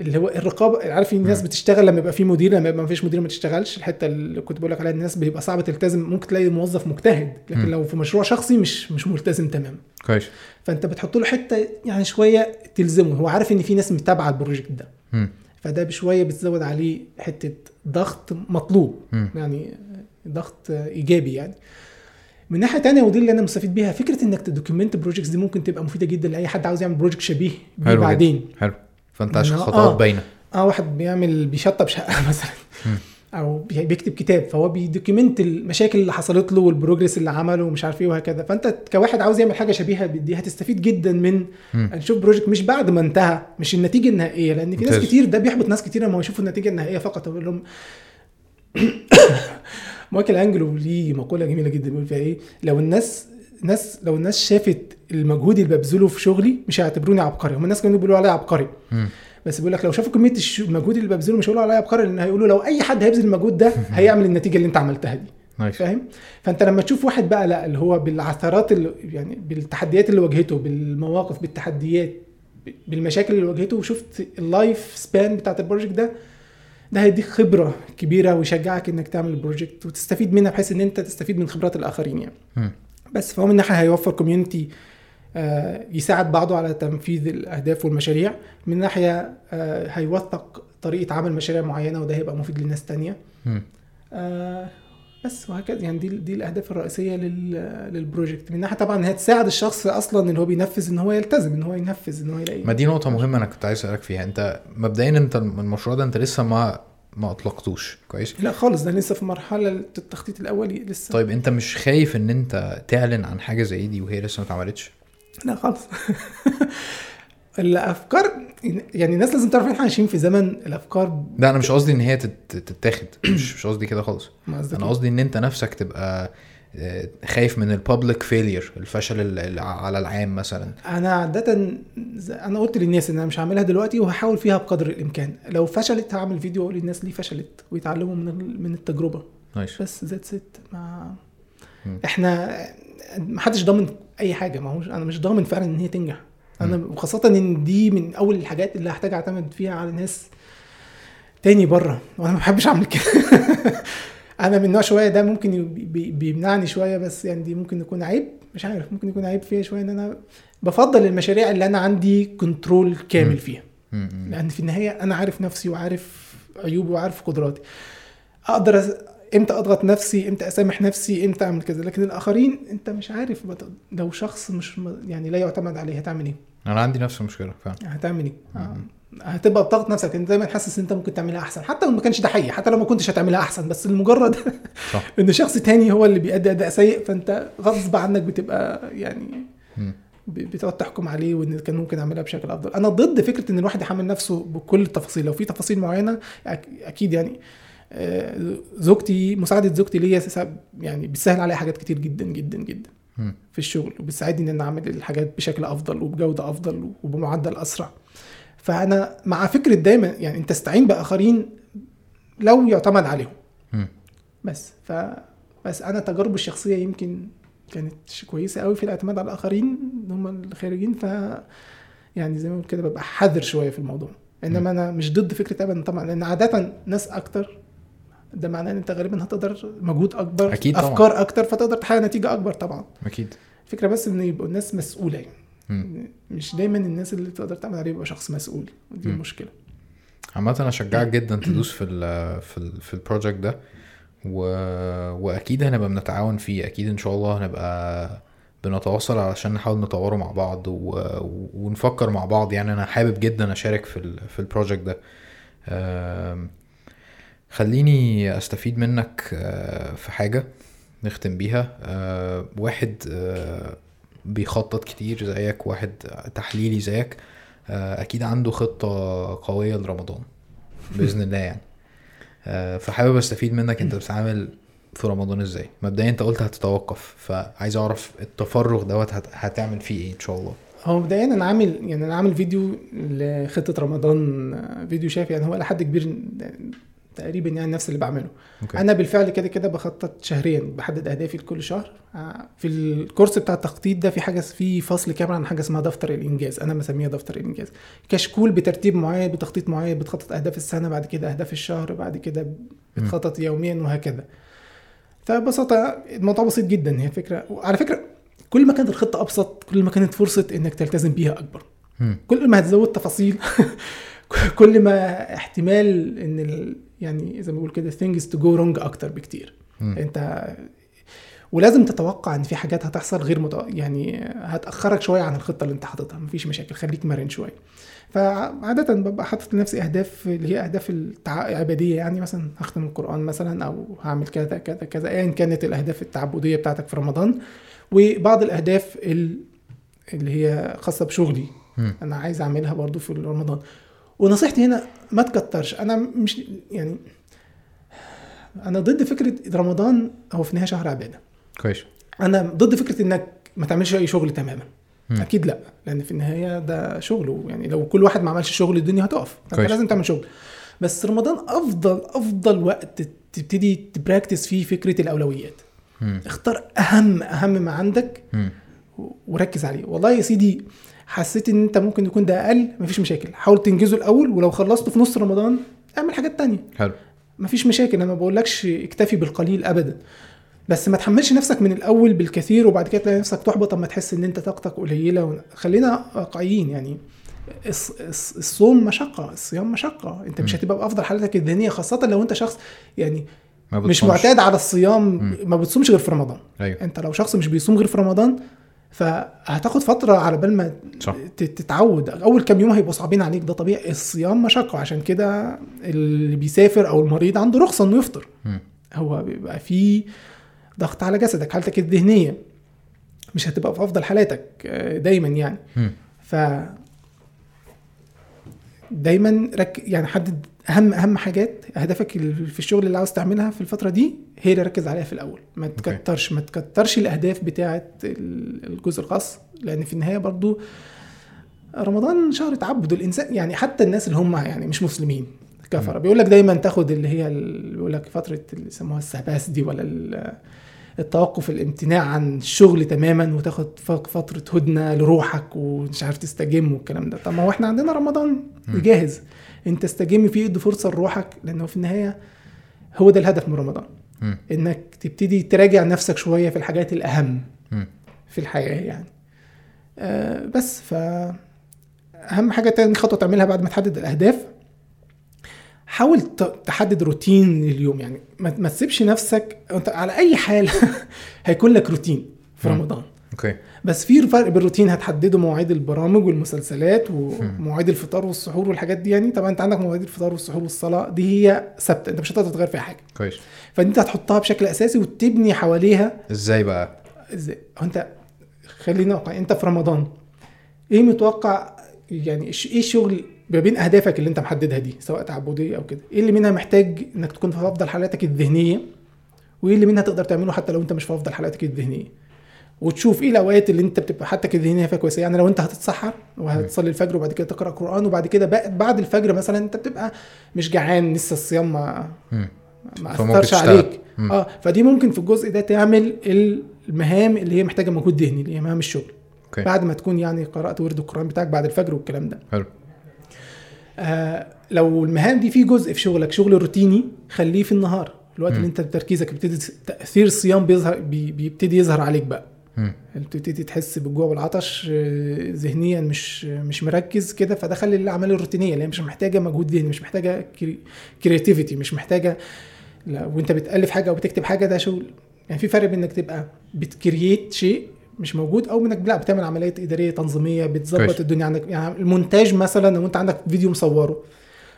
اللي هو الرقابة عارف في ناس مم. بتشتغل لما يبقى في مدير لما يبقى ما فيش مدير ما تشتغلش الحتة اللي كنت بقول لك عليها الناس بيبقى صعب تلتزم ممكن تلاقي موظف مجتهد لكن مم. لو في مشروع شخصي مش مش ملتزم تماما كويس فأنت بتحط له حتة يعني شوية تلزمه هو عارف إن في ناس متابعة ال project ده. فده بشوية بتزود عليه حتة ضغط مطلوب مم. يعني ضغط إيجابي يعني من ناحية تانية ودي اللي أنا مستفيد بيها فكرة إنك ت document projects دي ممكن تبقى مفيدة جدا لأي حد عاوز يعمل project شبيه بيه. بعدين حلو فانت عشان إنه- خطوات آه. باينة آه واحد بيعمل بيشطب شقة مثلا. أو بي- بيكتب كتاب فهو بي document المشاكل اللي حصلت له وال progress اللي عمله ومش عارف إيه وهكذا فأنت كواحد عاوز يعمل حاجة شبيهة دي هتستفيد جدا من. نشوف project مش بعد ما انتهى مش النتيجة النهائية لأن في ناس. كتير ده بيحبط ناس كتير لما يشوفوا النتيجة النهائية فقط أقول لهم مايكل أنجلو ليه مقولة جميلة جدا بيقول فيها إيه لو الناس ناس لو الناس شافت المجهود اللي ببذله في شغلي مش هيعتبروني عبقري. هم الناس كانوا بيقولوا عليا عبقري. بس بيقول لك لو شافوا كمية الش- المجهود اللي ببذله مش هيقولوا عليا عبقري لأن هيقولوا لو أي حد هيبذل المجهود ده هيعمل النتيجة اللي أنت عملتها دي. nice. فاهم؟ فأنت لما تشوف واحد بقى لأ اللي هو بالعثرات اللي يعني بالتحديات اللي واجهته بالمواقف بالتحديات بالمشاكل اللي واجهته وشفت ال life span بتاعت ال project ده ده هيديك خبرة كبيرة ويشجعك إنك تعمل البروجكت وتستفيد منها بحيث إن أنت تستفيد من خبرات الآخرين يعني. مم. بس فهو من ناحية هيوفر community يساعد بعضه على تنفيذ الأهداف والمشاريع. من ناحية آه، هيوثق طريقة عمل مشاريع معينة وده هيبقى مفيد لناس تانية. آه، بس وهكذا. يعني دي دي الأهداف الرئيسية لل للبروجكت. من ناحية طبعا هي تساعد الشخص أصلا اللي هو بينفذ إن هو يلتزم إن هو ينفذ إن هو يلاقي. ما دي نقطة مهمة أنا كنت عايز أسألك فيها. أنت مبدئيا أنت المشروع ده أنت لسه ما ما أطلقتوش. كويس؟ لا خالص ده لسه في مرحلة التخطيط الأولي لسه. طيب أنت مش خايف إن أنت تعلن عن حاجة زي دي وهي لسه ما اتعملتش؟ لا خالص. الأفكار يعني الناس لازم تعرف ان إحنا عايشين في زمن الأفكار لا أنا مش قصدي إن هي تت- تتاخد. مش مش قصدي كده خالص. أنا إيه؟ قصدي إن أنت نفسك تبقى آه، خايف من ال public failure الفشل ال- ال- على العام مثلا. أنا عادة أنا قلت للناس إن أنا مش هعملها دلوقتي وهحاول فيها بقدر الإمكان. لو فشلت هعمل فيديو أقول للناس ليه فشلت ويتعلموا من من التجربة. nice. بس that's it ما. إحنا ما حدش ضامن أي حاجة. ما هوش أنا مش ضامن فعلا إن هي تنجح. أنا وخاصه إن دي من أول الحاجات اللي هحتاج أعتمد فيها على ناس تاني بره. وأنا ما بحبش أعمل كده. أنا من نوع شوية ده ممكن بيمنعني شوية بس يعني دي ممكن يكون عيب. مش عارف ممكن يكون عيب فيها شوية إن أنا بفضل المشاريع اللي أنا عندي كنترول. كامل فيها. لأن في النهاية أنا عارف نفسي وعارف عيوبي وعارف قدراتي. أقدر. إمتى اضغط نفسي إمتى اسامح نفسي إمتى اعمل كذا. لكن الآخرين انت مش عارف. لو شخص مش يعني لا يعتمد عليه هتعمل إيه؟ أنا عندي نفس المشكلة فعلا. هتعمل إيه؟ آه. هتبقى بضغط نفسك. انت دايما حاسس إن انت ممكن تعملها أحسن. حتى لو ما كانش ده حقيقي حتى لو ما كنتش هتعملها أحسن. بس لمجرد صح. إن شخص تاني هو اللي بيأدي أداء سيء فأنت غصب عنك بتبقى يعني بتقعد تحكم عليه وإن كان ممكن أعملها بشكل أفضل. أنا ضد فكرة إن الواحد يحمل نفسه بكل التفاصيل. لو في تفاصيل معينة أكيد يعني زوجتي مساعدة زوجتي ليا يعني بتسهل عليا حاجات كتير جدا جدا جدا مم. في الشغل وبتساعدني إن أنا أعمل الحاجات بشكل أفضل وبجودة أفضل وبمعدل أسرع فأنا مع فكرة دايما يعني أنت استعين بآخرين لو يعتمد عليهم مم. بس ف بس أنا تجاربي الشخصية يمكن كانت كويسة قوي في الاعتماد على الآخرين اللي هم الخارجين ف يعني زي ما كده ببقى حذر شوية في الموضوع إنما أنا مش ضد فكرة ابدا طبعا لأن عادة ناس أكتر ده معناه إن أنت غالبا هتقدر مجهود أكبر أكيد طبعاً. أفكار أكتر فتقدر تحقق نتيجة أكبر طبعا. أكيد. الفكرة بس إن يبقوا الناس مسؤولة. يعني مم. مش دايما الناس اللي تقدر تعمل عليه يبقى شخص مسؤول. ودي مم. المشكلة. عامة أنا أشجعك جدا تدوس في ال في ال في ال project ده و... وأكيد هنبقى بنتعاون فيه. أكيد إن شاء الله هنبقى بنتواصل علشان نحاول نطوره مع بعض و... ونفكر مع بعض. يعني أنا حابب جدا أشارك في ال في ال project ده. آم، خليني أستفيد منك آه، في حاجة نختم بيها. آه، واحد آه، بيخطط كتير زيك واحد تحليلي زيك أكيد عنده خطة قوية لرمضان بإذن الله يعني. فحابب أستفيد منك أنت بتتعامل في رمضان إزاي؟ مبدئيا أنت قلت هتتوقف فعايز أعرف التفرغ دوت هت- هتعمل فيه إيه إن شاء الله؟ هو مبدئيا أنا عامل يعني أنا عامل فيديو لخطة رمضان فيديو شايف يعني هو إلى حد كبير تقريبا يعني نفس اللي بعمله. okay. أنا بالفعل كده كده بخطط شهريا بحدد أهدافي لكل شهر. آه، في ال course بتاع التخطيط ده في حاجة في فصل كامل عن حاجة اسمها دفتر الإنجاز. أنا مسميها دفتر الإنجاز. كشكول بترتيب معين بتخطيط معين بتخطط أهداف السنة بعد كده أهداف الشهر بعد كده بتخطط يوميا وهكذا. فببساطة الموضوع بسيط جدا هي الفكرة. وعلى فكرة كل ما كانت الخطة أبسط كل ما كانت فرصة إنك تلتزم بيها أكبر. كل ما هتزود تفاصيل كل ما احتمال إن. يعني زي ما بقول كده things to go wrong أكتر بكتير. مم. أنت ولازم تتوقع إن في حاجات هتحصل غير مت... يعني هتأخرك شوية عن الخطة اللي أنت حاططها. مفيش مشاكل خليك مرن شوية. فعادة ببقى حاطط لنفسي أهداف اللي هي أهداف العبادية يعني مثلا هختم القرآن مثلا أو هعمل كذا كذا كذا أيا كانت الأهداف التعبدية بتاعتك في رمضان. وبعض الأهداف ال- اللي هي خاصة بشغلي. مم. أنا عايز أعملها برضو في رمضان. ونصيحتي هنا ما تكترش أنا مش يعني أنا ضد فكرة رمضان هو في النهاية شهر عبادة كويس أنا ضد فكرة إنك ما تعملش أي شغل تماما مم. أكيد لأ لأن في النهاية ده شغله يعني لو كل واحد ما عملش شغل الدنيا هتقف كويس. لازم تعمل شغل بس رمضان أفضل أفضل وقت تبتدي تبراكتس فيه فكرة الأولويات مم. اختار أهم أهم ما عندك مم. وركز عليه والله يا سيدي حسيت إن أنت ممكن يكون ده أقل مفيش مشاكل حاول تنجزه الأول ولو خلصته في نص رمضان اعمل حاجات تانية حلو مفيش مشاكل أنا ما بقولكش اكتفي بالقليل ابدا بس ما تحملش نفسك من الأول بالكثير وبعد كده تلاقي نفسك تحبط أما تحس إن أنت طاقتك قليلة. خلينا واقعيين يعني الص- الص- الصوم مشقة الصيام مشقة أنت مش. هتبقى بأفضل حالتك الذهنية خاصة لو أنت شخص يعني ما مش. معتاد على الصيام مم. ما بتصومش غير في رمضان أيوه أنت لو شخص مش بيصوم غير في رمضان فهتاخد فترة على بال ما صح. تتعود. أول كام يوم هيبقوا صعبين عليك. ده طبيعي. الصيام مشقه عشان كده اللي بيسافر أو المريض عنده رخصة إنه يفطر. مم. هو بيبقى فيه ضغط على جسدك. حالتك الذهنية مش هتبقى في أفضل حالاتك آه، دايما يعني. مم. ف دايما رك يعني حدد اهم أهم حاجات اهدافك في الشغل اللي عاوز تعملها في الفترة دي هي اللي ركز عليها في الأول. ما. تكترش ما تكترش الأهداف بتاعه ال- الجزء الخاص لأن في النهاية برضو رمضان شهر تعبد. الانسان يعني حتى الناس اللي هم يعني مش مسلمين كفرة. بيقول لك دايما تاخد اللي هي بيقول لك فترة اللي يسموها السباس دي ولا ال- التوقف الامتناع عن الشغل تماما وتاخد فترة هدنة لروحك ومش عارف تستجم والكلام ده. طب ما هو إحنا عندنا رمضان. جاهز. انت استجم فيه ادي فرصة لروحك لأنه في النهاية هو ده الهدف من رمضان مم. إنك تبتدي تراجع نفسك شوية في الحاجات الأهم مم. في الحياة يعني آه بس ف أهم حاجة تاني خطوة تعملها بعد ما تحدد الأهداف حاول تحدد روتين اليوم يعني ما, تسيبش نفسك أنت على أي حال هيكون لك روتين في. رمضان okay. بس في فرق بين الروتين هتحدده مواعيد البرامج والمسلسلات ومواعيد الفطار والسحور والحاجات دي يعني. طبعا أنت عندك مواعيد الفطار والسحور والصلاة دي هي ثابتة أنت مش هتقدر تغير فيها حاجة. كويس. فأنت هتحطها بشكل أساسي وتبني حواليها إزاي بقى؟ إزاي؟ أنت خلينا واقعي أنت في رمضان إيه متوقع يعني إيه الشغل ما بين أهدافك اللي أنت محددها دي سواء تعبدية أو كده؟ إيه اللي منها محتاج إنك تكون في أفضل حالاتك الذهنية؟ وإيه اللي منها تقدر تعمله حتى لو أنت مش في أفضل حالاتك الذهنية؟ وتشوف إيه الأوقات اللي أنت بتبقى حالتك الذهنيه فيها كويسة يعني لو أنت هتتسحر وهتصلي الفجر وبعد كده تقرأ قرآن وبعد كده بعد الفجر مثلا أنت بتبقى مش جعان لسه الصيام ما. ما أثرش. عليك مم. آه فدي ممكن في الجزء ده تعمل المهام اللي هي محتاجة مجهود ذهني اللي هي مهام الشغل okay بعد ما تكون يعني قرأت ورد القرآن بتاعك بعد الفجر والكلام ده حلو آه لو المهام دي في جزء في شغلك شغل روتيني خليه في النهار الوقت مم. اللي أنت تركيزك بيبتدي تأثير الصيام بيظهر بي بيبتدي يظهر عليك بقى. بتبتدي تحس بالجوع والعطش آه، ذهنيا مش مش مركز كده فده خلي الأعمال الروتينية اللي هي مش محتاجة مجهود ذهني مش محتاجة creativity مش محتاجة لا وانت بتألف حاجة أو بتكتب حاجة ده شغل. يعني في فرق بين إنك تبقى بت create شيء مش موجود أو إنك لا بتعمل عمليات إدارية تنظيمية بتظبط. الدنيا عندك. يعني المونتاج مثلا لو أنت عندك فيديو مصوره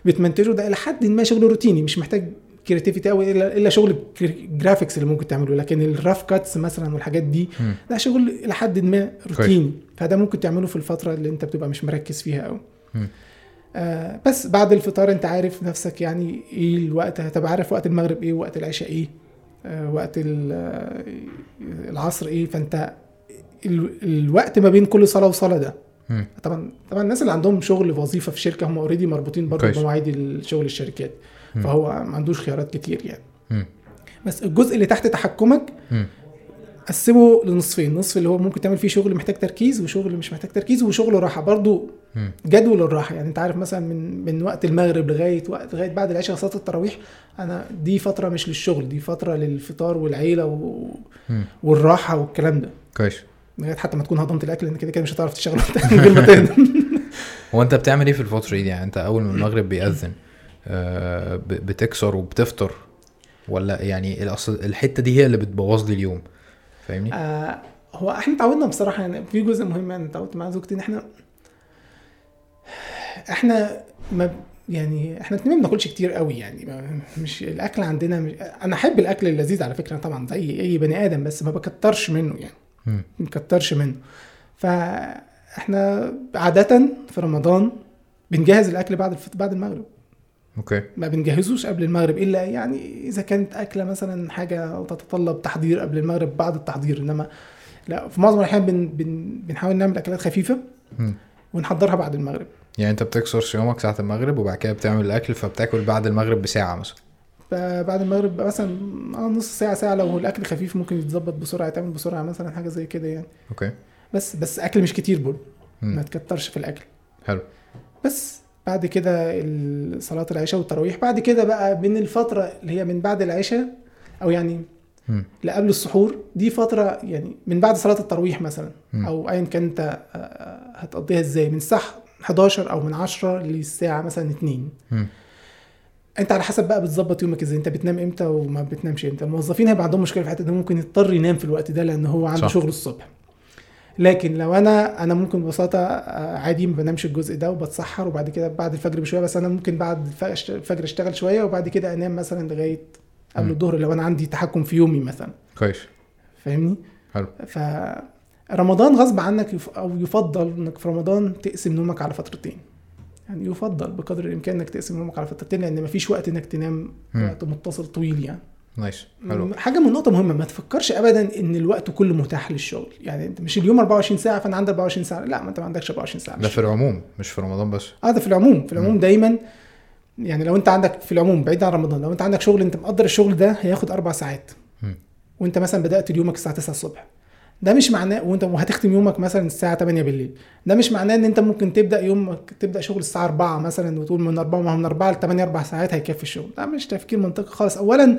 بتمنتجه ده إلى حد ما شغل روتيني مش محتاج creativity قوي الا إلا شغل graphics اللي ممكن تعمله لكن ال rough cuts مثلا والحاجات دي. ده شغل إلى حد ما روتيني فده ممكن تعمله في الفترة اللي أنت بتبقى مش مركز فيها قوي. آه بس بعد الفطار أنت عارف نفسك يعني إيه الوقت هتبقى عارف وقت المغرب إيه وقت العشاء إيه آه وقت آه، العصر إيه فأنت ال- الوقت ما بين كل صلاة وصلاة ده. طبعا طبعا الناس اللي عندهم شغل وظيفة في شركة هم اوريدي مربوطين برضه. بمواعيد الشغل الشركات. فهو ما عندوش خيارات كتير يعني. بس الجزء اللي تحت تحكمك. قسمه لنصفين. نصف اللي هو ممكن تعمل فيه شغل محتاج تركيز وشغل مش محتاج تركيز وشغل راحة. برضو. جدول الراحة. يعني انت عارف مثلا من من وقت المغرب لغاية وقت لغاية بعد العشاء صلاه التراويح أنا دي فترة مش للشغل دي فترة للفطار والعيلة و... والراحة والكلام ده. كويس. لغاية حتى ما تكون هضمت الأكل لأن كده كده مش هتعرف تشتغل من غير ما تهضم هو أنت بتعمل إيه في الفترة دي؟ يعني أنت أول ما المغرب بيأذن بتكسر وبتفطر ولا يعني الحتة دي هي اللي بتبوظ لي اليوم فاهمني؟ آه هو إحنا اتعودنا بصراحة يعني في جزء مهم يعني اتعودت مع زوجتي ان إحنا إحنا ما يعني إحنا الاتنين ما بناكلش كتير قوي يعني مش الأكل عندنا مش أنا أحب الأكل اللذيذ على فكرة طبعا زي أي بني آدم بس ما بكترش منه يعني. ما بكترش منه. فاحنا عادة في رمضان بنجهز الأكل بعد بعد المغرب. أوكي. ما بنجهزوش قبل المغرب إلا يعني إذا كانت أكلة مثلا حاجة تتطلب تحضير قبل المغرب بعد التحضير. إنما لا في معظم الأحيان بن بن بنحاول نعمل أكلات خفيفة مم. ونحضرها بعد المغرب. يعني أنت بتكسر صيامك ساعة المغرب وبعد كده بتعمل الأكل فبتاكل بعد المغرب بساعة مثلا. بعد المغرب مثلا آه نص ساعة ساعة لو الأكل خفيف ممكن يتظبط بسرعة يتعمل بسرعة مثلا حاجة زي كده يعني. أوكي. بس بس أكل مش كتير برضه. ما تكترش في الأكل. حلو. بس. بعد كده صلاة العشاء والتراويح بعد كده بقى من الفترة اللي هي من بعد العشاء أو يعني مم. اللي قبل السحور دي فترة يعني من بعد صلاة التراويح مثلا. أو ايا كان أنت آه، هتقضيها إزاي من الساعة 11 أو من 10 للساعة مثلا 2 مم. أنت على حسب بقى بتظبط يومك إزاي أنت بتنام إمتى وما بتنامش إمتى الموظفين هيبقى عندهم مشكلة في الحته دي ممكن يضطر ينام في الوقت ده لأن هو عنده. شغل الصبح لكن لو أنا أنا ممكن ببساطة آه، عادي ما بنامش الجزء ده وبتسحر وبعد كده بعد الفجر بشوية بس أنا ممكن بعد الف- الفجر أشتغل شوية وبعد كده أنام مثلا لغاية قبل. الظهر لو أنا عندي تحكم في يومي مثلا. كويس. فاهمني؟ حلو. ف رمضان غصب عنك يف... أو يفضل إنك في رمضان تقسم نومك على فترتين. يعني يفضل بقدر الإمكان إنك تقسم نومك على فترتين لأن مفيش وقت إنك تنام. وقت متصل طويل يعني. نايس حلو. حاجة من نقطة مهمة ما تفكرش ابدا إن الوقت كله متاح للشغل. يعني أنت مش اليوم 24 ساعة فأنا عندي 24 ساعة. لا ما أنت ما عندكش 24 ساعة. ده في العموم مش في رمضان بس. آه ده في العموم. في العموم مم. دايما يعني لو أنت عندك في العموم بعيد عن رمضان لو أنت عندك شغل أنت مقدر الشغل ده هياخد أربع ساعات. مم. وأنت مثلا بدأت يومك الساعة 9 الصبح. ده مش معناه وأنت وهتختم يومك مثلا الساعة 8 بالليل. ده مش معناه إن أنت ممكن تبدأ يومك تبدأ شغل الساعة 4 مثلا وتقول من 4 ما هو من 4 ل 8 أربع ساعات هيكفي الشغل. ده مش تفكير منطقي خالص. اولا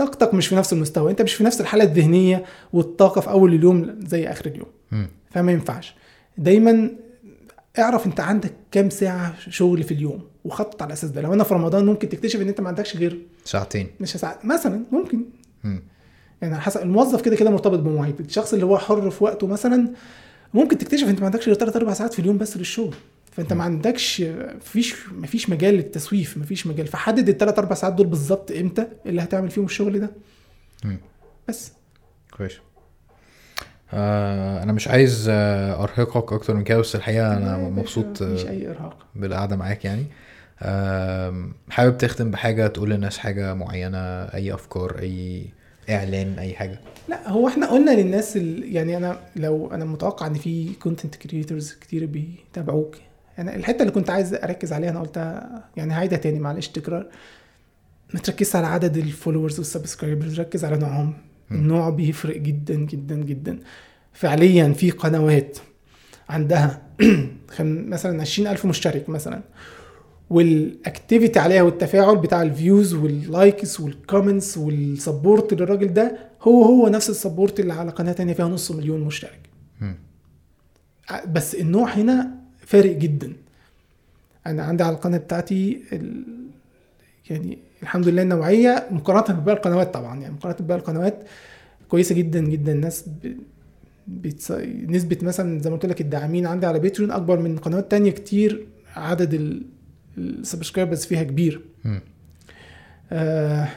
طاقتك مش في نفس المستوى انت مش في نفس الحالة الذهنية والطاقة في أول اليوم زي آخر اليوم. فما ينفعش. دايما اعرف انت عندك كام ساعة شغل في اليوم وخطط على الأساس ده. لو أنا في رمضان ممكن تكتشف إن أنت ما عندكش غير ساعتين. مش ساعات مثلا ممكن. مم. يعني على حسب الموظف كده كده مرتبط بمواعيد الشخص اللي هو حر في وقته مثلا ممكن تكتشف أنت ما عندكش غير 3 4 ساعات في اليوم بس للشغل. فانت ما عندكش مفيش مفيش مجال للتسويف مفيش مجال. فحدد الثلاث أربع ساعات دول بالظبط إمتى اللي هتعمل فيهم الشغل ده. بس. كويس. آه أنا مش عايز آه أرهقك أكتر من كده بس الحقيقة أنا مبسوط آه، أي إرهاق. بالقعدة معاك يعني. آم، حابب تختم بحاجة تقول للناس حاجة معينة أي أفكار أي إعلان أي حاجة؟ لا هو إحنا قلنا للناس ال... يعني أنا لو أنا متوقع إن في content creators كتير بيتابعوك. يعني الحتة اللي كنت عايز أركز عليها أنا قلتها يعني هعيدها تاني معلش تكرار ما تركزش على عدد ال followers وال subscribers ركز على نوعهم. النوع بيفرق جدا جدا جدا. فعليا في قنوات عندها مثلا 20000 مشترك مثلا. وال activity عليها والتفاعل بتاع ال views وال likes وال comments وال support للراجل ده هو هو نفس ال support اللي على قناة تانية فيها نص مليون مشترك. بس النوع هنا فارق جدا. أنا عندي على القناة بتاعتي ال... يعني الحمد لله النوعيه مقارنة بباقي القنوات طبعا. يعني مقارنة بباقي القنوات كويسة جدا جدا. الناس ب... بتص... نسبة مثلا زي ما قلت لك الداعمين عندي على باتريون أكبر من قنوات تانية كتير. عدد ال... ال subscribers فيها كبير. آه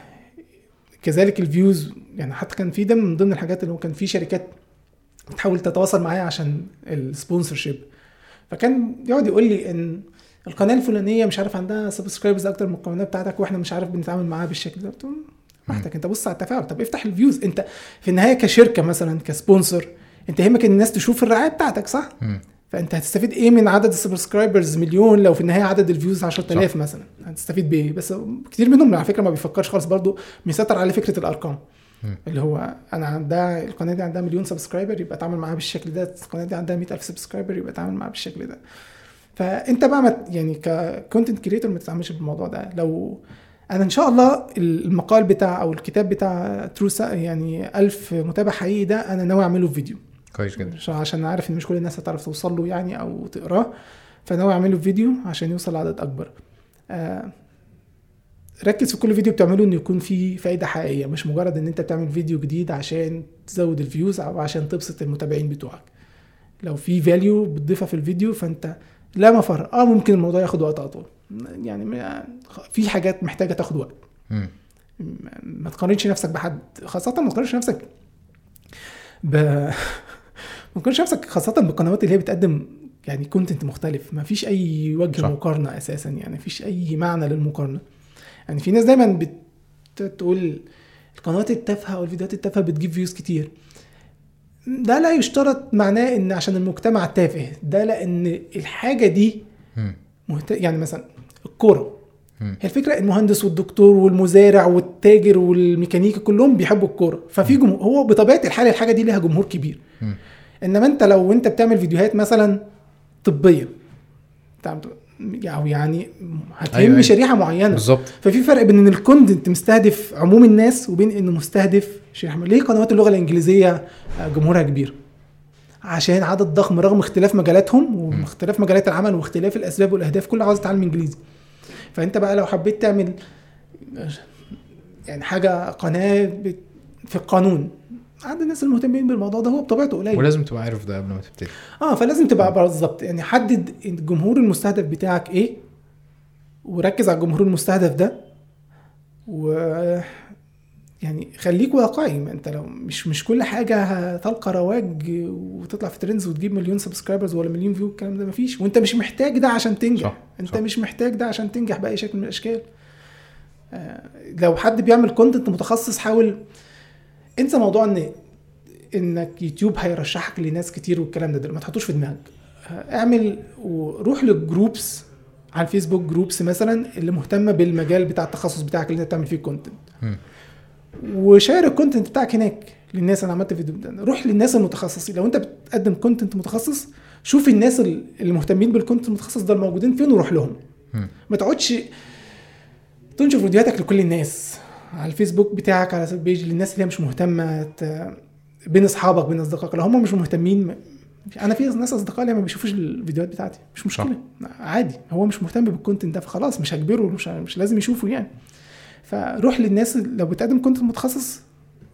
كذلك ال views. يعني حتى كان في ده من ضمن الحاجات اللي هو كان في شركات بتحاول تتواصل معايا عشان ال sponsorship فكان يقعد يقول لي إن القناة الفلانية مش عارف عندها subscribers أكتر من القناة بتاعتك وإحنا مش عارف بنتعامل معاها بالشكل ده. قلت براحتك أنت بص على التفاعل. طب افتح ال views أنت في النهاية كشركة مثلا ك sponsor أنت يهمك إن الناس تشوف الرعاية بتاعتك صح؟ مم. فأنت هتستفيد إيه من عدد ال subscribers مليون. لو في النهاية عدد ال views 10000 مثلا هتستفيد بإيه؟ بس كتير منهم على فكرة ما بيفكرش خالص. برضو بيسيطر على فكرة الأرقام. اللي هو أنا عندها القناة دي عندها مليون subscriber يبقى أتعامل معاها بالشكل ده. القناة دي عندها 100000 subscriber يبقى أتعامل معاها بالشكل ده. فأنت بقى ما يعني ك content creator ما تتعاملش بالموضوع ده. لو أنا إن شاء الله المقال بتاع أو الكتاب بتاع true يعني 1000 متابع حقيقي ده أنا ناوي أعمله في فيديو. كويس جدا. عشان- عارف إن مش كل الناس هتعرف توصل له يعني أو تقراه. فناوي أعمله فيديو عشان يوصل لعدد أكبر. آه ركز في كل فيديو بتعمله إنه يكون فيه فايدة حقيقية مش مجرد إن أنت بتعمل فيديو جديد عشان تزود ال views أو عشان تبسط المتابعين بتوعك. لو في value بتضيفها في الفيديو فأنت لا مفر. آه ممكن الموضوع ياخد وقت اطول يعني في حاجات محتاجة تاخد وقت. ما تقارنش نفسك بحد خاصة ما تقارنش نفسك ب ما تقارنش نفسك خاصة بالقنوات اللي هي بتقدم يعني content مختلف. ما فيش أي وجه صح. مقارنة أساسا يعني ما فيش أي معنى للمقارنة. يعني في ناس دايما بتقول القنوات التافهة أو الفيديوهات التافهة بتجيب views كتير ده لا يشترط معناه إن عشان المجتمع تافه ده لأن الحاجة دي. مهت... يعني مثلا الكورة. هي الفكرة المهندس والدكتور والمزارع والتاجر والميكانيكي كلهم بيحبوا الكورة ففي جمهور هو بطبيعة الحال الحاجة دي ليها جمهور كبير. إنما أنت لو أنت بتعمل فيديوهات مثلا طبية أو يعني هتهم أيوة، أيوة. شريحة معينة بالظبط ففي فرق بين إن الكونتنت مستهدف عموم الناس وبين إنه مستهدف شريحة. ليه قنوات اللغة الإنجليزية آه، جمهورها كبير عشان عدد ضخم رغم اختلاف مجالاتهم واختلاف مجالات العمل واختلاف الأسباب والأهداف كله عاوز يتعلم إنجليزي فأنت بقى لو حبيت تعمل يعني حاجة قناة في القانون عدد الناس المهتمين بالموضوع ده هو بطبيعته قليل. ولازم تبقى عارف ده قبل ما تبتدي. آه فلازم تبقى بالظبط. يعني حدد الجمهور المستهدف بتاعك إيه وركز على الجمهور المستهدف ده و يعني خليك واقعي. ما أنت لو مش مش كل حاجة هتلقى رواج وتطلع في trends وتجيب مليون subscribers ولا مليون view الكلام ده مفيش. وأنت مش محتاج ده عشان تنجح. صح، أنت صح. مش محتاج ده عشان تنجح بأي شكل من الأشكال. آه، لو حد بيعمل content متخصص حاول انسى موضوع ان انك يوتيوب هيرشحك لناس كتير والكلام ده, ده ما تحطوش في دماغك. اعمل وروح لل groups على الفيسبوك groups مثلا اللي مهتمة بالمجال بتاع التخصص بتاعك اللي انت بتعمل فيه content. وشارك ال content بتاعك هناك للناس أنا عملت فيديو ده. روح للناس المتخصصين. لو انت بتقدم content متخصص شوف الناس ال- اللي مهتمين بال content المتخصص ده الموجودين فين وروح لهم. ما تقعدش تنشر فيديوهاتك لكل الناس. على الفيسبوك بتاعك على page للناس اللي هي مش مهتمة بين أصحابك بين أصدقائك. لو هم مش مهتمين أنا في ناس أصدقائي لما بيشوفوش الفيديوهات بتاعتي مش مشكله عادي. هو مش مهتم بال content ده فخلاص مش هجبره مش مش لازم يشوفه يعني. فروح للناس لو بتقدم content متخصص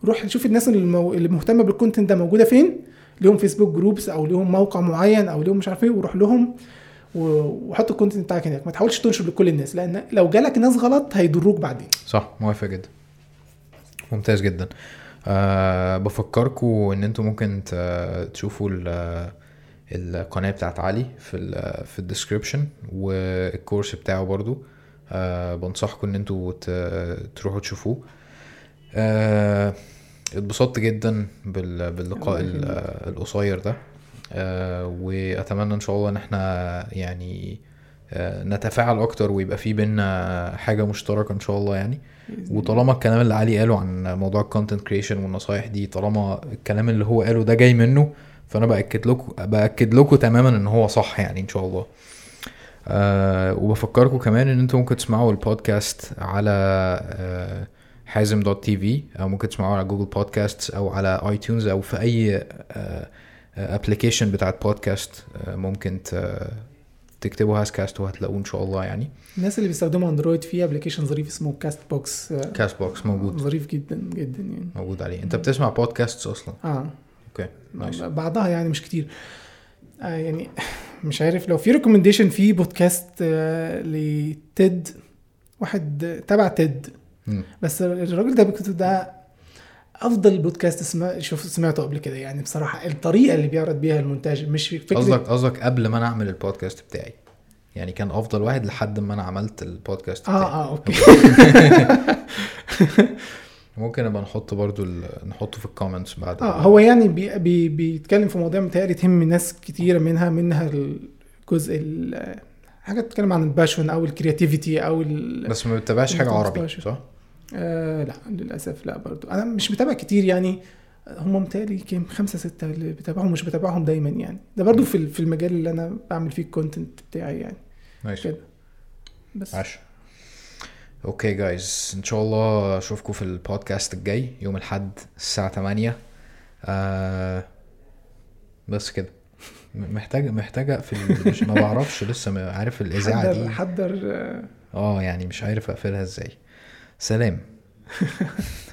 روح شوف الناس اللي, مهتمة بال content ده موجودة فين. ليهم فيسبوك groups أو ليهم موقع معين أو ليهم مش عارف إيه وروح لهم. وحط ال content بتاعك هناك. ما تحاولش تنشر لكل الناس لأن لو جالك ناس غلط هيضروك بعدين. صح موافق جدا. ممتاز جدا. أه بفكركم إن أنتوا ممكن تشوفوا ال- القناة بتاعت علي في ال في الديسكريبشن والكورس بتاعه برضو. أه بنصحكم إن أنتوا تروحوا تشوفوه. أه اتبسطت جدا بال- باللقاء. القصير ده. وأتمنى إن شاء الله إن إحنا يعني آه، نتفاعل أكتر ويبقى في بينا حاجة مشتركة إن شاء الله يعني. وطالما الكلام اللي علي قاله عن موضوع ال content creation والنصايح دي طالما الكلام اللي هو قاله ده جاي منه فأنا بأكد لكم بأكد لكم تماما إن هو صح يعني إن شاء الله. أه وبفكركم كمان إن أنتم ممكن تسمعوا البودكاست على أه حازم dot TV أو ممكن تسمعوه على Google Podcasts أو على iTunes أو في أي application بتاعت بودكاست آه، ممكن تكتبوا HazCast وهتلاقوه إن شاء الله يعني. الناس اللي بيستخدموا Android في application ظريف اسمه CastBox CastBox موجود. ظريف جدا جدا يعني. موجود عليه. أنت بتسمع بودكاست أصلا؟ آه. okay nice بعضها يعني مش كتير. آه يعني مش عارف لو في recommendation في بودكاست آه ل TED واحد تبع TED. بس الراجل ده بيكتب ده أفضل بودكاست اسمه شوف سمعته قبل كده يعني بصراحة الطريقة اللي بيعرض بيها المونتاج مش فكره قصدك قصدك قبل ما أنا أعمل البودكاست بتاعي يعني كان أفضل واحد لحد ما أنا عملت البودكاست آه بتاعي آه okay ممكن نبقى نحط برضو ال... نحطه في ال comments بعد آه هو يعني بي بي بيتكلم في مواضيع متهيألي تهم ناس كتيرة منها منها الجزء ال- حاجة بتتكلم عن ال passion أو ال creativity أو ال بس ما بتتابعش حاجة عربي 15. صح؟ آه لا للأسف لا برضو. أنا مش متابع كتير يعني. هم متهيألي كام خمسة ستة اللي بتابعهم مش بتابعهم دايما يعني. ده برضو في في المجال اللي أنا بعمل فيه ال content بتاعي يعني. ماشي. كده. بس. عاش. okay guys إن شاء الله أشوفكم في البودكاست الجاي يوم الأحد الساعة 8 آه بس كده. محتاج محتاج أقفل. مش ما بعرفش لسه عارف الإذاعة حضر دي. حضر. آه يعني مش عارف أقفلها إزاي. سلام.